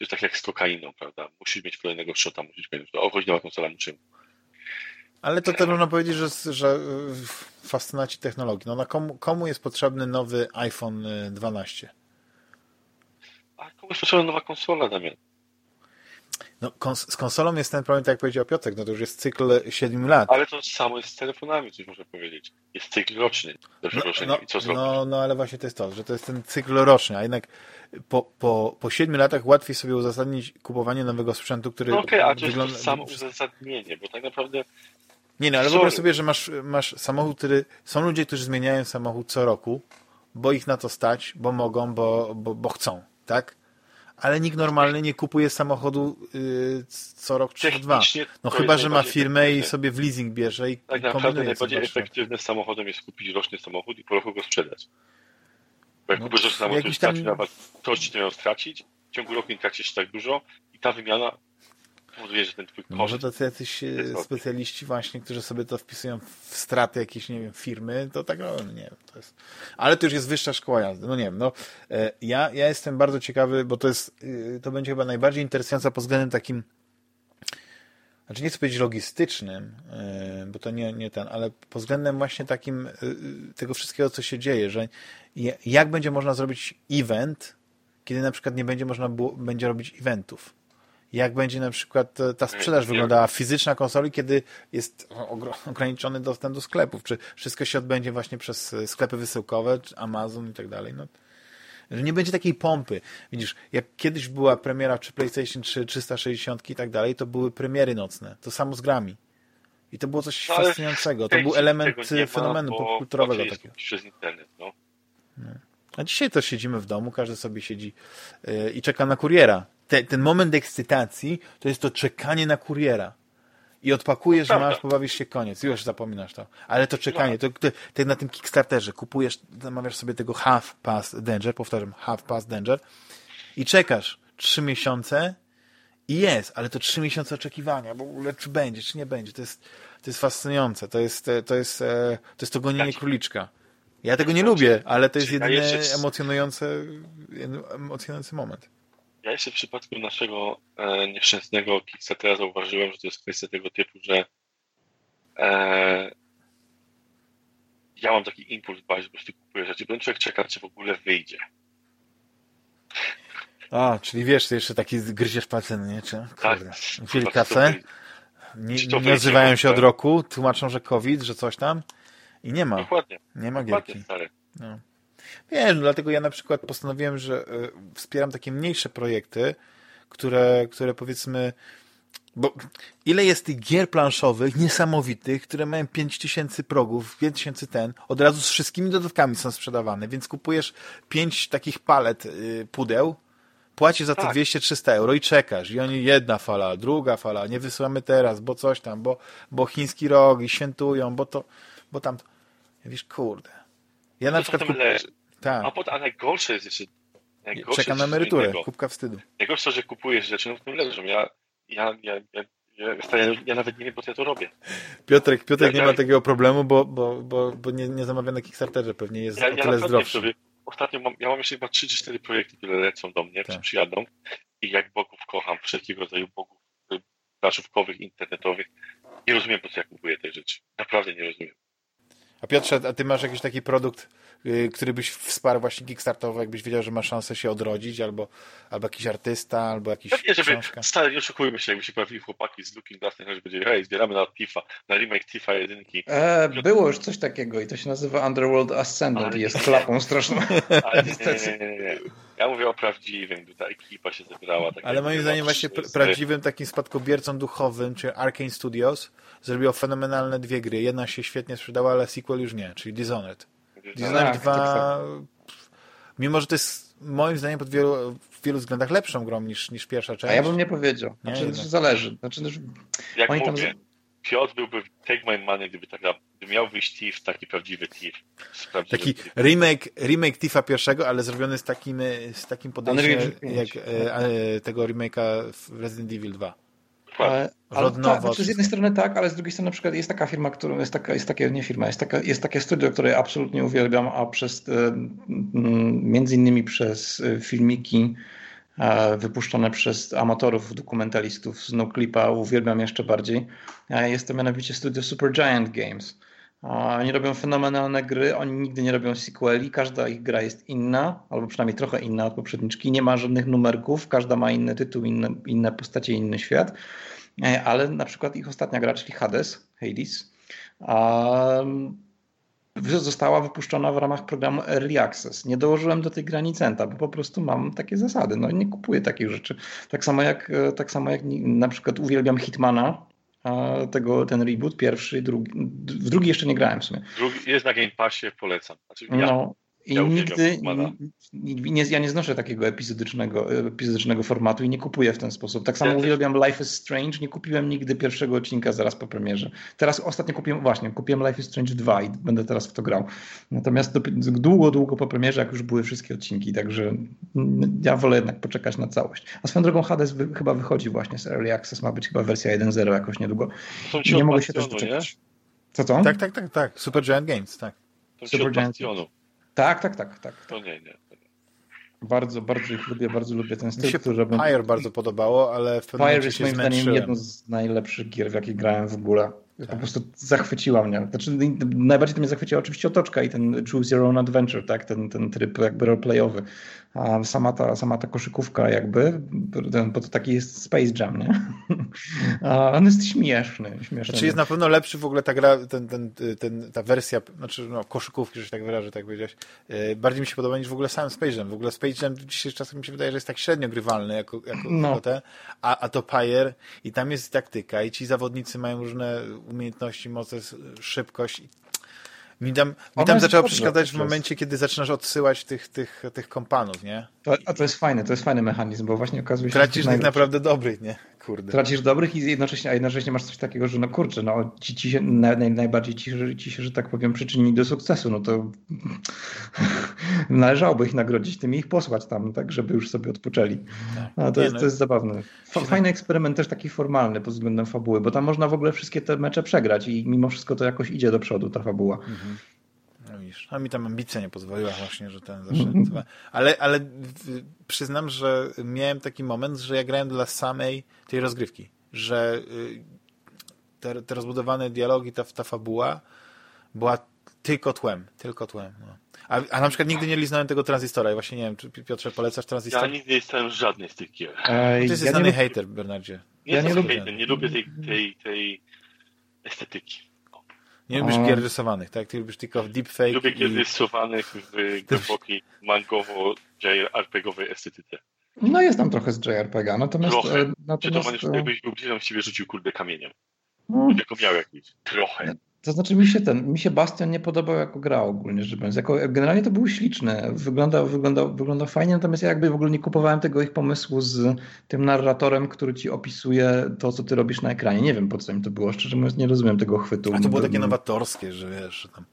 to jest tak jak z kokainą, prawda? Musisz mieć kolejnego shota, musisz mieć, o, choć nowa konsola, musimy. Ale to też można powiedzieć, że, że fascynaci technologii. No, komu, komu jest potrzebny nowy iPhone 12? A komu jest potrzebna nowa konsola, Damian? No, kons z konsolą jest ten problem, tak jak powiedział Piotrek, no to już jest cykl 7 lat. Ale to samo jest z telefonami, coś można powiedzieć. Jest cykl roczny. No, no, I co no, no, ale właśnie to jest to, że to jest ten cykl roczny, a jednak po, po, po 7 latach łatwiej sobie uzasadnić kupowanie nowego sprzętu, który no okej, okay, a to wygląda... jest to samo uzasadnienie, bo tak naprawdę nie no, ale wyobraź sobie, że masz, masz samochód, który... Są ludzie, którzy zmieniają samochód co roku, bo ich na to stać, bo mogą, bo, bo, bo chcą, tak? Ale nikt normalny nie kupuje samochodu yy, co rok czy dwa. No chyba, że ma firmę i sobie w leasing bierze i Tak naprawdę najbardziej efektywne z samochodem jest kupić roczny samochód i po roku go sprzedać. Bo jak no, kupujesz roczny samochód, to tam... straci, to ci miał stracić, w ciągu roku nie tracisz tak dużo i ta wymiana że ten twój koszt... Może to jacyś e, specjaliści właśnie, którzy sobie to wpisują w straty jakiejś, nie wiem, firmy, to tak robią, no nie wiem, to jest... Ale to już jest wyższa szkoła jazdy, no nie wiem, no. E, ja, ja jestem bardzo ciekawy, bo to jest, e, to będzie chyba najbardziej interesująca pod względem takim znaczy nie chcę powiedzieć logistycznym, bo to nie, nie ten, ale pod względem właśnie takim tego wszystkiego, co się dzieje, że jak będzie można zrobić event, kiedy na przykład nie będzie można było, będzie robić eventów jak będzie na przykład e, ta sprzedaż wyglądała fizyczna konsoli, kiedy jest <laughs> ograniczony dostęp do sklepów. Czy wszystko się odbędzie właśnie przez e, sklepy wysyłkowe, czy Amazon i tak dalej. No, że nie będzie takiej pompy. Widzisz, jak kiedyś była premiera czy PlayStation 3, 360 i tak dalej, to były premiery nocne. To samo z grami. I to było coś no, fascynującego. To był element fenomenu popkulturowego takiego. Przez internet, no. no. A dzisiaj to siedzimy w domu, każdy sobie siedzi yy, i czeka na kuriera. Te, ten moment ekscytacji to jest to czekanie na kuriera. I odpakujesz, no, masz, pobawisz się, koniec. Już zapominasz to. Ale to czekanie, to, to, to na tym Kickstarterze kupujesz, zamawiasz sobie tego Half Past Danger, powtarzam, Half Past Danger i czekasz trzy miesiące i jest, ale to trzy miesiące oczekiwania, bo czy będzie, czy nie będzie. To jest, to jest fascynujące. To jest to, jest, to, jest to gonienie króliczka. Ja tego nie lubię, ale to jest jedyny emocjonujący, emocjonujący moment. Ja jeszcze w przypadku naszego e, nieszczęsnego Kickstartera zauważyłem, że to jest kwestia tego typu, że e, ja mam taki impuls bardziej, po prostu kupuję rzeczy, bo człowiek czeka, czy w ogóle wyjdzie. A, czyli wiesz, ty jeszcze taki gryziesz palce, nie? Czy, tak. Wzięli kasę, nie, nie odzywają się od roku, tłumaczą, że COVID, że coś tam i nie ma. Dokładnie. Nie ma gierki. No. Wiesz, no, dlatego ja na przykład postanowiłem, że y, wspieram takie mniejsze projekty, które, które powiedzmy bo ile jest tych gier planszowych niesamowitych, które mają 5000 progów, 5000 ten, od razu z wszystkimi dodatkami są sprzedawane, więc kupujesz 5 takich palet y, pudeł, płacisz za to tak. 200-300 euro i czekasz. I oni jedna fala, druga fala, nie wysyłamy teraz, bo coś tam, bo, bo chiński rok i świętują, bo to, bo tam. Wiesz, kurde. Ja na przykład. Kup... Tak. A, potem, a najgorsze jest jeszcze. Najgorsze Czekam na emeryturę, innego. kubka wstydu. Najgorsze, że kupujesz rzeczy, no w tym leżą. Ja, ja, ja, ja, ja, ja nawet nie wiem, po co ja to robię. Piotrek, Piotrek ja, nie ma takiego problemu, bo, bo, bo, bo nie, nie zamawia na Kickstarterze, pewnie jest ja, o tyle zdrowszy. Sobie, ostatnio mam, ja mam jeszcze chyba 3 czy 4 projekty, które lecą do mnie, tak. czy przyjadą i jak bogów kocham, wszelkiego rodzaju bogów planszówkowych, internetowych. Nie rozumiem, po co ja kupuję te rzeczy. Naprawdę nie rozumiem. A Piotrze, a ty masz jakiś taki produkt, który byś wsparł właśnie Kickstartowo, jakbyś wiedział, że ma szansę się odrodzić, albo, albo jakiś artysta, albo jakiś Pewnie, żeby, książka. stary, nie oszukujmy się, jakby się pojawili chłopaki z Looking Glass, że będzie, hej, zbieramy na Tifa, na remake Tifa jedynki. E, było już coś takiego i to się nazywa Underworld Ascendant i jest klapą straszną. <laughs> Ale nie, nie, nie, nie, nie. Ja mówię o prawdziwym, gdy ta ekipa się zebrała. Tak Ale moim zdaniem właśnie prawdziwym takim spadkobiercą duchowym, czy Arkane Studios, zrobiło fenomenalne dwie gry. Jedna się świetnie sprzedała, ale sequel już nie, czyli Dishonored. Dishonored tak, 2, tak, mimo że to jest moim zdaniem pod wielu, w wielu względach lepszą grą niż, niż pierwsza część. A ja bym nie powiedział. Znaczy, nie, zależy. Znaczy, Jak mówię, tam... Piotr byłby Take My Money, gdyby, tak, gdyby miał wyjść Thief, taki prawdziwy Thief. Taki remake, remake Thiefa pierwszego, ale zrobiony z takim, z takim podejściem jak e, e, tego remake'a w Resident Evil 2. Ale, ale tak, znaczy z jednej strony tak, ale z drugiej strony na przykład jest taka firma, którą jest taka, jest takie, nie firma, jest, taka, jest takie studio, które absolutnie uwielbiam, a przez e, między innymi przez e, filmiki e, wypuszczone przez amatorów, dokumentalistów z NoClipa uwielbiam jeszcze bardziej. Jest to mianowicie studio Supergiant Games. Oni robią fenomenalne gry, oni nigdy nie robią sequeli, każda ich gra jest inna, albo przynajmniej trochę inna od poprzedniczki, nie ma żadnych numerków, każda ma inny tytuł, inne, inne postacie, inny świat, e, ale na przykład ich ostatnia gra, czyli Hades, Hades, została wypuszczona w ramach programu Early Access. Nie dołożyłem do tej granicenta, bo po prostu mam takie zasady. No i nie kupuję takich rzeczy. Tak samo jak, e, tak samo jak na przykład uwielbiam Hitmana, tego, ten reboot, pierwszy, drugi, w drugi jeszcze nie grałem w sumie. Drugi, jest na Game Passie, polecam. Znaczy, ja, no, i ja nigdy, nie, ja nie znoszę takiego epizodycznego, epizodycznego formatu i nie kupuję w ten sposób. Tak samo ja uwielbiam też. Life is Strange, nie kupiłem nigdy pierwszego odcinka zaraz po premierze. Teraz ostatnio kupiłem, właśnie, kupiłem Life is Strange 2 i będę teraz w to grał. Natomiast długo, długo po premierze, jak już były wszystkie odcinki, także ja wolę jednak poczekać na całość. A swoją drogą Hades wy, chyba wychodzi właśnie z Early Access, ma być chyba wersja 1.0 jakoś niedługo. Nie mogę się też doczekać. Co to? Tak, tak, tak, tak. Super Giant Games, tak. Super Giant. Tak, tak, tak, tak. To nie, nie. Bardzo, bardzo ich lubię, bardzo lubię ten styl. Mi się który Pyre bardzo podobało, ale w pewnym Pyre jest moim zdaniem jedną z najlepszych gier, w jakie grałem w ogóle. Tak. Po prostu zachwyciła mnie. Znaczy, najbardziej to mnie zachwyciła oczywiście otoczka i ten Choose Your Own Adventure, tak? ten, ten tryb jakby roleplayowy. A sama ta, sama ta koszykówka jakby, bo to taki jest Space Jam, nie? A on jest śmieszny. śmieszny. Znaczy jest na pewno lepszy w ogóle ta gra, ten, ten, ten, ta wersja, znaczy no, koszykówki, że się tak wyrażę, tak powiedziałeś. E, bardziej mi się podoba niż w ogóle sam Space Jam. W ogóle Space Jam dzisiaj czasem mi się wydaje, że jest tak średnio grywalny jako, jako, no. te, a, a to Pyre i tam jest taktyka i ci zawodnicy mają różne umiejętności, moce, szybkość Mi tam, mi tam zaczęło przeszkadzać w momencie, kiedy zaczynasz odsyłać tych, tych, tych kompanów, nie? To, a to jest fajne, to jest fajny mechanizm, bo właśnie okazuje się... Tracisz tych naprawdę dobrych, nie? Kurde. Tracisz dobrych i jednocześnie, a jednocześnie masz coś takiego, że no kurczę, no ci, ci się, naj, najbardziej ci, ci się, że tak powiem, przyczynili do sukcesu, no to <laughs> należałoby ich nagrodzić tym i ich posłać tam, tak, żeby już sobie odpoczęli. No, to, nie, jest, no. to jest zabawne. Fajny eksperyment też taki formalny pod względem fabuły, bo tam można w ogóle wszystkie te mecze przegrać i mimo wszystko to jakoś idzie do przodu ta fabuła. Mhm. No widzisz, a mi tam ambicja nie pozwoliła właśnie, że ten zawsze... Ale, ale przyznam, że miałem taki moment, że ja grałem dla samej tej rozgrywki, że y, te, te rozbudowane dialogi, ta, ta fabuła była tylko tłem, tylko tłem. No. A, a na przykład nigdy nie liznąłem tego tranzystora i właśnie nie wiem, czy Piotrze polecasz tranzystor? Ja nigdy nie jestem żadnej z tych gier. To jest ja znany hater, Bernardzie. Nie ja nie lubię, hater, nie lubię tej, tej, tej estetyki. Nie lubisz A... gier rysowanych, tak? Ty lubisz tylko deepfake Lubię gier i... rysowanych w głębokiej mangowo JRPG-owej estetyce. No jest tam trochę z JRPG, natomiast... Trochę. E, natomiast... Czy to jakbyś był bliżej, ciebie rzucił kurde kamieniem. No. Jako miał jakiś. Trochę. To znaczy mi się ten, mi się Bastion nie podobał jako gra ogólnie biorąc. Jako, generalnie to był śliczny, wyglądał, wyglądał, wyglądał fajnie, natomiast ja jakby w ogóle nie kupowałem tego ich pomysłu z tym narratorem, który ci opisuje to, co ty robisz na ekranie. Nie wiem po co im to było, szczerze mówiąc nie rozumiem tego chwytu. A to było takie nowatorskie, że wiesz, że tam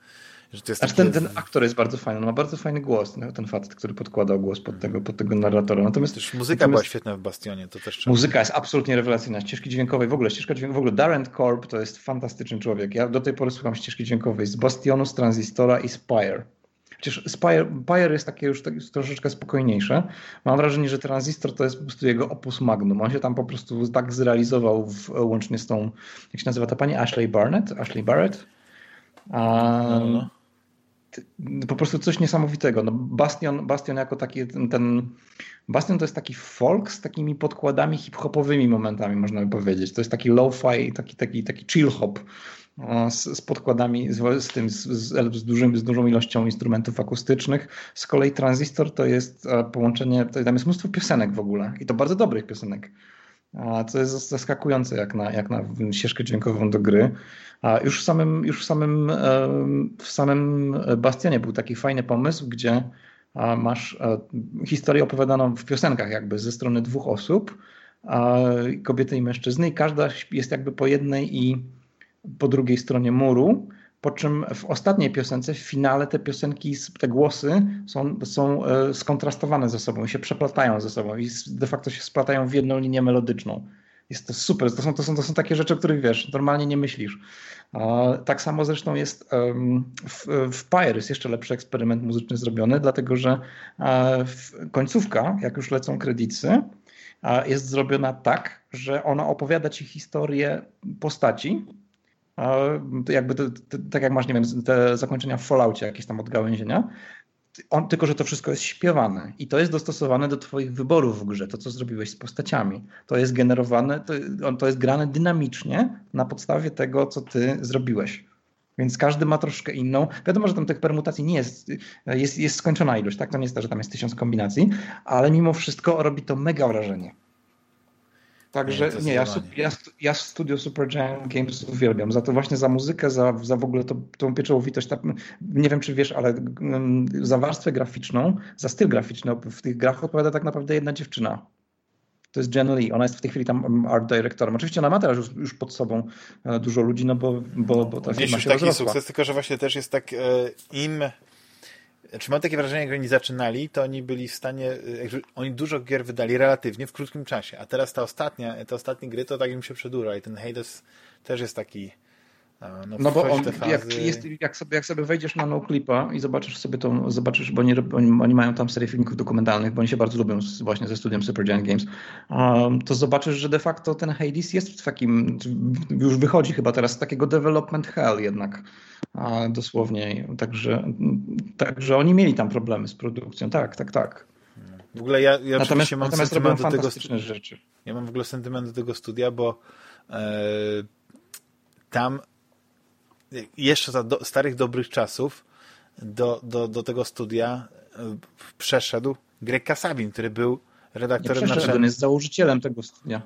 że to jest Aż ten, ten aktor jest bardzo fajny, on ma bardzo fajny głos, ten facet, który podkładał głos pod tego, pod tego narratora. Natomiast też muzyka natomiast, była świetna w Bastionie, to też trzeba... Muzyka jest absolutnie rewelacyjna, ścieżki dźwiękowej, w ogóle ścieżka dźwiękowa, w ogóle Darren Korb to jest fantastyczny człowiek. Ja do tej pory słucham ścieżki dźwiękowej z Bastionu, z Transistora i Spire. Chociaż Spire, Spire jest takie już tak, troszeczkę spokojniejsze. Mam wrażenie, że Transistor to jest po prostu jego opus magnum. On się tam po prostu tak zrealizował w, łącznie z tą, jak się nazywa ta pani? Ashley Barnett? Ashley Barrett? A, no, no po prostu coś niesamowitego. No Bastion, Bastion jako taki ten, ten Bastion to jest taki folk z takimi podkładami hip-hopowymi momentami, można by powiedzieć. To jest taki low-fi, taki, taki, taki chill hop z, z podkładami, z, z tym, z, z, dużym, z dużą ilością instrumentów akustycznych. Z kolei Transistor to jest e, połączenie, to, tam jest mnóstwo piosenek w ogóle i to bardzo dobrych piosenek. Co jest zaskakujące jak na, jak na ścieżkę dźwiękową do gry. A już w samym, już w samym, w samym Bastionie był taki fajny pomysł, gdzie masz e, historię opowiadaną w piosenkach jakby ze strony dwóch osób, kobiety i mężczyzny i każda jest jakby po jednej i po drugiej stronie muru, po czym w ostatniej piosence, w finale te piosenki, te głosy są, są e, skontrastowane ze sobą, się przeplatają ze sobą i de facto się splatają w jedną linię melodyczną. Jest to super. To są, to są, to są takie rzeczy, o których wiesz, normalnie nie myślisz. Tak samo zresztą jest w, w Pyre jest jeszcze lepszy eksperyment muzyczny zrobiony, dlatego że końcówka, jak już lecą kredyty, jest zrobiona tak, że ona opowiada ci historię postaci, jakby te, te, tak jak masz, nie wiem, te zakończenia w Falloutie, jakieś tam odgałęzienia, on, tylko, że to wszystko jest śpiewane i to jest dostosowane do Twoich wyborów w grze, to co zrobiłeś z postaciami. To jest generowane, to, to jest grane dynamicznie na podstawie tego, co Ty zrobiłeś. Więc każdy ma troszkę inną. Wiadomo, że tam tych permutacji nie jest, jest, jest skończona ilość, tak? To nie jest to, że tam jest tysiąc kombinacji, ale mimo wszystko robi to mega wrażenie. Także nie, nie ja, ja, ja studio Super Giant Games uwielbiam. Za to właśnie za muzykę, za, za w ogóle to, tą pieczołowitość. Ta, nie wiem, czy wiesz, ale um, za warstwę graficzną, za styl graficzny w tych grach odpowiada tak naprawdę jedna dziewczyna. To jest Jen Lee. Ona jest w tej chwili tam art directorem. Oczywiście ona ma teraz już, już pod sobą e, dużo ludzi, no bo, bo, bo ta firma się taki rozrosła. sukces, tylko że właśnie też jest tak e, im znaczy mam takie wrażenie, jak oni zaczynali, to oni byli w stanie, y, oni dużo gier wydali relatywnie w krótkim czasie, a teraz ta ostatnia, te ostatnie gry to tak im się przedłuża i ten Hades też jest taki no, no bo on, jak, jest, jak, sobie, jak sobie wejdziesz na NoClipa i zobaczysz sobie to, zobaczysz, bo oni, oni, mają tam serię filmików dokumentalnych, bo oni się bardzo lubią z, właśnie ze studiem Supergiant Games, um, to zobaczysz, że de facto ten Hades jest w takim, już wychodzi chyba teraz z takiego development hell jednak, a, dosłownie, także, także oni mieli tam problemy z produkcją, tak, tak, tak. W ogóle ja, ja natomiast, mam natomiast sentyment do tego rzeczy. Ja mam w ogóle sentyment do tego studia, bo e, tam jeszcze za do, starych dobrych czasów do, do, do tego studia e, przeszedł Greg Kasabin, który był redaktorem naczelnym. jest założycielem tego studia.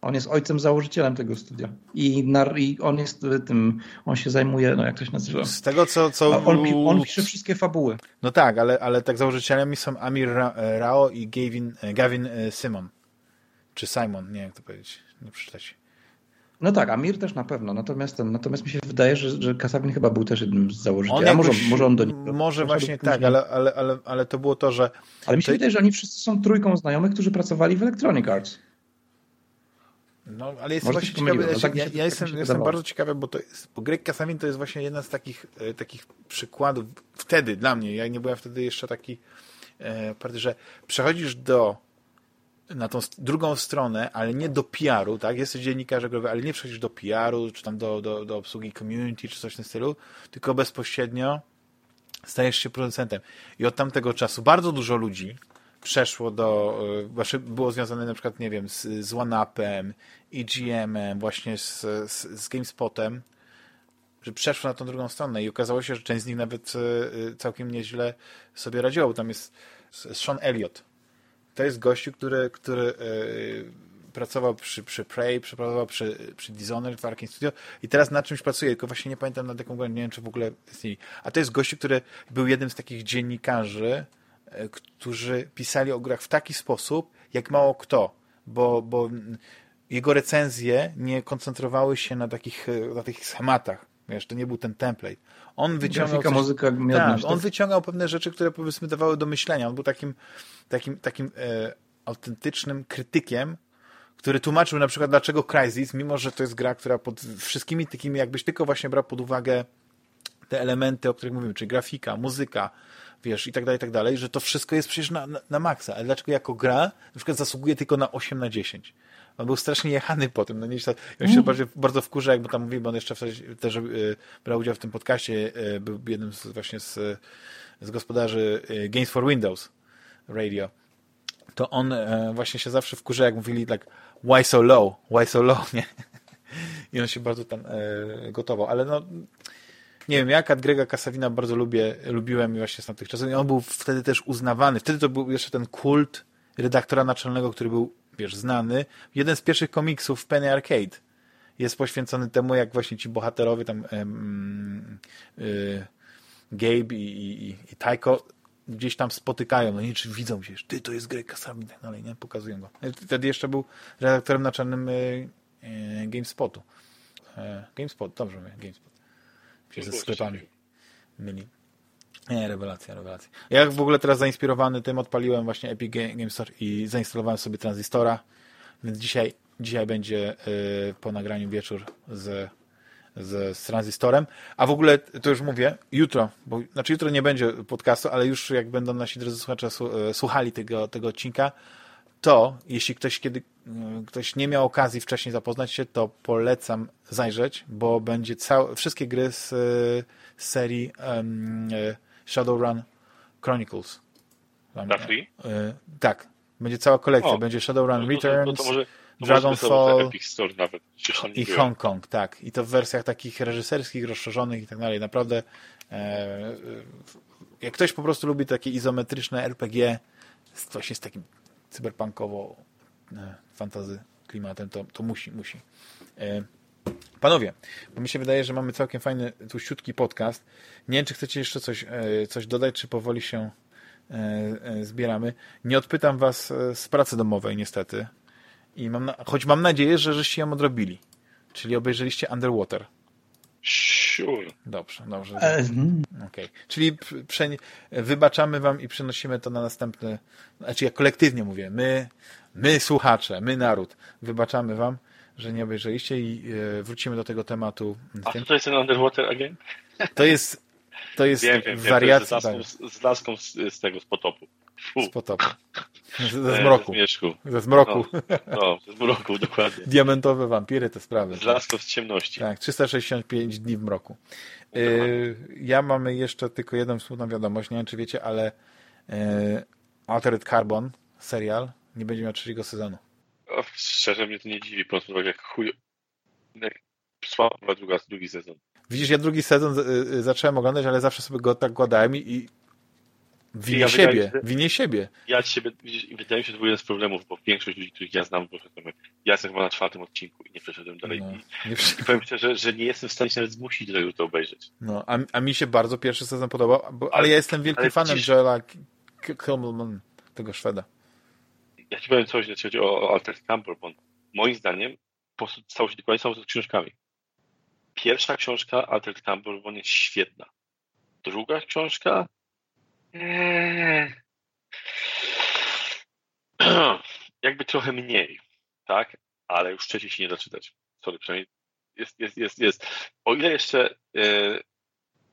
On jest ojcem założycielem tego studia. I, na, I, on jest tym, on się zajmuje, no jak to się nazywa? Z tego co... co... On, on pisze wszystkie fabuły. No tak, ale, ale tak założycielami są Amir Rao i Gavin, Gavin Simon. Czy Simon, nie wiem jak to powiedzieć, nie przeczytać. No tak, Amir też na pewno. Natomiast, ten, natomiast mi się wydaje, że, że Kasabin chyba był też jednym z założycieli. On może, może on do niego. Może właśnie tak, ale, ale, ale, ale to było to, że. Ale mi się to... wydaje, że oni wszyscy są trójką znajomych, którzy pracowali w Electronic Arts. No, ale jestem właśnie ciekawy, no, tak ja, ja, jestem, jestem bardzo ciekawy, bo, to jest, bo Greg Kasabin to jest właśnie jeden z takich, e, takich przykładów wtedy dla mnie, ja nie byłem wtedy jeszcze taki e, że przechodzisz do na tą drugą stronę, ale nie do PR-u, tak? Jesteś dziennikarzem growy, ale nie przechodzisz do PR-u, czy tam do, do, do obsługi community, czy coś w tym stylu, tylko bezpośrednio stajesz się producentem. I od tamtego czasu bardzo dużo ludzi przeszło do, właśnie było związane na przykład, nie wiem, z, z OneUpem, EGM-em, właśnie z, z, z GameSpotem, że przeszło na tą drugą stronę i okazało się, że część z nich nawet e, całkiem nieźle sobie radziła, bo tam jest Sean Elliott, to jest gościu, który, który yy, pracował przy, przy Prey, pracował przy, przy Dishonored w Arkane Studio i teraz nad czymś pracuje, tylko właśnie nie pamiętam nad jaką nie wiem, czy w ogóle istnieje. A to jest gościu, który był jednym z takich dziennikarzy, yy, którzy pisali o grach w taki sposób, jak mało kto, bo, bo jego recenzje nie koncentrowały się na takich, na tych schematach. Wiesz, to nie był ten template. On wyciągał. Grafika, coś, muzyka, tak, on wyciągał pewne rzeczy, które powiedzmy dawały do myślenia. On był takim, takim, takim e, autentycznym krytykiem, który tłumaczył na przykład, dlaczego Crysis, mimo że to jest gra, która pod wszystkimi takimi, jakbyś tylko właśnie brał pod uwagę te elementy, o których mówimy, czyli grafika, muzyka, wiesz, i tak dalej, i tak dalej, że to wszystko jest przecież na, na, na maksa. Ale dlaczego jako gra na przykład zasługuje tylko na 8 na 10? On był strasznie jechany po tym. No nie, on się mm. bardzo, bardzo wkurza, jakby tam mówił, bo on jeszcze też y, brał udział w tym podcaście, y, był jednym z, właśnie z, z gospodarzy y, Games for Windows Radio. To on e, właśnie się zawsze wkurza, jak mówili tak why so low, why so low, <laughs> nie? I on się bardzo tam e, gotował. Ale no, nie wiem, ja Grega Kasawina bardzo lubię, lubiłem właśnie z tamtych czasów. I on był wtedy też uznawany. Wtedy to był jeszcze ten kult redaktora naczelnego, który był wiesz, znany. Jeden z pierwszych komiksów Penny Arcade jest poświęcony temu, jak właśnie ci bohaterowie tam y, Gabe i, i, i Taiko gdzieś tam spotykają, no nie, czy widzą się, ty, to jest Greg Kasami i tak dalej, nie, pokazują go. Wtedy jeszcze był redaktorem naczelnym y, y, GameSpotu. E, GameSpot, dobrze mówię, GameSpot. Się ze sklepami myli. Nie, rewelacja, rewelacja. Ja w ogóle teraz zainspirowany tym odpaliłem właśnie Epic Game Store i zainstalowałem sobie Transistora, więc dzisiaj, dzisiaj będzie y, po nagraniu wieczór z, z, z Transistorem. A w ogóle, to już mówię, jutro, bo znaczy jutro nie będzie podcastu, ale już jak będą nasi drodzy słuchacze y, słuchali tego, tego odcinka, to jeśli ktoś kiedy y, ktoś nie miał okazji wcześniej zapoznać się, to polecam zajrzeć, bo będzie całe, wszystkie gry z, z serii um, Shadowrun Chronicles. Na free? Y, tak. Będzie cała kolekcja. O, będzie Shadowrun no, Returns, no Dragonfall i Hong Kong, tak. I to w wersjach takich reżyserskich, rozszerzonych i tak dalej. Naprawdę e, jak ktoś po prostu lubi takie izometryczne RPG właśnie z takim cyberpunkowo e, fantazy klimatem, to, to musi, musi. E, Panowie, bo mi się wydaje, że mamy całkiem fajny, tuściutki podcast. Nie wiem, czy chcecie jeszcze coś, e, coś dodać, czy powoli się e, e, zbieramy. Nie odpytam was z pracy domowej, niestety. I mam na, choć mam nadzieję, że żeście ją odrobili. Czyli obejrzeliście Underwater. Sure. Dobrze, dobrze. Okay. Czyli wybaczamy wam i przenosimy to na następny, znaczy ja kolektywnie mówię, my, my słuchacze, my naród, wybaczamy wam że nie obejrzeliście i e, wrócimy do tego tematu. A co to jest ten Underwater Again? To jest to jest wiem, wiem, wariacja. Wiem, z, laską, z laską z, z, tego, z potopu. Fu. Z potopu. <laughs> Ze zmroku. Ze, ze zmroku. No, no, ze zmroku, <laughs> dokładnie. Diamentowe wampiry, te sprawy. Z laską z ciemności. Tak, 365 dni w mroku. Yy, ja mamy jeszcze tylko jedną smutną wiadomość, nie wiem czy wiecie, ale yy, Altered Carbon, serial, nie będzie miał trzeciego sezonu. O, szczerze mnie to nie dziwi, po prostu jak chuj... Jak słaba druga, drugi sezon. Widzisz, ja drugi sezon y, y, zacząłem oglądać, ale zawsze sobie go tak kładałem i, i Winie ja siebie, się, winie siebie. Ja siebie, wydaje mi się, że to był jeden z problemów, bo większość ludzi, których ja znam, ja jestem chyba na czwartym odcinku i nie przeszedłem dalej. No, I, I powiem szczerze, że nie jestem w stanie się nawet zmusić, żeby to obejrzeć. No, a, a mi się bardzo pierwszy sezon podobał, bo, ale, ale, ja jestem wielkim fanem. Joela Kimmelman, tego Szweda. Ja ci powiem coś, jeśli chodzi o, o Altered Campbell, bo moim zdaniem po stało się dokładnie samo z książkami. Pierwsza książka Altered Campbell jest świetna. Druga książka Eee. <clears throat> Jakby trochę mniej, tak? Ale już trzeci się nie da czytać. Sorry, przynajmniej jest, jest, jest, jest. O ile jeszcze e,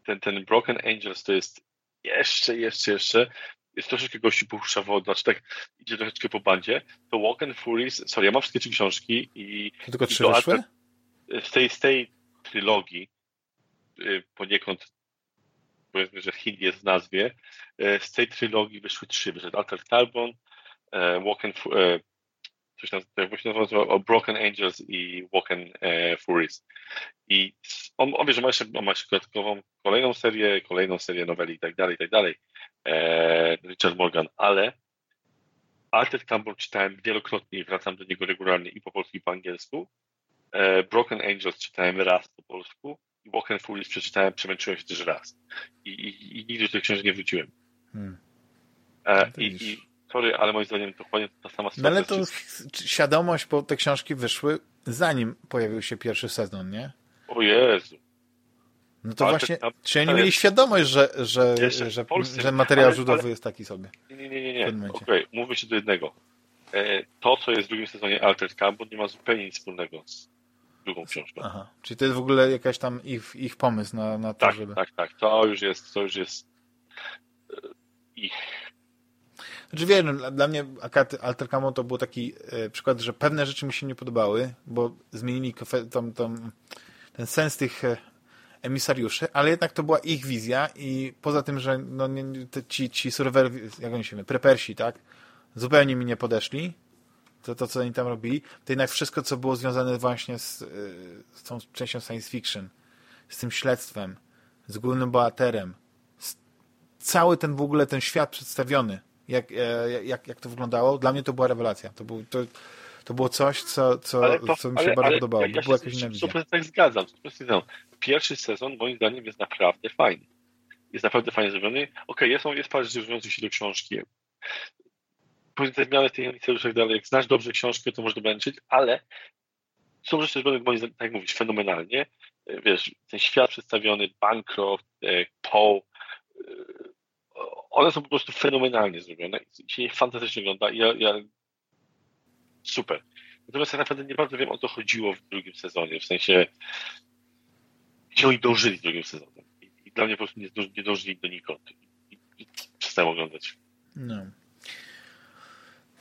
ten, ten Broken Angels to jest jeszcze, jeszcze, jeszcze jest troszeczkę gości puszcza woda, znaczy tak idzie troszeczkę po bandzie, to Walk and Furies, sorry, ja mam wszystkie trzy książki i... To tylko trzy wyszły? Z tej, z tej trylogii y, poniekąd powiedzmy, że Hind jest w nazwie, e, z tej trylogii wyszły trzy. Wyszedł Altered Carbon, e, Walk and, e, coś tam, właśnie nazywa Broken Angels i Walk and Furies. I on, on wie, że ma jeszcze, ma jeszcze dodatkową kolejną serię, kolejną serię noweli i tak dalej, i tak dalej. Richard Morgan, ale Altered Carbon czytałem wielokrotnie i wracam do niego regularnie i po polsku i po angielsku. Broken Angels czytałem raz po polsku i Walk and Fools przeczytałem, przemęczyłem się też raz. I, i, i nigdy do tej książki nie wróciłem. Hmm. E, no i, I sorry, ale moim zdaniem dokładnie ta sama sytuacja. No ale to świadomość, bo te książki wyszły zanim pojawił się pierwszy sezon, nie? O Jezu. No to ale właśnie, to, czy oni mieli świadomość, że, że, że, Polsce, że materiał ale, ale, jest taki sobie? Nie, nie, nie, nie. Okej, okay, mówię się do jednego. E, to, co jest w drugim sezonie Altered Carbon nie ma zupełnie nic wspólnego z drugą książkę. Aha. Czyli to jest w ogóle jakaś tam ich, ich pomysł na, na to, tak, żeby... Tak, tak, to już jest, to już jest e, ich znaczy wiem, no, dla mnie Alter Camo to był taki e, przykład, że pewne rzeczy mi się nie podobały, bo zmienili tam, tam, ten sens tych e, emisariuszy, ale jednak to była ich wizja i poza tym, że no, ci, ci survivor, jak oni się prepersi, tak, zupełnie mi nie podeszli, to, to co oni tam robili, to jednak wszystko, co było związane właśnie z, y, z tą częścią science fiction, z tym śledztwem, z głównym bohaterem, cały ten w ogóle ten świat przedstawiony, jak, e, jak, jak to wyglądało, dla mnie to była rewelacja. To, był, to, to było coś, co, co, to, co mi się ale, bardzo ale, podobało. Ja, ja była jakaś inna Super, tak zgadzam. Pierwszy sezon moim zdaniem jest naprawdę fajny. Jest naprawdę fajnie zrobiony. Okej, okay, jest, parę rzeczy się do książki te zmiany tej inicjatywy tak dalej, jak znasz dobrze książkę, to można męczyć, ale są rzeczy zrobione, moim zdaniem, tak jak fenomenalnie. Wiesz, ten świat przedstawiony, Bancroft, e, Poe, e, one są po prostu fenomenalnie zrobione i fantastycznie wygląda. Ja, ja... Super. Natomiast ja naprawdę nie bardzo wiem, o co chodziło w drugim sezonie, w sensie gdzie oni dążyli w drugim sezonie. I, i dla mnie po prostu nie, nie dążyli donikąd. I, i, i przestałem oglądać. No.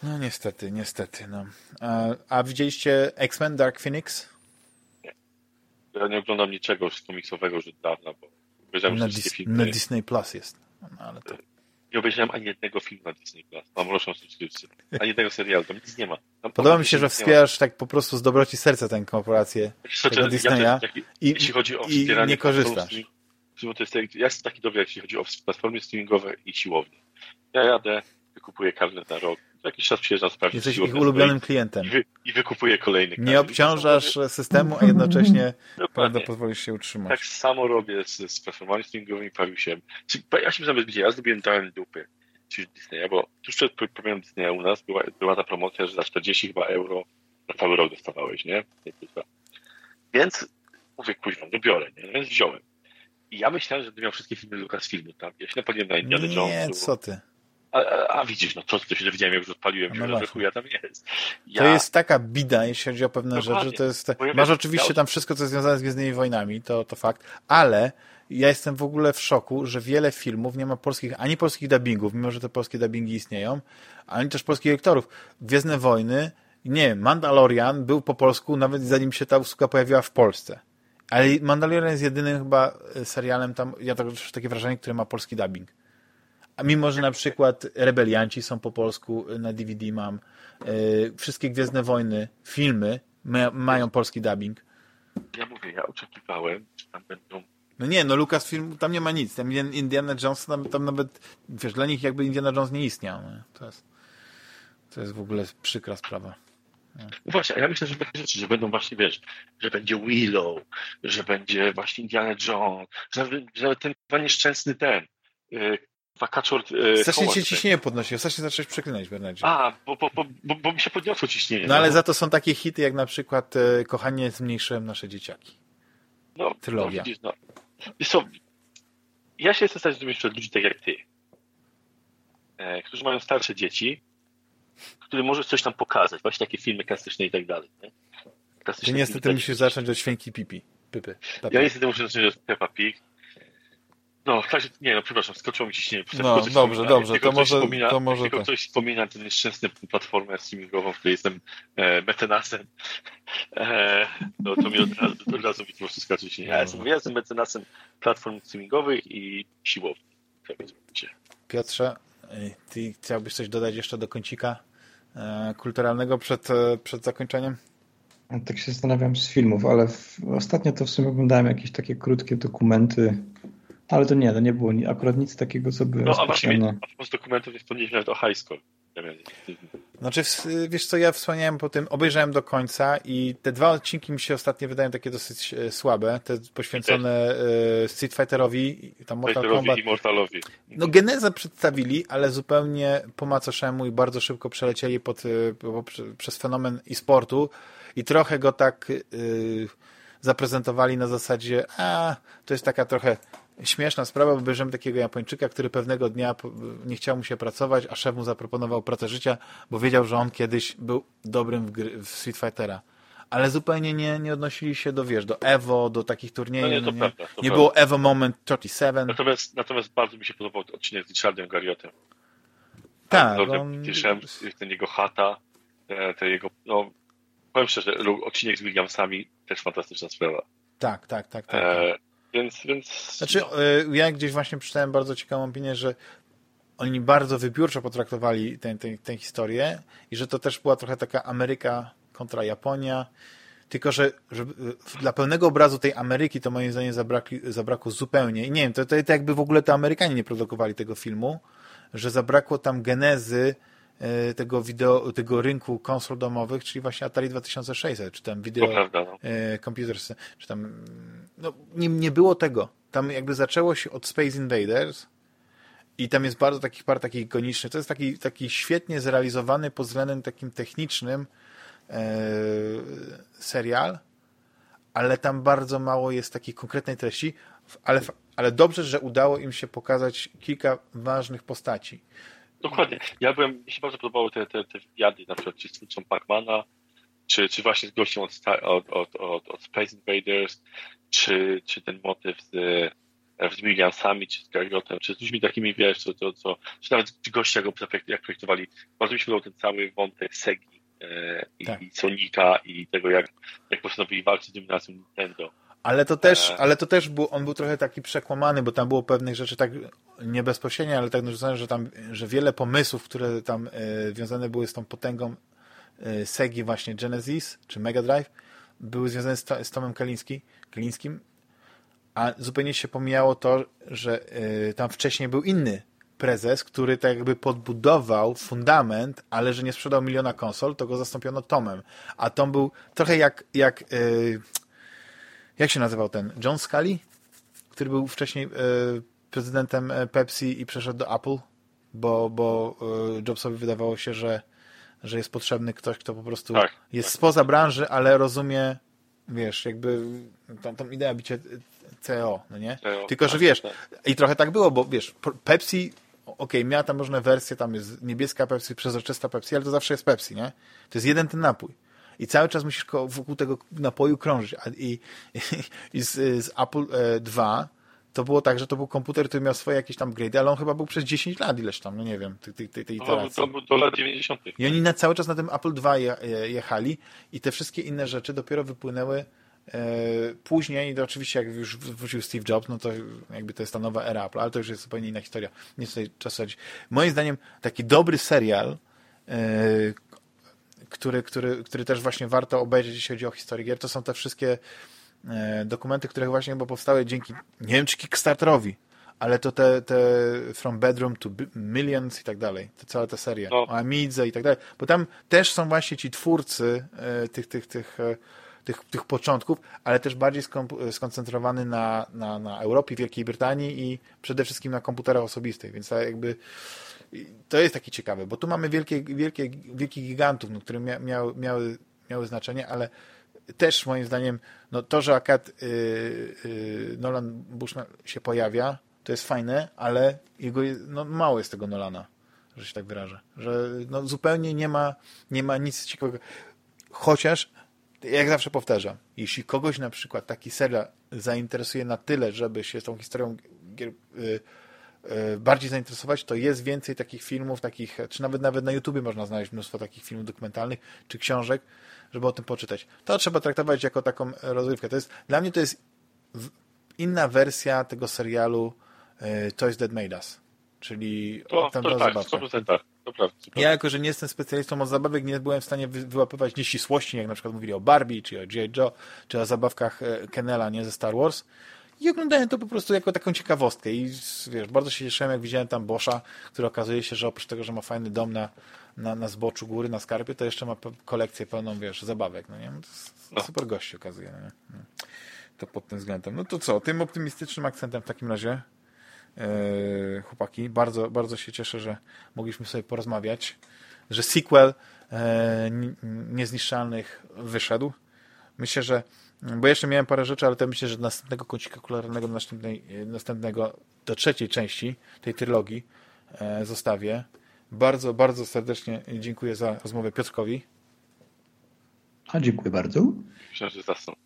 No niestety, niestety. No. A, a widzieliście X-Men Dark Phoenix? Nie. Ja nie oglądam niczego z komiksowego już od dawna, bo obejrzałem na, Dis filmy. na Disney Plus jest. No, ale to... Nie obejrzałem ani jednego filmu na Disney Plus. Mam roczną subskrypcję. Ani jednego serialu, tam nic nie ma. Tam Podoba mi się, że wspierasz tak po prostu z dobroci serca tę korporację tego Disneya ja i, jeśli chodzi o i nie korzystasz. To jest, ja jestem taki dobry, jeśli chodzi o platformy streamingowe i siłownie. Ja jadę, wykupuję karnet na rok, jakiś czas przyjeżdżam sprawdzić. Jesteś ich ulubionym klientem. I, wy, I wykupuję kolejny. Nie obciążasz systemu, a jednocześnie <laughs> prawda, pozwolisz się utrzymać. Tak samo robię z, z platformami streamingowymi, Pariusiem. Ja się zamiast gdzie ja zrobiłem dałem dupy czyli Disneya, bo tuż przed premierą Disneya u nas była, była ta promocja, że za 40 chyba euro na cały rok dostawałeś, nie? Więc mówię, kuźwa, no biorę, nie? Więc wziąłem. I ja myślałem, że będę miał wszystkie filmy Lucasfilmu, tak? Ja się napadłem na Indiana Jones. Nie, co ty? A, a, widzisz, no co to się dowiedziałem, jak już odpaliłem, no że chuja tam jest. Ja... To jest taka bida, jeśli chodzi o pewne Dokładnie. rzeczy. To jest, masz oczywiście tam wszystko, co jest związane z Gwiezdnymi Wojnami, to, to fakt, ale ja jestem w ogóle w szoku, że wiele filmów nie ma polskich, ani polskich dubbingów, mimo że te polskie dubbingi istnieją, ani też polskich lektorów. Gwiezdne Wojny, nie Mandalorian był po polsku, nawet zanim się ta usługa pojawiła w Polsce. Ale Mandalorian jest jedynym chyba serialem tam, ja to takie wrażenie, który ma polski dubbing. A mimo, że na przykład Rebelianci są po polsku, na DVD mam, yy, wszystkie Gwiezdne Wojny, filmy ma, mają polski dubbing. Ja mówię, ja oczekiwałem, że tam będą No nie, no Lucasfilm, tam nie ma nic. Tam Indiana Jones, tam, tam nawet, wiesz, dla nich jakby Indiana Jones nie istniał. Nie? To, jest, to jest w ogóle przykra sprawa. No właśnie, a ja myślę, że będzie rzeczy, że będą właśnie, wiesz, że będzie Willow, że będzie właśnie Indiana Jones, że, że ten nieszczęsny ten, yy, Kaczor, yy, Strasznie cię ciśnienie podnosi, strasznie zacząłeś przeklinać, Bernardzie. A, bo, bo, bo, bo, bo mi się podniosło ciśnienie. No ale no. za to są takie hity, jak na przykład e, Kochanie, zmniejszyłem nasze dzieciaki. No, Trylogia. No, widzisz, no. Wiesz co, ja się jestem w stanie zrozumieć przed ludzi tak jak ty, e, którzy mają starsze dzieci, który możesz coś tam pokazać, właśnie takie filmy klasyczne i tak dalej. Nie? Klasyczne Ty niestety musisz zacząć od święki pipi. Pypy. Ja niestety muszę zacząć od Peppa Pig. No, w razie, nie no, przepraszam, skoczyło mi ciśnienie. No, dobrze, dobrze, to może, wspomina, to może tylko tak. ktoś wspomina tę nieszczęsną platformę streamingową, w której jestem e, mecenasem, e, no to mi od razu, od razu mi po prostu skacze ciśnienie. Ja jestem, ja jestem mecenasem platform streamingowych i siłowni. Piotrze, ty chciałbyś coś dodać jeszcze do kącika e, kulturalnego przed, e, przed zakończeniem? Tak się zastanawiam z filmów, ale w, ostatnio to w sumie oglądałem jakieś takie krótkie dokumenty, ale to nie, to nie było akurat nic takiego, co by No a właśnie, z dokumentów nie wspomnieliśmy nawet o High School. Znaczy, wiesz co, ja wspomniałem po tym, obejrzałem do końca i te dwa odcinki mi się ostatnio wydają takie dosyć e, słabe, te poświęcone e, Street Fighterowi, tam Mortal Kombat. i Mortalowi. No genezę przedstawili, ale zupełnie po macoszemu i bardzo szybko przelecieli pod, e, przez fenomen e-sportu i trochę go tak zaprezentowali na zasadzie, a to jest taka trochę śmieszna sprawa, bo bierzemy takiego Japończyka, który pewnego dnia nie chciał mu się pracować, a szef mu zaproponował pracę życia, bo wiedział, że on kiedyś był dobrym w, gry, w Street Fightera. Ale zupełnie nie, nie odnosili się do, wiesz, do Evo, do takich turniejów. No nie, to no nie, prawda, to nie było Evo Moment 37. Natomiast, natomiast bardzo mi się podobał odcinek z Richardem Garriotem. Tak. On... ten jego chata, te, te jego, no, powiem szczerze, odcinek z Williamsami też fantastyczna sprawa. Tak, tak, tak. tak, e, tak. Więc, więc... Znaczy, e, ja gdzieś właśnie przeczytałem bardzo ciekawą opinię, że oni bardzo wybiórczo potraktowali tę, tę, tę historię i że to też była trochę taka Ameryka kontra Japonia, tylko że, że dla pełnego obrazu tej Ameryki to moim zdaniem zabrakli, zabrakło zupełnie. I nie wiem, to, to, to jakby w ogóle to Amerykanie nie produkowali tego filmu, że zabrakło tam genezy E, tego, wideo, tego rynku konsol domowych, czyli właśnie Atari 2600, czy tam video prawda, no. E, computers, czy tam no, nie, nie było tego. Tam jakby zaczęło się od Space Invaders i tam jest bardzo takich par takich ikonicznych. To jest taki, taki świetnie zrealizowany pod względem takim technicznym e, serial, ale tam bardzo mało jest takiej konkretnej treści, ale, ale dobrze, że udało im się pokazać kilka ważnych postaci. Dokładnie. Ja byłem, mi się bardzo podobały te, te, te wywiady, na przykład czy z twórcą Pacmana, czy, czy właśnie z gościem od, od, od, od, od Space Invaders, czy, czy ten motyw z, z Williamsami, czy z Gargotem, czy z ludźmi takimi, wiesz, co, co, co, czy nawet goście, jak, jak projektowali. Bardzo mi się podobał ten cały wątek Segi e, i, tak. i Sonika i tego, jak, jak postanowili walczyć z dominacją Nintendo. Ale to też, e. ale to też był, on był trochę taki przekłamany, bo tam było pewnych rzeczy tak nie bezpośrednio, ale tak narzucone, że tam, że wiele pomysłów, które tam e, wiązane były z tą potęgą e, Segi właśnie Genesis, czy Mega Drive, były związane z, z Tomem Kaliński, Kalińskim, a zupełnie się pomijało to, że e, tam wcześniej był inny prezes, który tak jakby podbudował fundament, ale że nie sprzedał miliona konsol, to go zastąpiono Tomem. A Tom był trochę jak, jak jak się nazywał ten? John Scully? Który był wcześniej e, prezydentem e, Pepsi i przeszedł do Apple, bo, bo e, Jobsowi wydawało się, że, że jest potrzebny ktoś, kto po prostu tak, jest tak. spoza branży, ale rozumie, wiesz, jakby tą, tą ideę bicie CEO, no nie? CEO, Tylko, że tak, wiesz, tak. i trochę tak było, bo wiesz, Pepsi okej, okay, miała tam różne wersje, tam jest niebieska Pepsi, przezroczysta Pepsi, ale to zawsze jest Pepsi, nie? To jest jeden ten napój i cały czas musisz wokół tego napoju krążyć. I, i, i z, z, Apple 2 e, to było tak, że to był komputer, który miał swoje jakieś tam grade, ale on chyba był przez 10 lat ileś tam, no nie wiem, tej, tej, iteracji. To był do lat 90. I oni na cały czas na tym Apple 2 je, jechali i te wszystkie inne rzeczy dopiero wypłynęły e, później, to oczywiście jak już wrócił Steve Jobs, no to jakby to jest ta nowa era Apple, ale to już jest zupełnie inna historia. Nie tutaj czasu Moim zdaniem taki dobry serial, e, który, który, który też właśnie warto obejrzeć, jeśli chodzi o historię gier, to są te wszystkie e, dokumenty, które właśnie chyba powstały dzięki, nie wiem czy Kickstarterowi, ale to te, te From Bedroom to Millions i tak dalej, to cała ta seria, no. o Amidze i tak dalej, bo tam też są właśnie ci twórcy e, tych, tych, tych, e, tych, tych początków, ale też bardziej skoncentrowany na, na, na Europie, Wielkiej Brytanii i przede wszystkim na komputerach osobistych, więc jakby to jest taki ciekawe, bo tu mamy wielkie, wielkie, wielkich gigantów, no, które mia, miały, miały, miały znaczenie, ale też moim zdaniem no, to, że akad yy, yy, Nolan Bushman się pojawia, to jest fajne, ale jego, no, mało jest tego Nolana, że się tak wyrażę. Że no, zupełnie nie ma, nie ma nic ciekawego. Chociaż, jak zawsze powtarzam, jeśli kogoś na przykład taki serial zainteresuje na tyle, żeby się tą historią gier, y, y, bardziej zainteresować, to jest więcej takich filmów, takich, czy nawet nawet na YouTubie można znaleźć mnóstwo takich filmów dokumentalnych, czy książek, żeby o tym poczytać. To trzeba traktować jako taką rozrywkę. To jest, dla mnie to jest inna wersja tego serialu E, Toys That Made Us, czyli to, tam to tak, 100% tak. To prawda, to ja jako, że nie jestem specjalistą od zabawek, nie byłem w stanie wyłapywać nieścisłości, jak na przykład mówili o Barbie, czy o G.I. Joe, czy o zabawkach e, Kennela, nie, ze Star Wars. I oglądałem to po prostu jako taką ciekawostkę i wiesz, bardzo się cieszyłem, jak widziałem tam Boscha, który okazuje się, że oprócz tego, że ma fajny dom na, na, na zboczu góry, na skarpie, to jeszcze ma kolekcję pełną, wiesz, zabawek, no nie? To no. super gość okazuje, no nie? No. To pod tym względem. No to co, tym optymistycznym akcentem w takim razie E, chłopaki. Bardzo, bardzo się cieszę, że mogliśmy sobie porozmawiać, że sequel e, Niezniszczalnych wyszedł. Myślę, że bo jeszcze miałem parę rzeczy, ale to myślę, że następnego kącika kularnego następnej, następnego do trzeciej części tej trylogii e, zostawię. Bardzo, bardzo serdecznie dziękuję za rozmowę Piotrkowi. A dziękuję bardzo. Myślę, że zasnął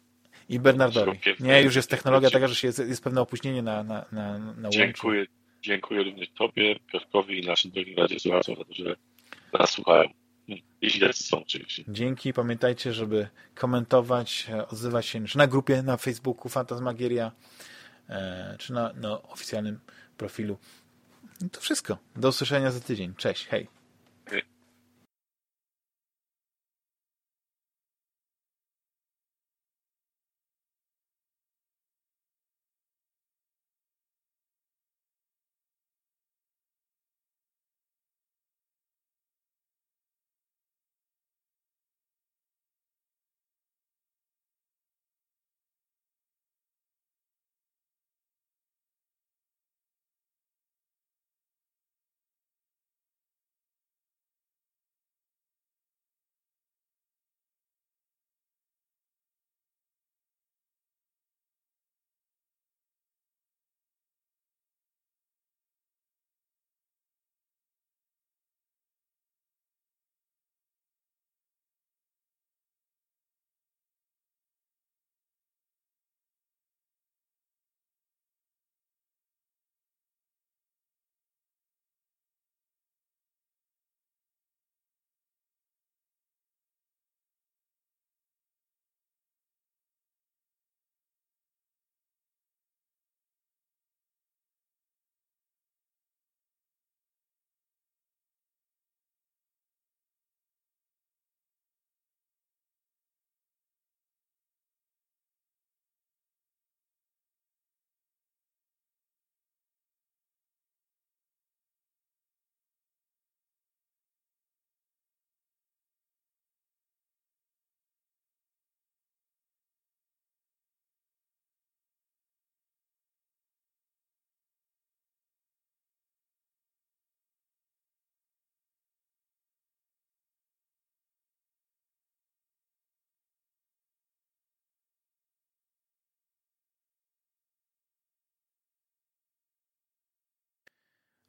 i Bernardowi. Nie, już jest technologia taka, że jest, jest pewne opóźnienie na, na, na, na Dziękuję, dziękuję również Tobie, Piotrkowi i naszym drogim radiosłuchaczom za to, że nas słuchają. Oczywiście. Dzięki. Pamiętajcie, żeby komentować, odzywać się czy na grupie na Facebooku Fantasmagieria, e, czy na, oficjalnym profilu. I to wszystko. Do usłyszenia za tydzień. Cześć. Hej.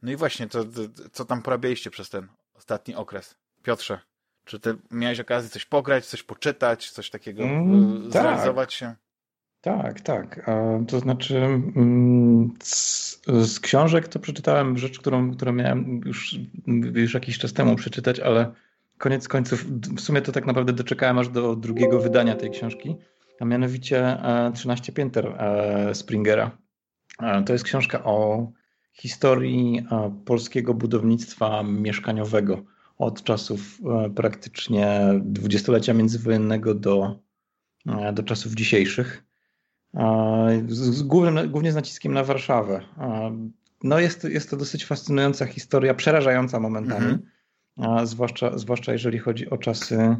No i właśnie, to, to, co tam porabialiście przez ten ostatni okres? Piotrze, czy ty miałeś okazję coś pograć, coś poczytać, coś takiego mm, e, tak. zrealizować tak. się? Tak, tak. To znaczy mm, z, z, książek to przeczytałem rzecz, którą, którą miałem już, już jakiś czas temu przeczytać, ale koniec końców w sumie to tak naprawdę doczekałem aż do drugiego wydania tej książki, a mianowicie 13 e, pięter e, Springera. To jest książka o historii polskiego budownictwa mieszkaniowego od czasów e, praktycznie dwudziestolecia międzywojennego do, e, do czasów dzisiejszych. z, głównym, głównie z naciskiem na Warszawę. No jest, jest to dosyć fascynująca historia, przerażająca momentami, mhm. zwłaszcza, zwłaszcza jeżeli chodzi o czasy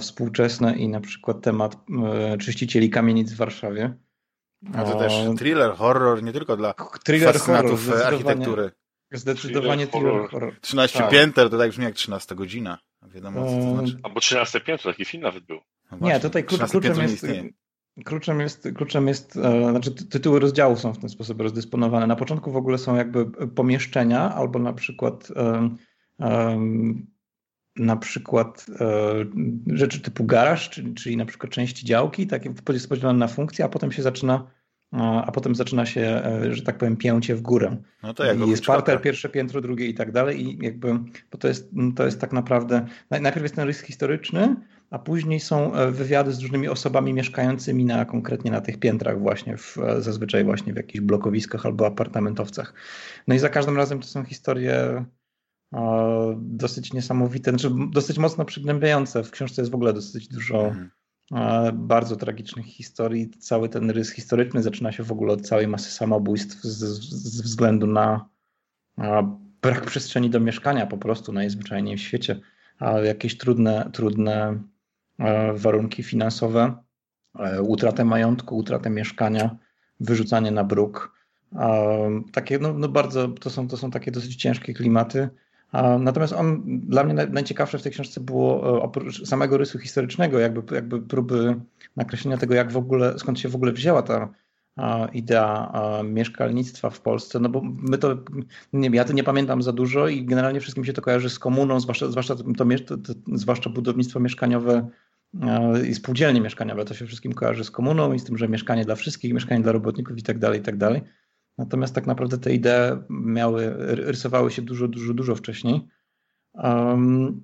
współczesne i na przykład temat e, czyścicieli kamienic w Warszawie. A to też thriller, horror, nie tylko dla thriller, fascynatów horror, architektury. Zdecydowanie thriller, horror. 13 tak. pięter to tak brzmi jak 13 godzina. Wiadomo, co to e, znaczy. Albo 13 piętro, taki film nawet był. No nie, tutaj klucz, kluczem jest... Kluczem jest, kluczem jest, e, znaczy tytuły rozdziału są w ten sposób rozdysponowane. Na początku w ogóle są jakby pomieszczenia albo na przykład um, um, na przykład e, rzeczy typu garaż, czyli, czyli na przykład części działki, takie podzielone na funkcje, a potem się zaczyna a potem zaczyna się, e, że tak powiem, pięcie w górę. No to jak I jest parter, pierwsze piętro, drugie i tak dalej i jakby, bo to jest, to jest tak naprawdę, najpierw jest ten rys historyczny, a później są e, wywiady z różnymi osobami mieszkającymi na konkretnie na tych piętrach właśnie, w, e, zazwyczaj właśnie w jakichś blokowiskach albo apartamentowcach. No i za każdym razem to są historie dosyć niesamowite, znaczy dosyć mocno przygnębiające. W książce jest w ogóle dosyć dużo mhm. bardzo tragicznych historii. Cały ten rys historyczny zaczyna się w ogóle od całej masy samobójstw z, ze względu na brak przestrzeni do mieszkania po prostu najzwyczajniej w świecie, jakieś trudne, trudne warunki finansowe, e, utratę majątku, utratę mieszkania, wyrzucanie na bruk. Takie, no, no bardzo, to są, to są takie dosyć ciężkie klimaty. Natomiast on, dla mnie najciekawsze w tej książce było e, oprócz samego rysu historycznego, jakby, jakby próby nakreślenia tego, jak w ogóle, skąd się w ogóle wzięła ta idea mieszkalnictwa w Polsce, no bo my to, nie ja to nie pamiętam za dużo i generalnie wszystkim się to kojarzy z komuną, zwłaszcza, zwłaszcza, to, to, to, zwłaszcza budownictwo mieszkaniowe i spółdzielnie mieszkaniowe, to się wszystkim kojarzy z komuną i z tym, że mieszkanie dla wszystkich, mieszkanie dla robotników i tak dalej, i tak dalej. Natomiast tak naprawdę te idee miały, rysowały się dużo, dużo, dużo wcześniej. Um,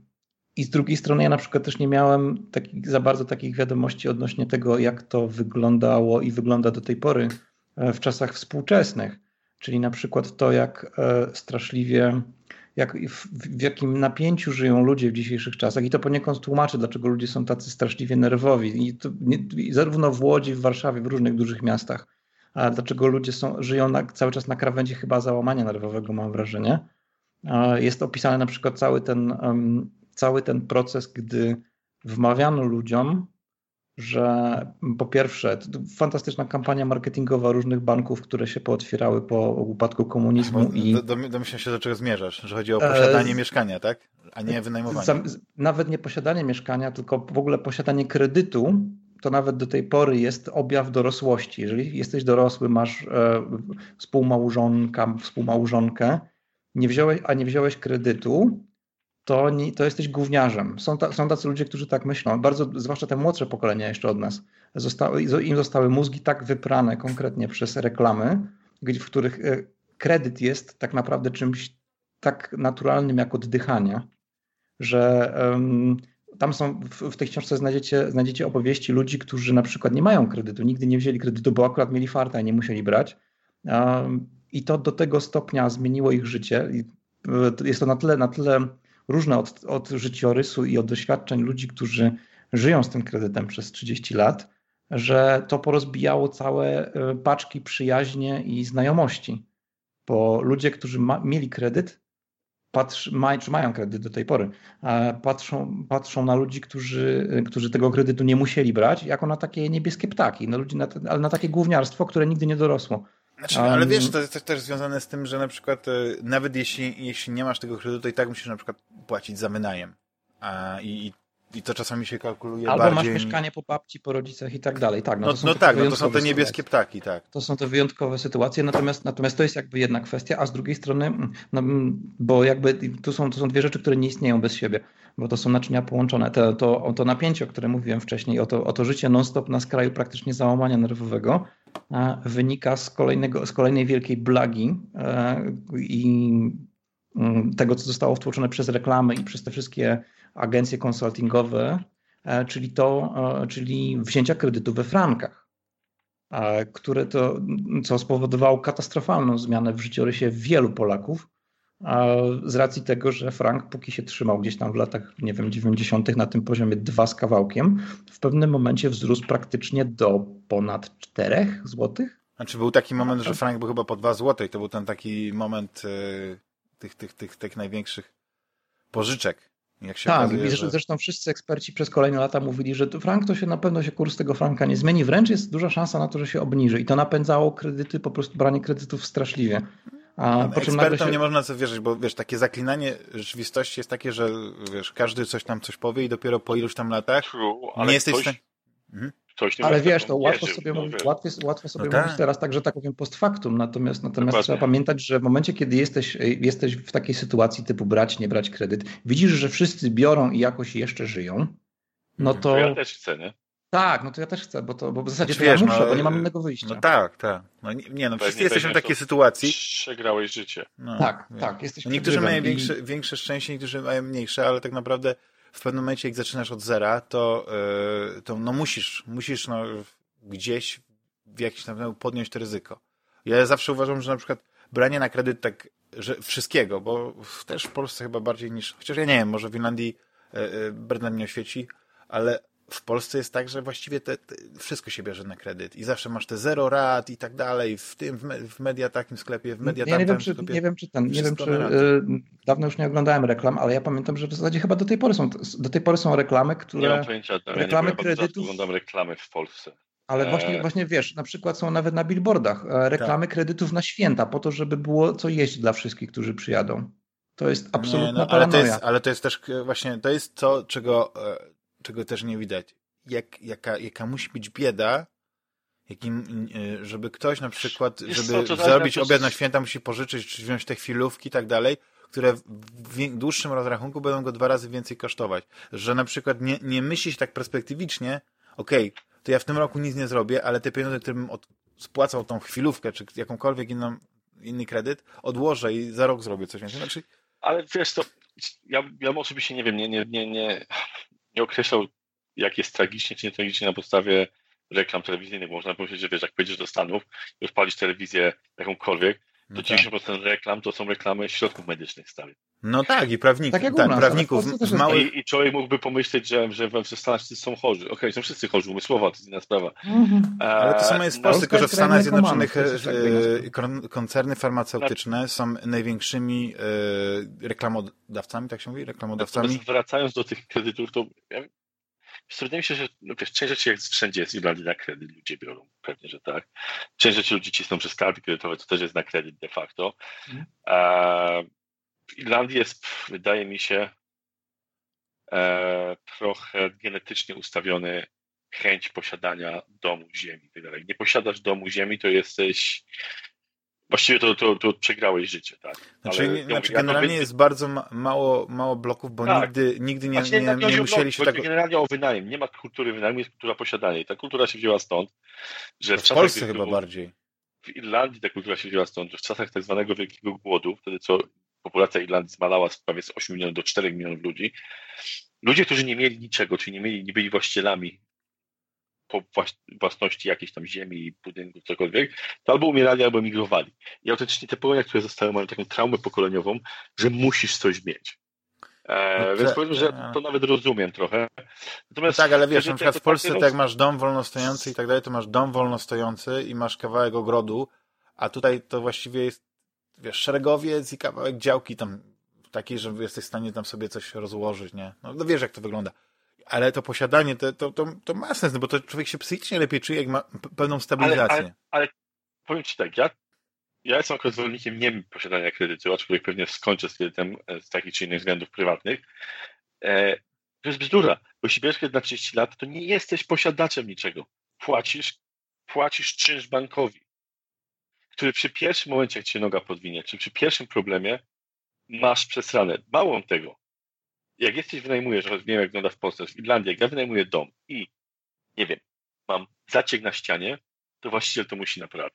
I z drugiej strony ja na przykład też nie miałem takich, za bardzo takich wiadomości odnośnie tego, jak to wyglądało i wygląda do tej pory e, w czasach współczesnych. Czyli na przykład to, jak e, straszliwie, jak w, w jakim napięciu żyją ludzie w dzisiejszych czasach. I to poniekąd tłumaczy, dlaczego ludzie są tacy straszliwie nerwowi. I, to, i zarówno w Łodzi, w Warszawie, w różnych dużych miastach dlaczego ludzie są, żyją na, cały czas na krawędzi chyba załamania nerwowego, mam wrażenie. Jest opisany na przykład cały ten, cały ten proces, gdy wmawiano ludziom, że po pierwsze, fantastyczna kampania marketingowa różnych banków, które się pootwierały po upadku komunizmu. i Domyślam się, do czego zmierzasz, że chodzi o posiadanie e... mieszkania, tak? A nie wynajmowanie. Nawet nie posiadanie mieszkania, tylko w ogóle posiadanie kredytu to nawet do tej pory jest objaw dorosłości. Jeżeli jesteś dorosły, masz e, współmałżonka, współmałżonkę, nie wziąłeś, a nie wziąłeś kredytu, to, nie, to jesteś gówniarzem. Są, ta, są tacy ludzie, którzy tak myślą, bardzo, zwłaszcza te młodsze pokolenia jeszcze od nas. Zostały, im zostały mózgi tak wyprane konkretnie przez reklamy, w których e, kredyt jest tak naprawdę czymś tak naturalnym jak oddychanie, że tam są, w, w, tej książce znajdziecie, znajdziecie opowieści ludzi, którzy na przykład nie mają kredytu, nigdy nie wzięli kredytu, bo akurat mieli farta i nie musieli brać. I to do tego stopnia zmieniło ich życie. Jest to na tyle, na tyle różne od, od życiorysu i od doświadczeń ludzi, którzy żyją z tym kredytem przez 30 lat, że to porozbijało całe e, paczki przyjaźnie i znajomości. Bo ludzie, którzy ma, mieli kredyt, patrz, maj, czy mają kredyt do tej pory, patrzą, patrzą na ludzi, którzy, którzy tego kredytu nie musieli brać, jako na takie niebieskie ptaki, na ludzi, na, ale na takie gówniarstwo, które nigdy nie dorosło. Znaczy, ale wiesz, to jest też związane z tym, że na przykład e, nawet jeśli, jeśli nie masz tego kredytu, to i tak musisz na przykład płacić za wynajem. A, i, i to czasami się kalkuluje Albo bardziej... masz mieszkanie po babci, po rodzicach i tak dalej. Tak, no, no, no tak, no to są te niebieskie sytuacje. ptaki, tak. To są te wyjątkowe sytuacje, natomiast, natomiast to jest jakby jedna kwestia, a z drugiej strony, mm, no, mm, bo jakby tu są, to są dwie rzeczy, które nie istnieją bez siebie, bo to są naczynia połączone. To, to, to napięcie, o którym mówiłem wcześniej, o to, o to życie non-stop na skraju praktycznie załamania nerwowego, wynika z, kolejnego, z kolejnej wielkiej blagi e, i mm, tego, co zostało wtłoczone przez reklamy i przez te wszystkie agencje konsultingowe, e, czyli to, e, czyli wzięcia kredytu we frankach, które to, co spowodowało katastrofalną zmianę w życiorysie wielu Polaków, z racji tego, że frank póki się trzymał gdzieś tam w latach, nie wiem, 90. na tym poziomie 2 z kawałkiem, w pewnym momencie wzrósł praktycznie do ponad 4 złotych. Znaczy był taki moment, że frank był chyba po 2 zł i to był ten taki moment tych, tych, tych, tych największych pożyczek. Jak się tak, okazuje, i zresztą, wszyscy eksperci przez kolejne lata mówili, że frank to się na pewno się kurs tego franka nie zmieni, wręcz jest duża szansa na to, że się obniży i to napędzało kredyty, po prostu branie kredytów straszliwie. A po czym Ekspertom się... nie można co wierzyć, bo wiesz, takie zaklinanie rzeczywistości jest takie, że wiesz, każdy coś tam coś powie i dopiero po iluś tam latach True, nie jesteś ktoś... w stanie... Mhm. Ale wiesz, to łatwo sobie, no, mówić, łatwo, łatwo sobie no mówić tak. teraz tak, że tak powiem post factum, natomiast, natomiast trzeba pamiętać, że w momencie, kiedy jesteś, jesteś w takiej sytuacji typu brać, nie brać kredyt, widzisz, że wszyscy biorą i jakoś jeszcze żyją, no to... to ja też chcę, nie? Tak, no to ja też chcę, bo, to, bo w zasadzie znaczy, to wiesz, ja muszę, no, bo nie mam innego wyjścia. No tak, tak. No nie, nie no wszyscy jesteśmy w takiej sytuacji. Przegrałeś życie. No, tak, tak. Jesteś no, niektórzy mają większe, większe szczęście, niektórzy mają mniejsze, ale tak naprawdę w pewnym momencie, jak zaczynasz od zera, to, yy, to no musisz, musisz no, gdzieś w jakiś tam podjąć to ryzyko. Ja zawsze uważam, że na przykład branie na kredyt tak, że wszystkiego, bo też w Polsce chyba bardziej niż, chociaż ja nie wiem, może w Finlandii yy, Bernard mnie oświeci, ale w Polsce jest tak, że właściwie te, te, wszystko się bierze na kredyt i zawsze masz te zero rat i tak dalej, w tym, w, me, w media takim sklepie, w media ja nie, wiem, czy, nie wiem, czy ten, nie wiem, czy y, dawno już nie oglądałem reklam, ale ja pamiętam, że w zasadzie chyba do tej pory są, do tej pory są reklamy, które... Nie mam pojęcia, reklamy ja nie kredytów... oglądam reklamy w Polsce. Ale właśnie, eee. właśnie wiesz, na przykład są nawet na billboardach e, reklamy tak. kredytów na święta, po to, żeby było co jeść dla wszystkich, którzy przyjadą. To jest absolutna nie, no, ale, to jest, ale to jest też e, właśnie, to jest to, czego e, czego też nie widać. Jak, jaka, jaka musi być bieda, jakim, e, żeby ktoś na przykład, żeby co, zrobić obiad na święta, musi pożyczyć, czy wziąć te chwilówki i tak dalej, które w dłuższym rozrachunku będą go dwa razy więcej kosztować. Że na przykład nie, nie myśli się tak perspektywicznie, okej, okay, to ja w tym roku nic nie zrobię, ale te pieniądze, które bym od, spłacał tą chwilówkę, czy jakąkolwiek inną, inny kredyt, odłożę i za rok zrobię coś więcej. Znaczy... Ale wiesz, to ja, ja oczywiście nie wiem, nie, nie, nie, nie, nie określał, jak jest tragicznie czy nie tragicznie na podstawie reklam telewizyjnych. Można powiedzieć, że wiesz, jak pojedziesz do Stanów i odpalisz telewizję jakąkolwiek, to no 90% tak. reklam to są reklamy środków medycznych stary. No tak, i prawników. Tak, tak prawników. Z małych... I, I, człowiek mógłby pomyśleć, że, że w Stanach wszyscy są chorzy. Okej, okay, są wszyscy chorzy, umysłowa, to jest inna sprawa. Mhm. Ale to samo jest w Polsce, tylko że w Stanach Zjednoczonych e, koncerny farmaceutyczne są największymi e, reklamodawcami, tak się mówi? Reklamodawcami. Wracając do tych kredytów, to Wydaje mi się, że no wiesz, część rzeczy jak wszędzie jest Irlandii na kredyt, ludzie biorą, pewnie, że tak. Część rzeczy ludzie cisną przez karty kredytowe, to też jest na kredyt de facto. Mhm. w Irlandii jest, wydaje mi się, e, trochę genetycznie ustawiony chęć posiadania domu, ziemi tak Nie posiadasz domu, ziemi, to jesteś Właściwie to, to, to przegrałeś życie, tak. Znaczy, Ale, znaczy ja generalnie jest bardzo mało, mało bloków, bo tak. nigdy, nigdy nie, znaczy, nie, nie, nie musieli się tak... Generalnie o wynajem. Nie ma kultury wynajmu, jest kultura posiadania. I ta kultura się wzięła stąd, że w, w Polsce chyba bardziej. W Irlandii ta kultura się wzięła stąd, że w czasach tak zwanego Wielkiego Głodu, wtedy co populacja Irlandii zmalała z prawie z 8 milionów do 4 milionów ludzi, ludzie, którzy nie mieli niczego, czyli nie, mieli, nie byli właścicielami po własności jakiejś tam ziemi, budynku, cokolwiek, to albo umierali, albo emigrowali. I autentycznie te pokolenia, które zostały, mają taką traumę pokoleniową, że musisz coś mieć. E, no więc powiedzmy, że to nawet rozumiem trochę. Natomiast no tak, ale wiesz, na przykład w Polsce, tak jak masz dom wolnostojący i tak dalej, to masz dom wolnostojący i masz kawałek ogrodu, a tutaj to właściwie jest, wiesz, szeregowiec i kawałek działki tam takiej, że jesteś w stanie tam sobie coś rozłożyć, nie? No, no wiesz, jak to wygląda ale to posiadanie, to, to, to, to ma sens, no bo to człowiek się psychicznie lepiej czuje, jak ma pewną stabilizację. Ale, ale, ale powiem Ci tak, ja, ja jestem akurat zwolennikiem nie posiadania kredytu, aczkolwiek pewnie skończę z kredytem e, z takich czy innych względów prywatnych. E, to jest bzdura, bo jeśli bierzesz kredyt na 30 lat, to nie jesteś posiadaczem niczego. Płacisz, płacisz czynsz bankowi, który przy pierwszym momencie, jak Cię noga podwinie, czy przy pierwszym problemie masz przesrane. Mało tego, jak jesteś, wynajmujesz, nie wiem jak wygląda w Polsce, w Irlandii, jak ja wynajmuję dom i nie wiem, mam zaciek na ścianie, to właściciel to musi naprawić.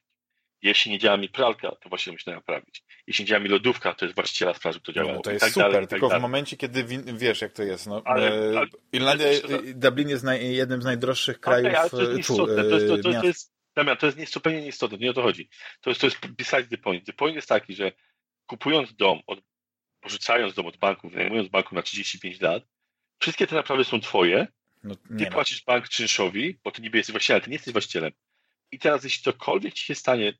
Jeśli nie działa mi pralka, to właściciel musi naprawić. Jeśli nie działa mi lodówka, to jest właściciela sprawy, to działa. No, to jest tak super, dalej, tak tylko tak w momencie, kiedy wiesz, jak to jest. No, ale, e, ale, Irlandia, ale, Dublin jest naj, jednym z najdroższych krajów okay, ale to jest tu, to, jest, to, to, to, jest, Damian, to jest nie, zupełnie nieistotne, nie o to chodzi. To jest, to jest besides the point. The point jest taki, że kupując dom od pożyczając dom od banku, wynajmując banku na 35 lat, wszystkie te naprawy są twoje, no, ty no. płacisz bank czynszowi, bo ty niby jesteś właścicielem, ale ty nie jesteś właścicielem. I teraz jeśli cokolwiek ci się stanie,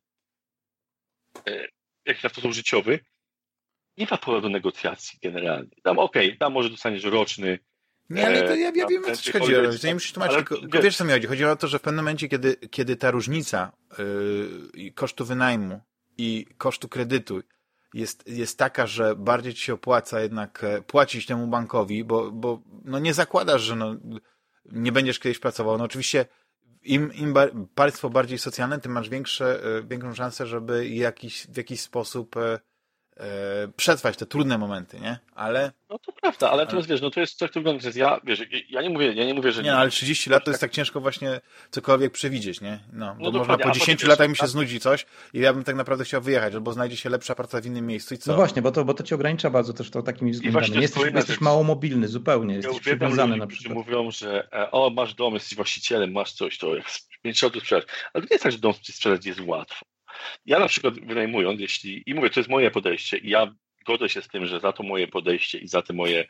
e, jakiś na sposób życiowy, nie ma pola do negocjacji generalnie. Tam okej, okay, tam może dostaniesz roczny, nie, ale to ja, ja wiem, o co chodzi. To nie musisz tłumaczyć, tylko, tylko wiesz, co mi chodzi. Chodzi o to, że w pewnym momencie, kiedy, kiedy ta różnica yy, kosztu wynajmu i kosztu kredytu jest, jest taka, że bardziej ci się opłaca jednak e, płacić temu bankowi, bo, bo no nie zakładasz, że no, nie będziesz kiedyś pracował. No oczywiście im, im państwo bardziej socjalne, tym masz większe, e, większą szansę, żeby jakiś, w jakiś sposób e, przetrwać te trudne momenty, nie? Ale... No to prawda, ale teraz wiesz, no to jest coś, co wygląda, że ja, wiesz, ja nie mówię, ja nie mówię, że... Nie, nie no, ale 30 lat to jest tak ciężko właśnie cokolwiek przewidzieć, nie? No, bo no można po 10 latach mi się znudzi coś i ja bym tak naprawdę chciał wyjechać, albo znajdzie się lepsza praca w innym miejscu i co? No właśnie, bo to, bo to ci ogranicza bardzo też to takimi względami. Nie jesteś, jesteś mało mobilny zupełnie, jesteś przywiązany na przykład. mówią, że e, o, masz dom, jesteś właścicielem, masz coś, to jak 5 lat sprzedać. Ale to nie jest tak, że dom sprzedać jest łatwo. Ja na przykład wynajmując, jeśli, i mówię, to jest moje podejście, i ja godzę się z tym, że za to moje podejście i za te moje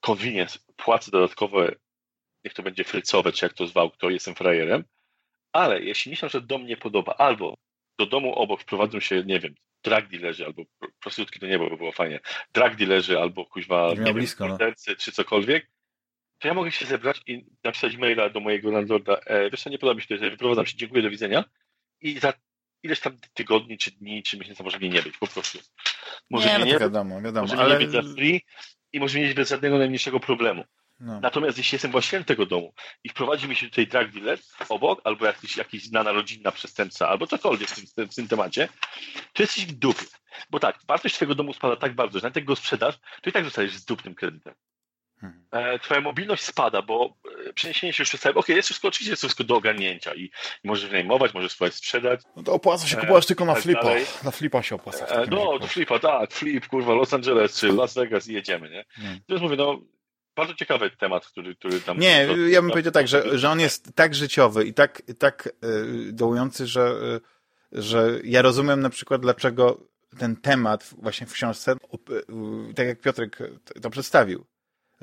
convenience płacę dodatkowe, niech to będzie frycowe, czy jak to zwał, kto jestem frajerem, ale jeśli mi się że dom nie podoba, albo do domu obok wprowadzą się, nie wiem, drag dealerzy, albo prostytutki to nie było, by było fajnie, drag dealerzy, albo kuźwa, nie wiem, blisko, no. czy cokolwiek, to ja mogę się zebrać i napisać maila do mojego landlorda, e, wiesz co, nie podoba mi się to, wyprowadzam się, dziękuję, do widzenia i za ileś tam tygodni, czy dni, czy miesięcy może mnie nie być, po prostu. Może nie, no nie, wiadomo, wiadomo. Może ale... nie być free i może nie mieć bez żadnego najmniejszego problemu. No. Natomiast jeśli jestem właścicielem tego domu i wprowadzi mi się tutaj drug dealer obok, albo jakiś, jakiś znana rodzinna przestępca, albo cokolwiek w tym, w tym temacie, to jesteś w dupie. Bo tak, wartość twojego domu spada tak bardzo, że nawet jak go sprzedasz, to i tak zostajesz z dupnym kredytem. E, twoja mobilność spada, bo e, przeniesienie się już przez ok, jest wszystko, oczywiście jest wszystko do ogarnięcia i, i możesz wynajmować, możesz swoje sprzedać. No to opłaca się e, kupować tylko na tak flipa. Dalej. Na flipa się opłaca. no, do flipa, tak, flip, kurwa, Los Angeles czy Las Vegas i jedziemy, nie? Hmm. Więc mówię, no, bardzo ciekawy temat, który, który tam... Nie, do, ja bym do, powiedział tak, że, że on jest tak życiowy i tak, tak yy, dołujący, że, yy, że ja rozumiem na przykład, dlaczego ten temat właśnie w książce, tak jak Piotrek to przedstawił,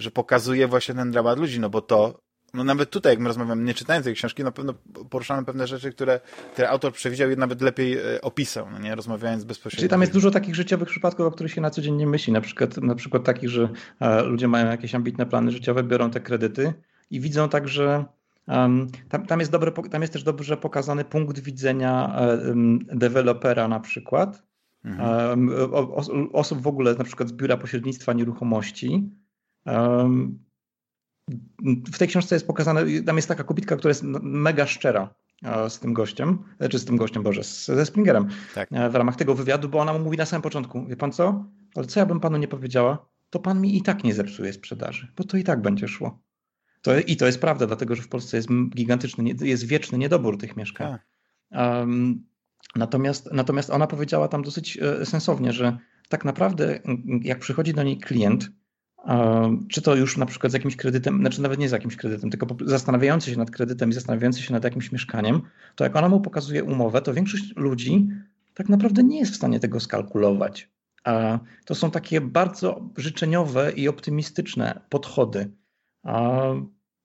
że pokazuje właśnie ten dramat ludzi, no bo to, no nawet tutaj, jak my rozmawiamy, nie czytając tej książki, na pewno poruszamy pewne rzeczy, które, które autor przewidział i nawet lepiej e, opisał, no nie, rozmawiając bezpośrednio. Czyli tam jest dużo takich życiowych przypadków, o których się na co dzień nie myśli, na przykład, na przykład takich, że e, ludzie mają jakieś ambitne plany życiowe, biorą te kredyty i widzą także Um, tam, tam, jest dobre, tam jest też dobrze pokazany punkt widzenia um, dewelopera na przykład, mhm. um, o, osób w ogóle na przykład z biura pośrednictwa nieruchomości, w tej książce jest pokazane, tam jest taka kobitka, która jest mega szczera z tym gościem, czy z tym gościem, Boże, ze Springerem tak. E, w ramach tego wywiadu, bo ona mu mówi na samym początku, wie pan co, ale co ja bym panu nie powiedziała, to pan mi i tak nie zepsuje sprzedaży, bo to i tak będzie szło. To, I to jest prawda, dlatego że w Polsce jest gigantyczny, jest wieczny niedobór tych mieszkań. Um, natomiast, natomiast ona powiedziała tam dosyć e, sensownie, że tak naprawdę jak przychodzi do niej klient, czy to już na przykład z jakimś kredytem, znaczy nawet nie z jakimś kredytem, tylko zastanawiający się nad kredytem i zastanawiający się nad jakimś mieszkaniem, to jak ona mu pokazuje umowę, to większość ludzi tak naprawdę nie jest w stanie tego skalkulować. A to są takie bardzo życzeniowe i optymistyczne podchody.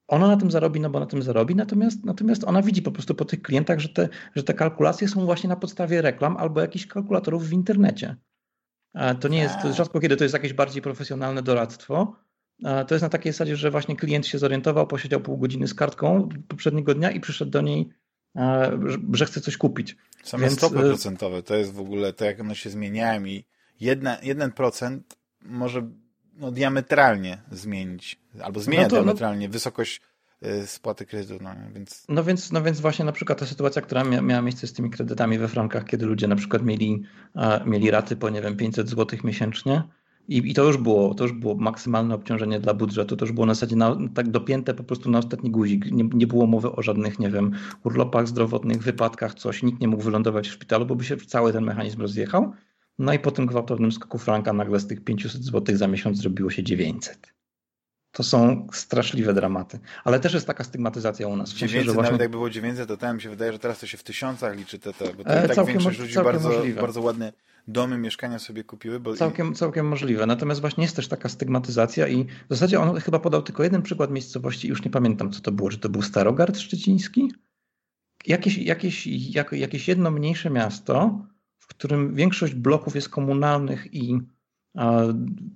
Ona na tym zarobi, no bo na tym zarobi, natomiast, natomiast ona widzi po prostu po tych klientach, że te, że te kalkulacje są właśnie na podstawie reklam albo jakichś kalkulatorów w internecie. To nie jest, to tak. rzadko kiedy to jest jakieś bardziej profesjonalne doradztwo. To jest na takiej zasadzie, że właśnie klient się zorientował, posiedział pół godziny z kartką poprzedniego dnia i przyszedł do niej, że chce coś kupić. Same Więc... stopy y, procentowe, to jest w ogóle to, jak one się zmieniają i jeden procent może no, diametralnie zmienić, albo zmienia no to, no diametralnie no... wysokość spłaty kredytu. No więc... No, więc, no więc właśnie na przykład ta sytuacja, która mia miała miejsce z tymi kredytami we frankach, kiedy ludzie na przykład mieli, mieli raty po nie wiem 500 zł miesięcznie i, i to już było to już było maksymalne obciążenie dla budżetu, to już było na zasadzie na, tak dopięte po prostu na ostatni guzik. Nie, nie było mowy o żadnych, nie wiem, urlopach zdrowotnych, wypadkach, coś. Nikt nie mógł wylądować w szpitalu, bo by się cały ten mechanizm rozjechał. No i po tym gwałtownym skoku franka nagle z tych 500 zł za miesiąc zrobiło się 900. to są straszliwe dramaty. Ale też jest taka stygmatyzacja u nas. W 900, sensie, właśnie... nawet jakby było 900, to tam mi się wydaje, że teraz to się w tysiącach liczy te, te bo to e, tak większość ludzi bardzo, bardzo ładne domy, mieszkania sobie kupiły. Bo... Całkiem, całkiem możliwe. Natomiast właśnie jest też taka stygmatyzacja i w zasadzie on chyba podał tylko jeden przykład miejscowości, już nie pamiętam co to było, czy to był Starogard Szczeciński? Jakieś, jakieś, jak, jakieś jedno mniejsze miasto, w którym większość bloków jest komunalnych i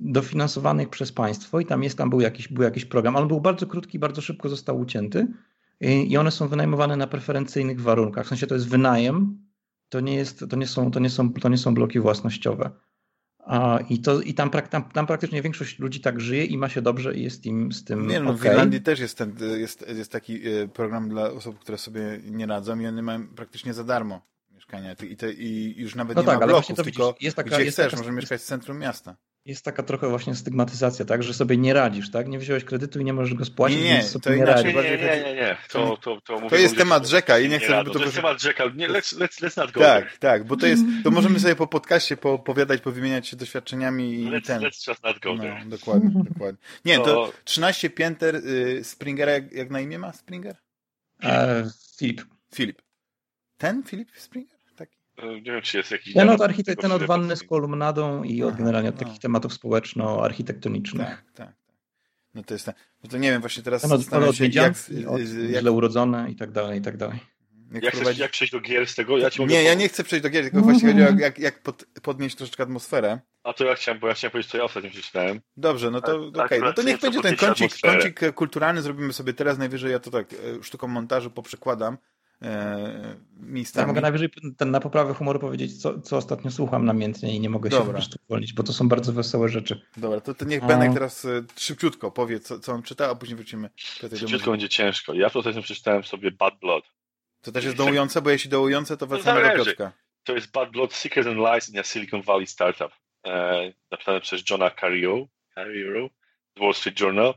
dofinansowanych przez państwo i tam jest, tam był jakiś, był jakiś program. On był bardzo krótki, bardzo szybko został ucięty i one są wynajmowane na preferencyjnych warunkach. W sensie to jest wynajem, to nie, jest, to nie, są, to nie, są, to nie są bloki własnościowe. I, to, i tam, tam, tam praktycznie większość ludzi tak żyje i ma się dobrze i jest im z tym. Nie, no, okay. w Irlandii też jest, ten, jest, jest taki e, program dla osób, które sobie nie radzą i one mają praktycznie za darmo mieszkania i, te, i już nawet no nie tak, ma bloków, tylko jest taka, gdzie jest chcesz, taka, może mieszkać w centrum miasta. Jest taka trochę właśnie stygmatyzacja, tak, że sobie nie radzisz, tak? Nie wziąłeś kredytu i nie możesz go spłacić, nie, nie, więc to nie inaczej, Nie, nie, nie, nie, To, to, to, to jest temat rzeka i nie chcę, żeby to... To jest temat rzeka, nie, let's, let's, let's not go Tak, tak, bo to jest, to możemy sobie po podcaście poopowiadać, powymieniać się doświadczeniami i let's, ten. Let's just not go no. Dokładnie, dokładnie. Nie, to 13 pięter y, Springera, jak, jak na imię ma Springer? E, Filip. Filip. Ten Filip Springer? E, nie wiem, czy jest jakiś... Ten od, architekt, ten od wanny z kolumnadą i od generalnie od takich no. tematów społeczno-architektonicznych. Tak, tak, tak. No to jest ten, no to nie wiem, właśnie teraz ten od, od się, jak, jak, źle urodzone i tak dalej, i tak dalej. Jak, jak, chcesz, jak przejść do gier z tego? Ja ci nie, ja nie chcę przejść do gier, tylko właśnie chodzi o jak, jak pod, podnieść troszeczkę atmosferę. A to ja chciałem, bo ja chciałem powiedzieć, co ja ostatnio przeczytałem. Dobrze, no to okej. Okay. No to niech będzie ten kącik, kącik kulturalny, zrobimy sobie teraz, najwyżej ja to tak e, sztuką montażu poprzekładam miejscami. Ja mogę najwyżej ten, na poprawę humoru powiedzieć, co, co ostatnio słucham namiętnie i nie mogę Dobra. się po prostu uwolnić, bo to są bardzo wesołe rzeczy. Dobra, to, to niech Benek teraz e, szybciutko powie, co, co on czyta, a później wrócimy do Szybciutko będzie ciężko. Ja ostatnio przeczytałem sobie Bad Blood. To też jest dołujące, bo jeśli dołujące, to wracamy do Piotrka. To jest Bad Blood, Secrets and Lies in a Silicon Valley Startup. E, napisane przez Johna Carriero, Carriero z Wall Street Journal.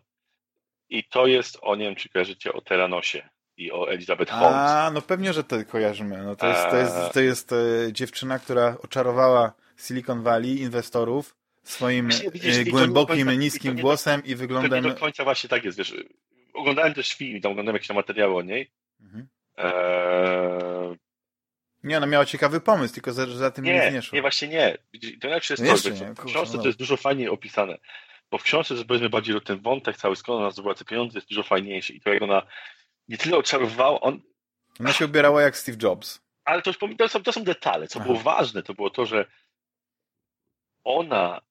I to jest o, nie wiem, czy kojarzycie, o Teranosie i o Elizabeth Holmes. A, no pewnie, że to kojarzymy. No to jest, to jest, to jest e, dziewczyna, która oczarowała Silicon Valley inwestorów swoim widzisz, e, głębokim, końca, niskim i głosem i wyglądem... To do końca właśnie tak jest, wiesz. Oglądałem też film, tam oglądałem jakieś materiały o niej. Mhm. Eee... Nie, ona miała ciekawy pomysł, tylko za, za tym nie, nie szło. Nie, właśnie nie. To najlepsze jest no to, że w książce no. to jest dużo fajniej opisane. Bo w książce, że powiedzmy bardziej ten wątek cały, skąd ona zdobyła te pieniądze, jest dużo fajniejszy. I to jak ona nie tyle oczarowała, on... Ona się ubierała jak Steve Jobs. Ale to, to, są, to są detale. Co Aha. było ważne, to było to, że ona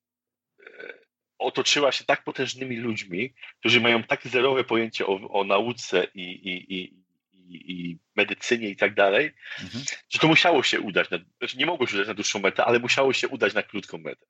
e, otoczyła się tak potężnymi ludźmi, którzy mają tak zerowe pojęcie o, o nauce i, i, i, i, medycynie i tak dalej, mhm. że to musiało się udać. Na, znaczy nie mogło się udać na dłuższą metę, ale musiało się udać na krótką metę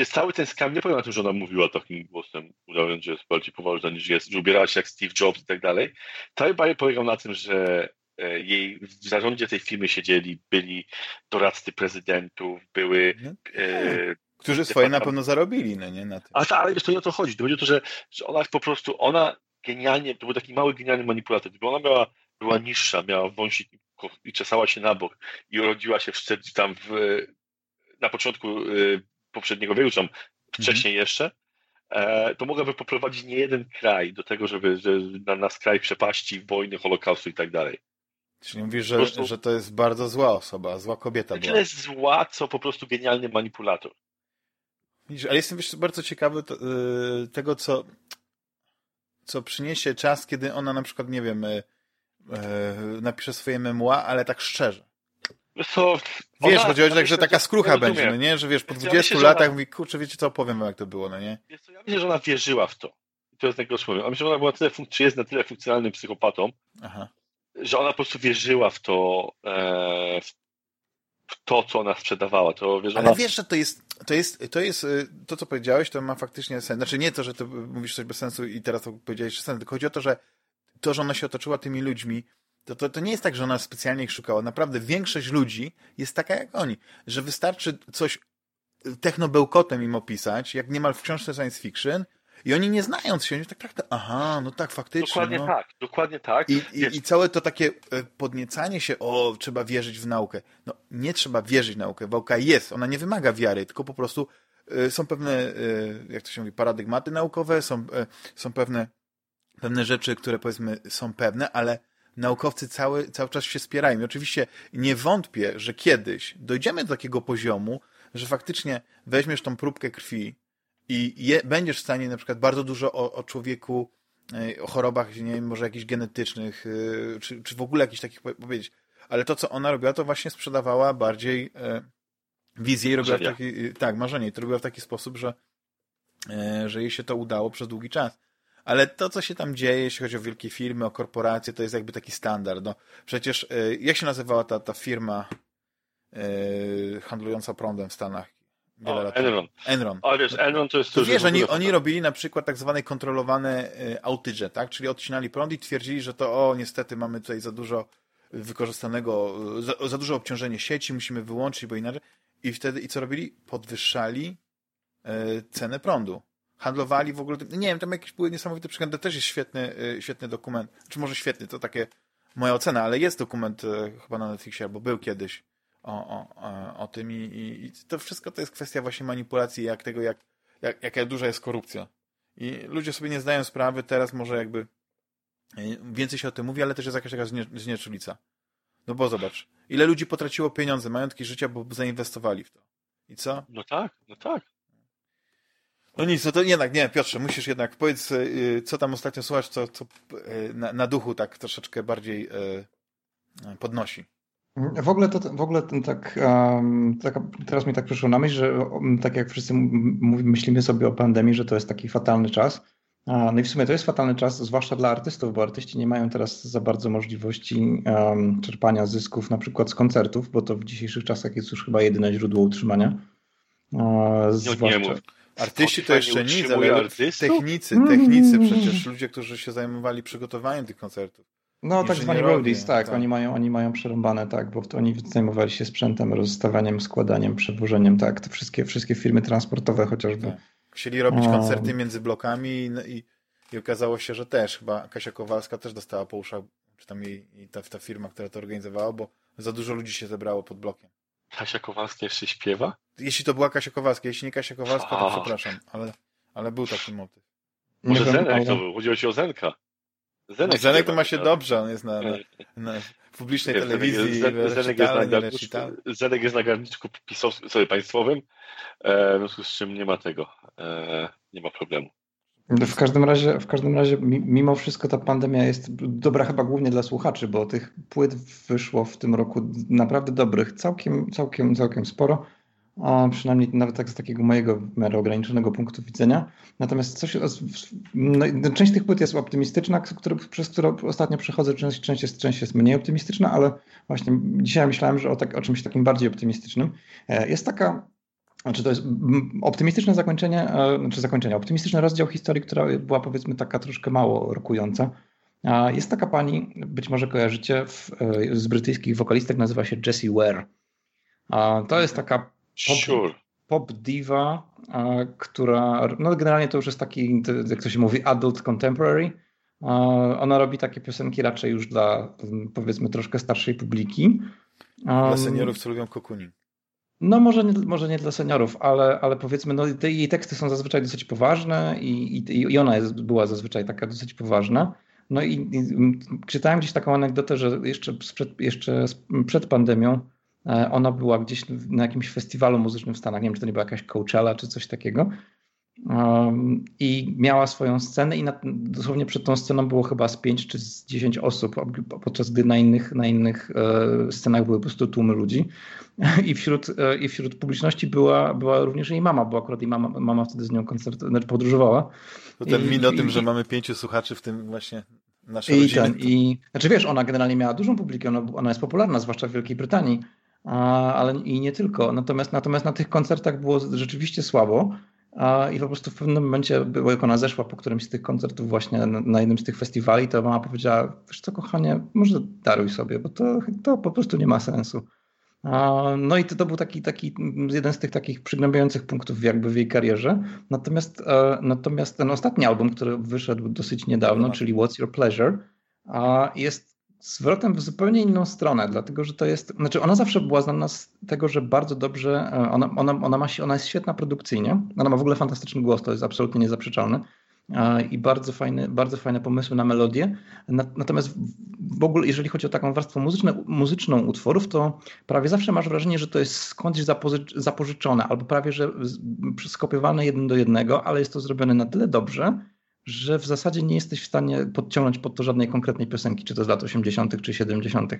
jest cały ten skam nie polega na tym, że ona mówiła takim głosem, udając, że jest bardziej poważna niż jest, że ubierała się jak Steve Jobs i tak dalej. Cały bajek polegał na tym, że e, jej w zarządzie tej firmy siedzieli, byli doradcy prezydentów, były... No, e, którzy swoje na pewno zarobili, no nie? Na tym. A ale wiesz, to nie o to chodzi. To chodzi o to, że, że ona po prostu, ona genialnie, to był taki mały, genialny manipulator. Gdyby ona miała, była niższa, miała wąsik i czesała się na bok i urodziła się w, tam w, na początku e, poprzedniego wieku, czy wcześniej mhm. jeszcze, e, to mogłaby poprowadzić nie jeden kraj do tego, żeby że na, na skraj przepaści, wojny, holokaustu i tak dalej. Czyli mówisz, że, prostu, że to jest bardzo zła osoba, zła kobieta była. Tyle zła, co po prostu genialny manipulator. Widzisz, ale jestem wiesz, bardzo ciekawy to, yy, tego, co, co przyniesie czas, kiedy ona na przykład, nie wiem, yy, napisze swoje memoa, ale tak szczerze. Co, wiesz, chodzi o to, że taka skrucha będzie, no nie? Że wiesz, po 20 ja myślę, latach ona... mówi, kurczę, wiecie co, opowiem wam, jak to było, no nie? Wiesz co, ja myślę, że ona wierzyła w to. I to jest najgorsze powiem. A myślę, że ona była tyle, czy jest na tyle funkcjonalnym psychopatą, Aha. że ona po prostu wierzyła w to, e, w to, co ona sprzedawała. To, wiesz, Ale ona... wiesz, że to jest, to jest, to jest, y, to co powiedziałeś, to ma faktycznie sens. Znaczy nie to, że ty mówisz coś bez sensu i teraz to powiedziałeś że sens, tylko chodzi o to, że to, że ona się otoczyła tymi ludźmi, to, to, to nie jest tak, że ona specjalnie ich szukała. Naprawdę większość ludzi jest taka jak oni, że wystarczy coś technobełkotem im opisać, jak niemal w książce science fiction, i oni nie znając się, oni tak traktują, aha, no tak, faktycznie. Dokładnie no. tak, dokładnie tak. I, i, I, całe to takie e, podniecanie się, o, trzeba wierzyć w naukę. No, nie trzeba wierzyć w naukę. Nauka jest, ona nie wymaga wiary, tylko po prostu są pewne, jak to się mówi, paradygmaty naukowe, są, są pewne, pewne rzeczy, które powiedzmy są pewne, ale naukowcy cały, cały czas się spierają. I oczywiście nie wątpię, że kiedyś dojdziemy do takiego poziomu, że faktycznie weźmiesz tą próbkę krwi i je, będziesz w stanie na przykład bardzo dużo o, o człowieku, o chorobach, nie wiem, może jakichś genetycznych, czy, czy w ogóle jakichś takich powiedzieć. Ale to, co ona robiła, to właśnie sprzedawała bardziej wizję i robiła w taki, tak, marzenie. I to robiła w taki sposób, że, e, że jej się to udało przez długi czas. Ale to, co się tam dzieje, jeśli chodzi o wielkie firmy, o korporacje, to jest jakby taki standard. No, przecież, e, jak się nazywała ta, ta firma e, handlująca prądem w Stanach? Wiele o, lat Enron. Enron. Ale wiesz, Enron to jest... To wiesz, oni, oni robili na przykład tak zwane kontrolowane outage, tak? Czyli odcinali prąd i twierdzili, że to o, niestety mamy tutaj za dużo wykorzystanego, za, za duże obciążenie sieci, musimy wyłączyć, bo inaczej. I wtedy, i co robili? Podwyższali e, cenę prądu. Handlowali w ogóle, nie wiem, tam jakieś były niesamowite to też jest świetny, e, świetny dokument, czy może świetny, to takie moja ocena, ale jest dokument e, chyba na Netflixie, albo był kiedyś o, o, o tym i, i, i to wszystko to jest kwestia właśnie manipulacji, jak tego, jak, jak, jaka duża jest korupcja. I ludzie sobie nie zdają sprawy, teraz może jakby więcej się o tym mówi, ale też jest jakaś taka znieczulica. No bo zobacz, ile ludzi potraciło pieniądze, majątki życia, bo zainwestowali w to. I co? No tak, no tak. No nic, no to jednak, nie, Piotrze, musisz jednak powiedz, y, co tam ostatnio słuchasz, co, co y, na, na duchu tak troszeczkę bardziej y, podnosi. W ogóle, to, w ogóle ten tak, um, tak, teraz mi tak przyszło na myśl, że um, tak jak wszyscy myślimy sobie o pandemii, że to jest taki fatalny czas, no i w sumie to jest fatalny czas, zwłaszcza dla artystów, bo artyści nie mają teraz za bardzo możliwości um, czerpania zysków na przykład z koncertów, bo to w dzisiejszych czasach jest już chyba jedyne źródło utrzymania. Uh, zwłaszcza... nie Artyści to jeszcze nic, ale artystów? technicy, technicy przecież, ludzie, którzy się zajmowali przygotowaniem tych koncertów. No, tak zwani roadies, tak, tak, Oni, mają, oni mają przerąbane, tak, bo oni zajmowali się sprzętem, rozstawianiem, składaniem, przewożeniem, tak, te wszystkie, wszystkie firmy transportowe chociażby. Tak. Chcieli robić koncerty między blokami i, i, i, okazało się, że też chyba Kasia Kowalska też dostała po uszach, czy tam jej, ta, ta firma, która to organizowała, bo za dużo ludzi się zebrało pod blokiem. Kasia Kowalska jeszcze śpiewa? Jeśli to była Kasia Kowalska, jeśli nie Kasia Kowalska, to przepraszam, ale, ale był taki motyw. Może Zenek ale... to był, chodziło ci o Zenka. Zenek, Zenek to ma się dobrze, on jest na, na, <laughs> na publicznej Zenek telewizji. Zenek, jest na garniczku, Zenek jest na garniczku pisowskim, sobie państwowym, e, w związku z czym nie ma tego, e, nie ma problemu. W każdym razie, w każdym razie, mimo wszystko ta pandemia jest dobra chyba głównie dla słuchaczy, bo tych płyt wyszło w tym roku naprawdę dobrych, całkiem, całkiem, całkiem sporo przynajmniej nawet tak z takiego mojego w miarę ograniczonego punktu widzenia. Natomiast coś, no, część tych płyt jest optymistyczna, który, przez którą ostatnio przechodzę, część, część, jest, część jest mniej optymistyczna, ale właśnie dzisiaj myślałem, że o, tak, o czymś takim bardziej optymistycznym. E, jest taka znaczy to jest optymistyczne zakończenie, e, znaczy zakończenie, optymistyczny rozdział historii, która była powiedzmy taka troszkę mało rokująca. Jest taka pani, być może kojarzycie, w, e, z brytyjskich wokalistek, nazywa się Jessie Ware. To jest taka pop, sure. pop diva, która, no generalnie to już jest taki, jak to się mówi, adult contemporary. Ona robi takie piosenki raczej już dla, powiedzmy, troszkę starszej publiki. Dla seniorów, co lubią kokunin. No może nie, może nie dla seniorów, ale, ale powiedzmy, no te, jej teksty są zazwyczaj dosyć poważne i, i, i ona jest, była zazwyczaj taka dosyć poważna. No i, i czytałem gdzieś taką anegdotę, że jeszcze, przed, jeszcze przed pandemią E, ona była gdzieś na jakimś festiwalu muzycznym w Stanach, nie wiem, czy to nie była jakaś Coachella czy coś takiego. Um, I miała swoją scenę i na, dosłownie przed tą sceną było chyba z 5 czy z 10 osób, podczas gdy na innych, na innych e, scenach były po prostu tłumy ludzi. <laughs> I wśród, e, i wśród publiczności była, była również jej mama, bo akurat jej mama, mama wtedy z nią koncert, znaczy podróżowała. To ten min o tym, że mamy pięciu słuchaczy, w tym właśnie naszej I rodziny. Ten, i, znaczy wiesz, ona generalnie miała dużą publikę, ona, ona jest popularna, zwłaszcza w Wielkiej Brytanii ale i nie tylko. Natomiast, natomiast na tych koncertach było rzeczywiście słabo. I po prostu w pewnym momencie, bo jak ona zeszła po którymś z tych koncertów właśnie na, jednym z tych festiwali, to mama powiedziała, wiesz co kochanie, może daruj sobie, bo to, to po prostu nie ma sensu. No i to, to był taki, taki jeden z tych takich przygnębiających punktów jakby w jej karierze. Natomiast, e, natomiast ten ostatni album, który wyszedł dosyć niedawno, czyli What's Your Pleasure, jest zwrotem w zupełnie inną stronę, dlatego że to jest, znaczy ona zawsze była znana z tego, że bardzo dobrze, e, ona, ona, ona, ma, ona jest świetna produkcyjnie, ona ma w ogóle fantastyczny głos, to jest absolutnie niezaprzeczalne i bardzo fajne, bardzo fajne pomysły na melodię. Natomiast w ogóle, jeżeli chodzi o taką warstwę muzyczną, muzyczną utworów, to prawie zawsze masz wrażenie, że to jest skądś zapożyczone, albo prawie że skopiowane jeden do jednego, ale jest to zrobione na tyle dobrze, że w zasadzie nie jesteś w stanie podciągnąć pod to żadnej konkretnej piosenki, czy to z lat 80. czy 70.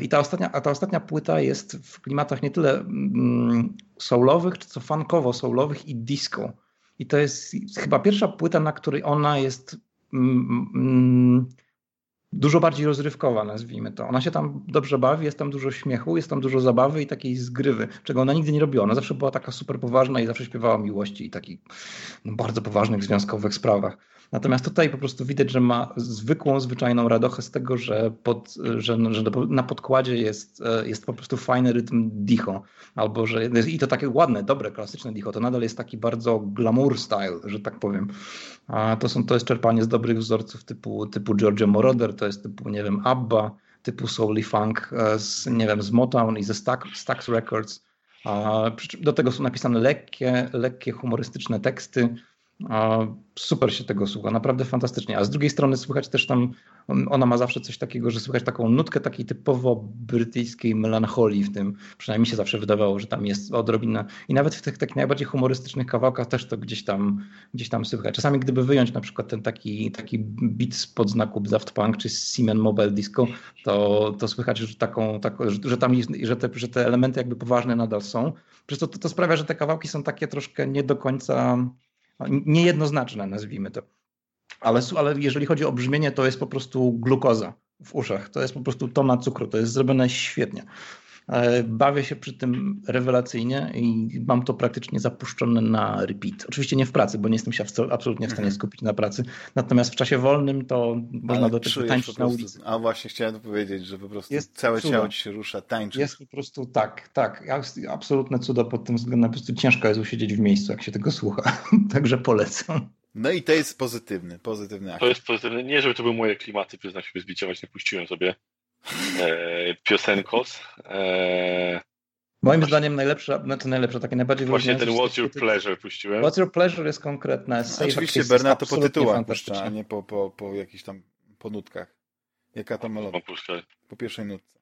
I ta ostatnia, a ta ostatnia płyta jest w klimatach nie tyle mm, soulowych, czy co funkowo-soulowych i disco. I to jest chyba pierwsza płyta, na której ona jest mm, mm, dużo bardziej rozrywkowa, nazwijmy to. Ona się tam dobrze bawi, jest tam dużo śmiechu, jest tam dużo zabawy i takiej zgrywy, czego ona nigdy nie robiła. Ona zawsze była taka super poważna i zawsze śpiewała miłości i takich no, bardzo poważnych związkowych sprawach. Natomiast tutaj po prostu widać, że ma zwykłą, zwyczajną radochę z tego, że, pod, że, że na podkładzie jest, e, jest po prostu fajny rytm dicho. Albo że, I to takie ładne, dobre, klasyczne dicho. To nadal jest taki bardzo glamour style, że tak powiem. A to, są, to jest czerpanie z dobrych wzorców typu, typu Giorgio Moroder, to jest typu, nie wiem, ABBA, typu Soul Funk, e, z, nie wiem, z Motown i ze Stax Records. Do tego są napisane lekkie, lekkie humorystyczne teksty, Super się tego słucha, naprawdę fantastycznie. A z drugiej strony słychać też tam, ona ma zawsze coś takiego, że słychać taką nutkę takiej typowo brytyjskiej melancholii w tym. Przynajmniej się zawsze wydawało, że tam jest odrobina. I nawet w tych takich najbardziej humorystycznych kawałkach też to gdzieś tam, gdzieś tam słychać. Czasami gdyby wyjąć na przykład ten taki, taki beat spod znaku Daft Punk czy Siemens Mobile Disco, to, to słychać, że, taką, że, że tam jest, że, te, że te elementy jakby poważne nadal są. Przez to, to, to sprawia, że te kawałki są takie troszkę nie do końca niejednoznaczne, nazwijmy to. Ale, ale jeżeli chodzi o brzmienie, to jest po prostu glukoza w uszach. To jest po prostu tona cukru. To jest zrobione świetnie. E, bawię się przy tym rewelacyjnie i mam to praktycznie zapuszczone na repeat. Oczywiście nie w pracy, bo nie jestem się absolutnie w stanie mhm. skupić na pracy. Natomiast w czasie wolnym to można do tego tańczyć na ulicy. A właśnie chciałem powiedzieć, że po prostu jest całe cudo. ciało ci się rusza, tańczy. Jest po prostu tak, tak. Absolutne cudo pod tym względem. Po prostu ciężko jest usiedzieć w miejscu, jak się tego słucha. <laughs> Także polecam. No i to jest pozytywny, pozytywny To jest pozytywny. Nie, żeby to były moje klimaty, przyznam się, zbiciować nie puściłem sobie piosenkos. E, Moim właśnie, zdaniem najlepsza, znaczy najlepsza, takie najbardziej Właśnie ten What's Your Pleasure puściłem. What's Your Pleasure jest konkretne. Oczywiście Bernard to po tytułach puszcza, a nie po, po, po jakichś tam po nutkach. Jaka to melodia? Po pierwszej nutce.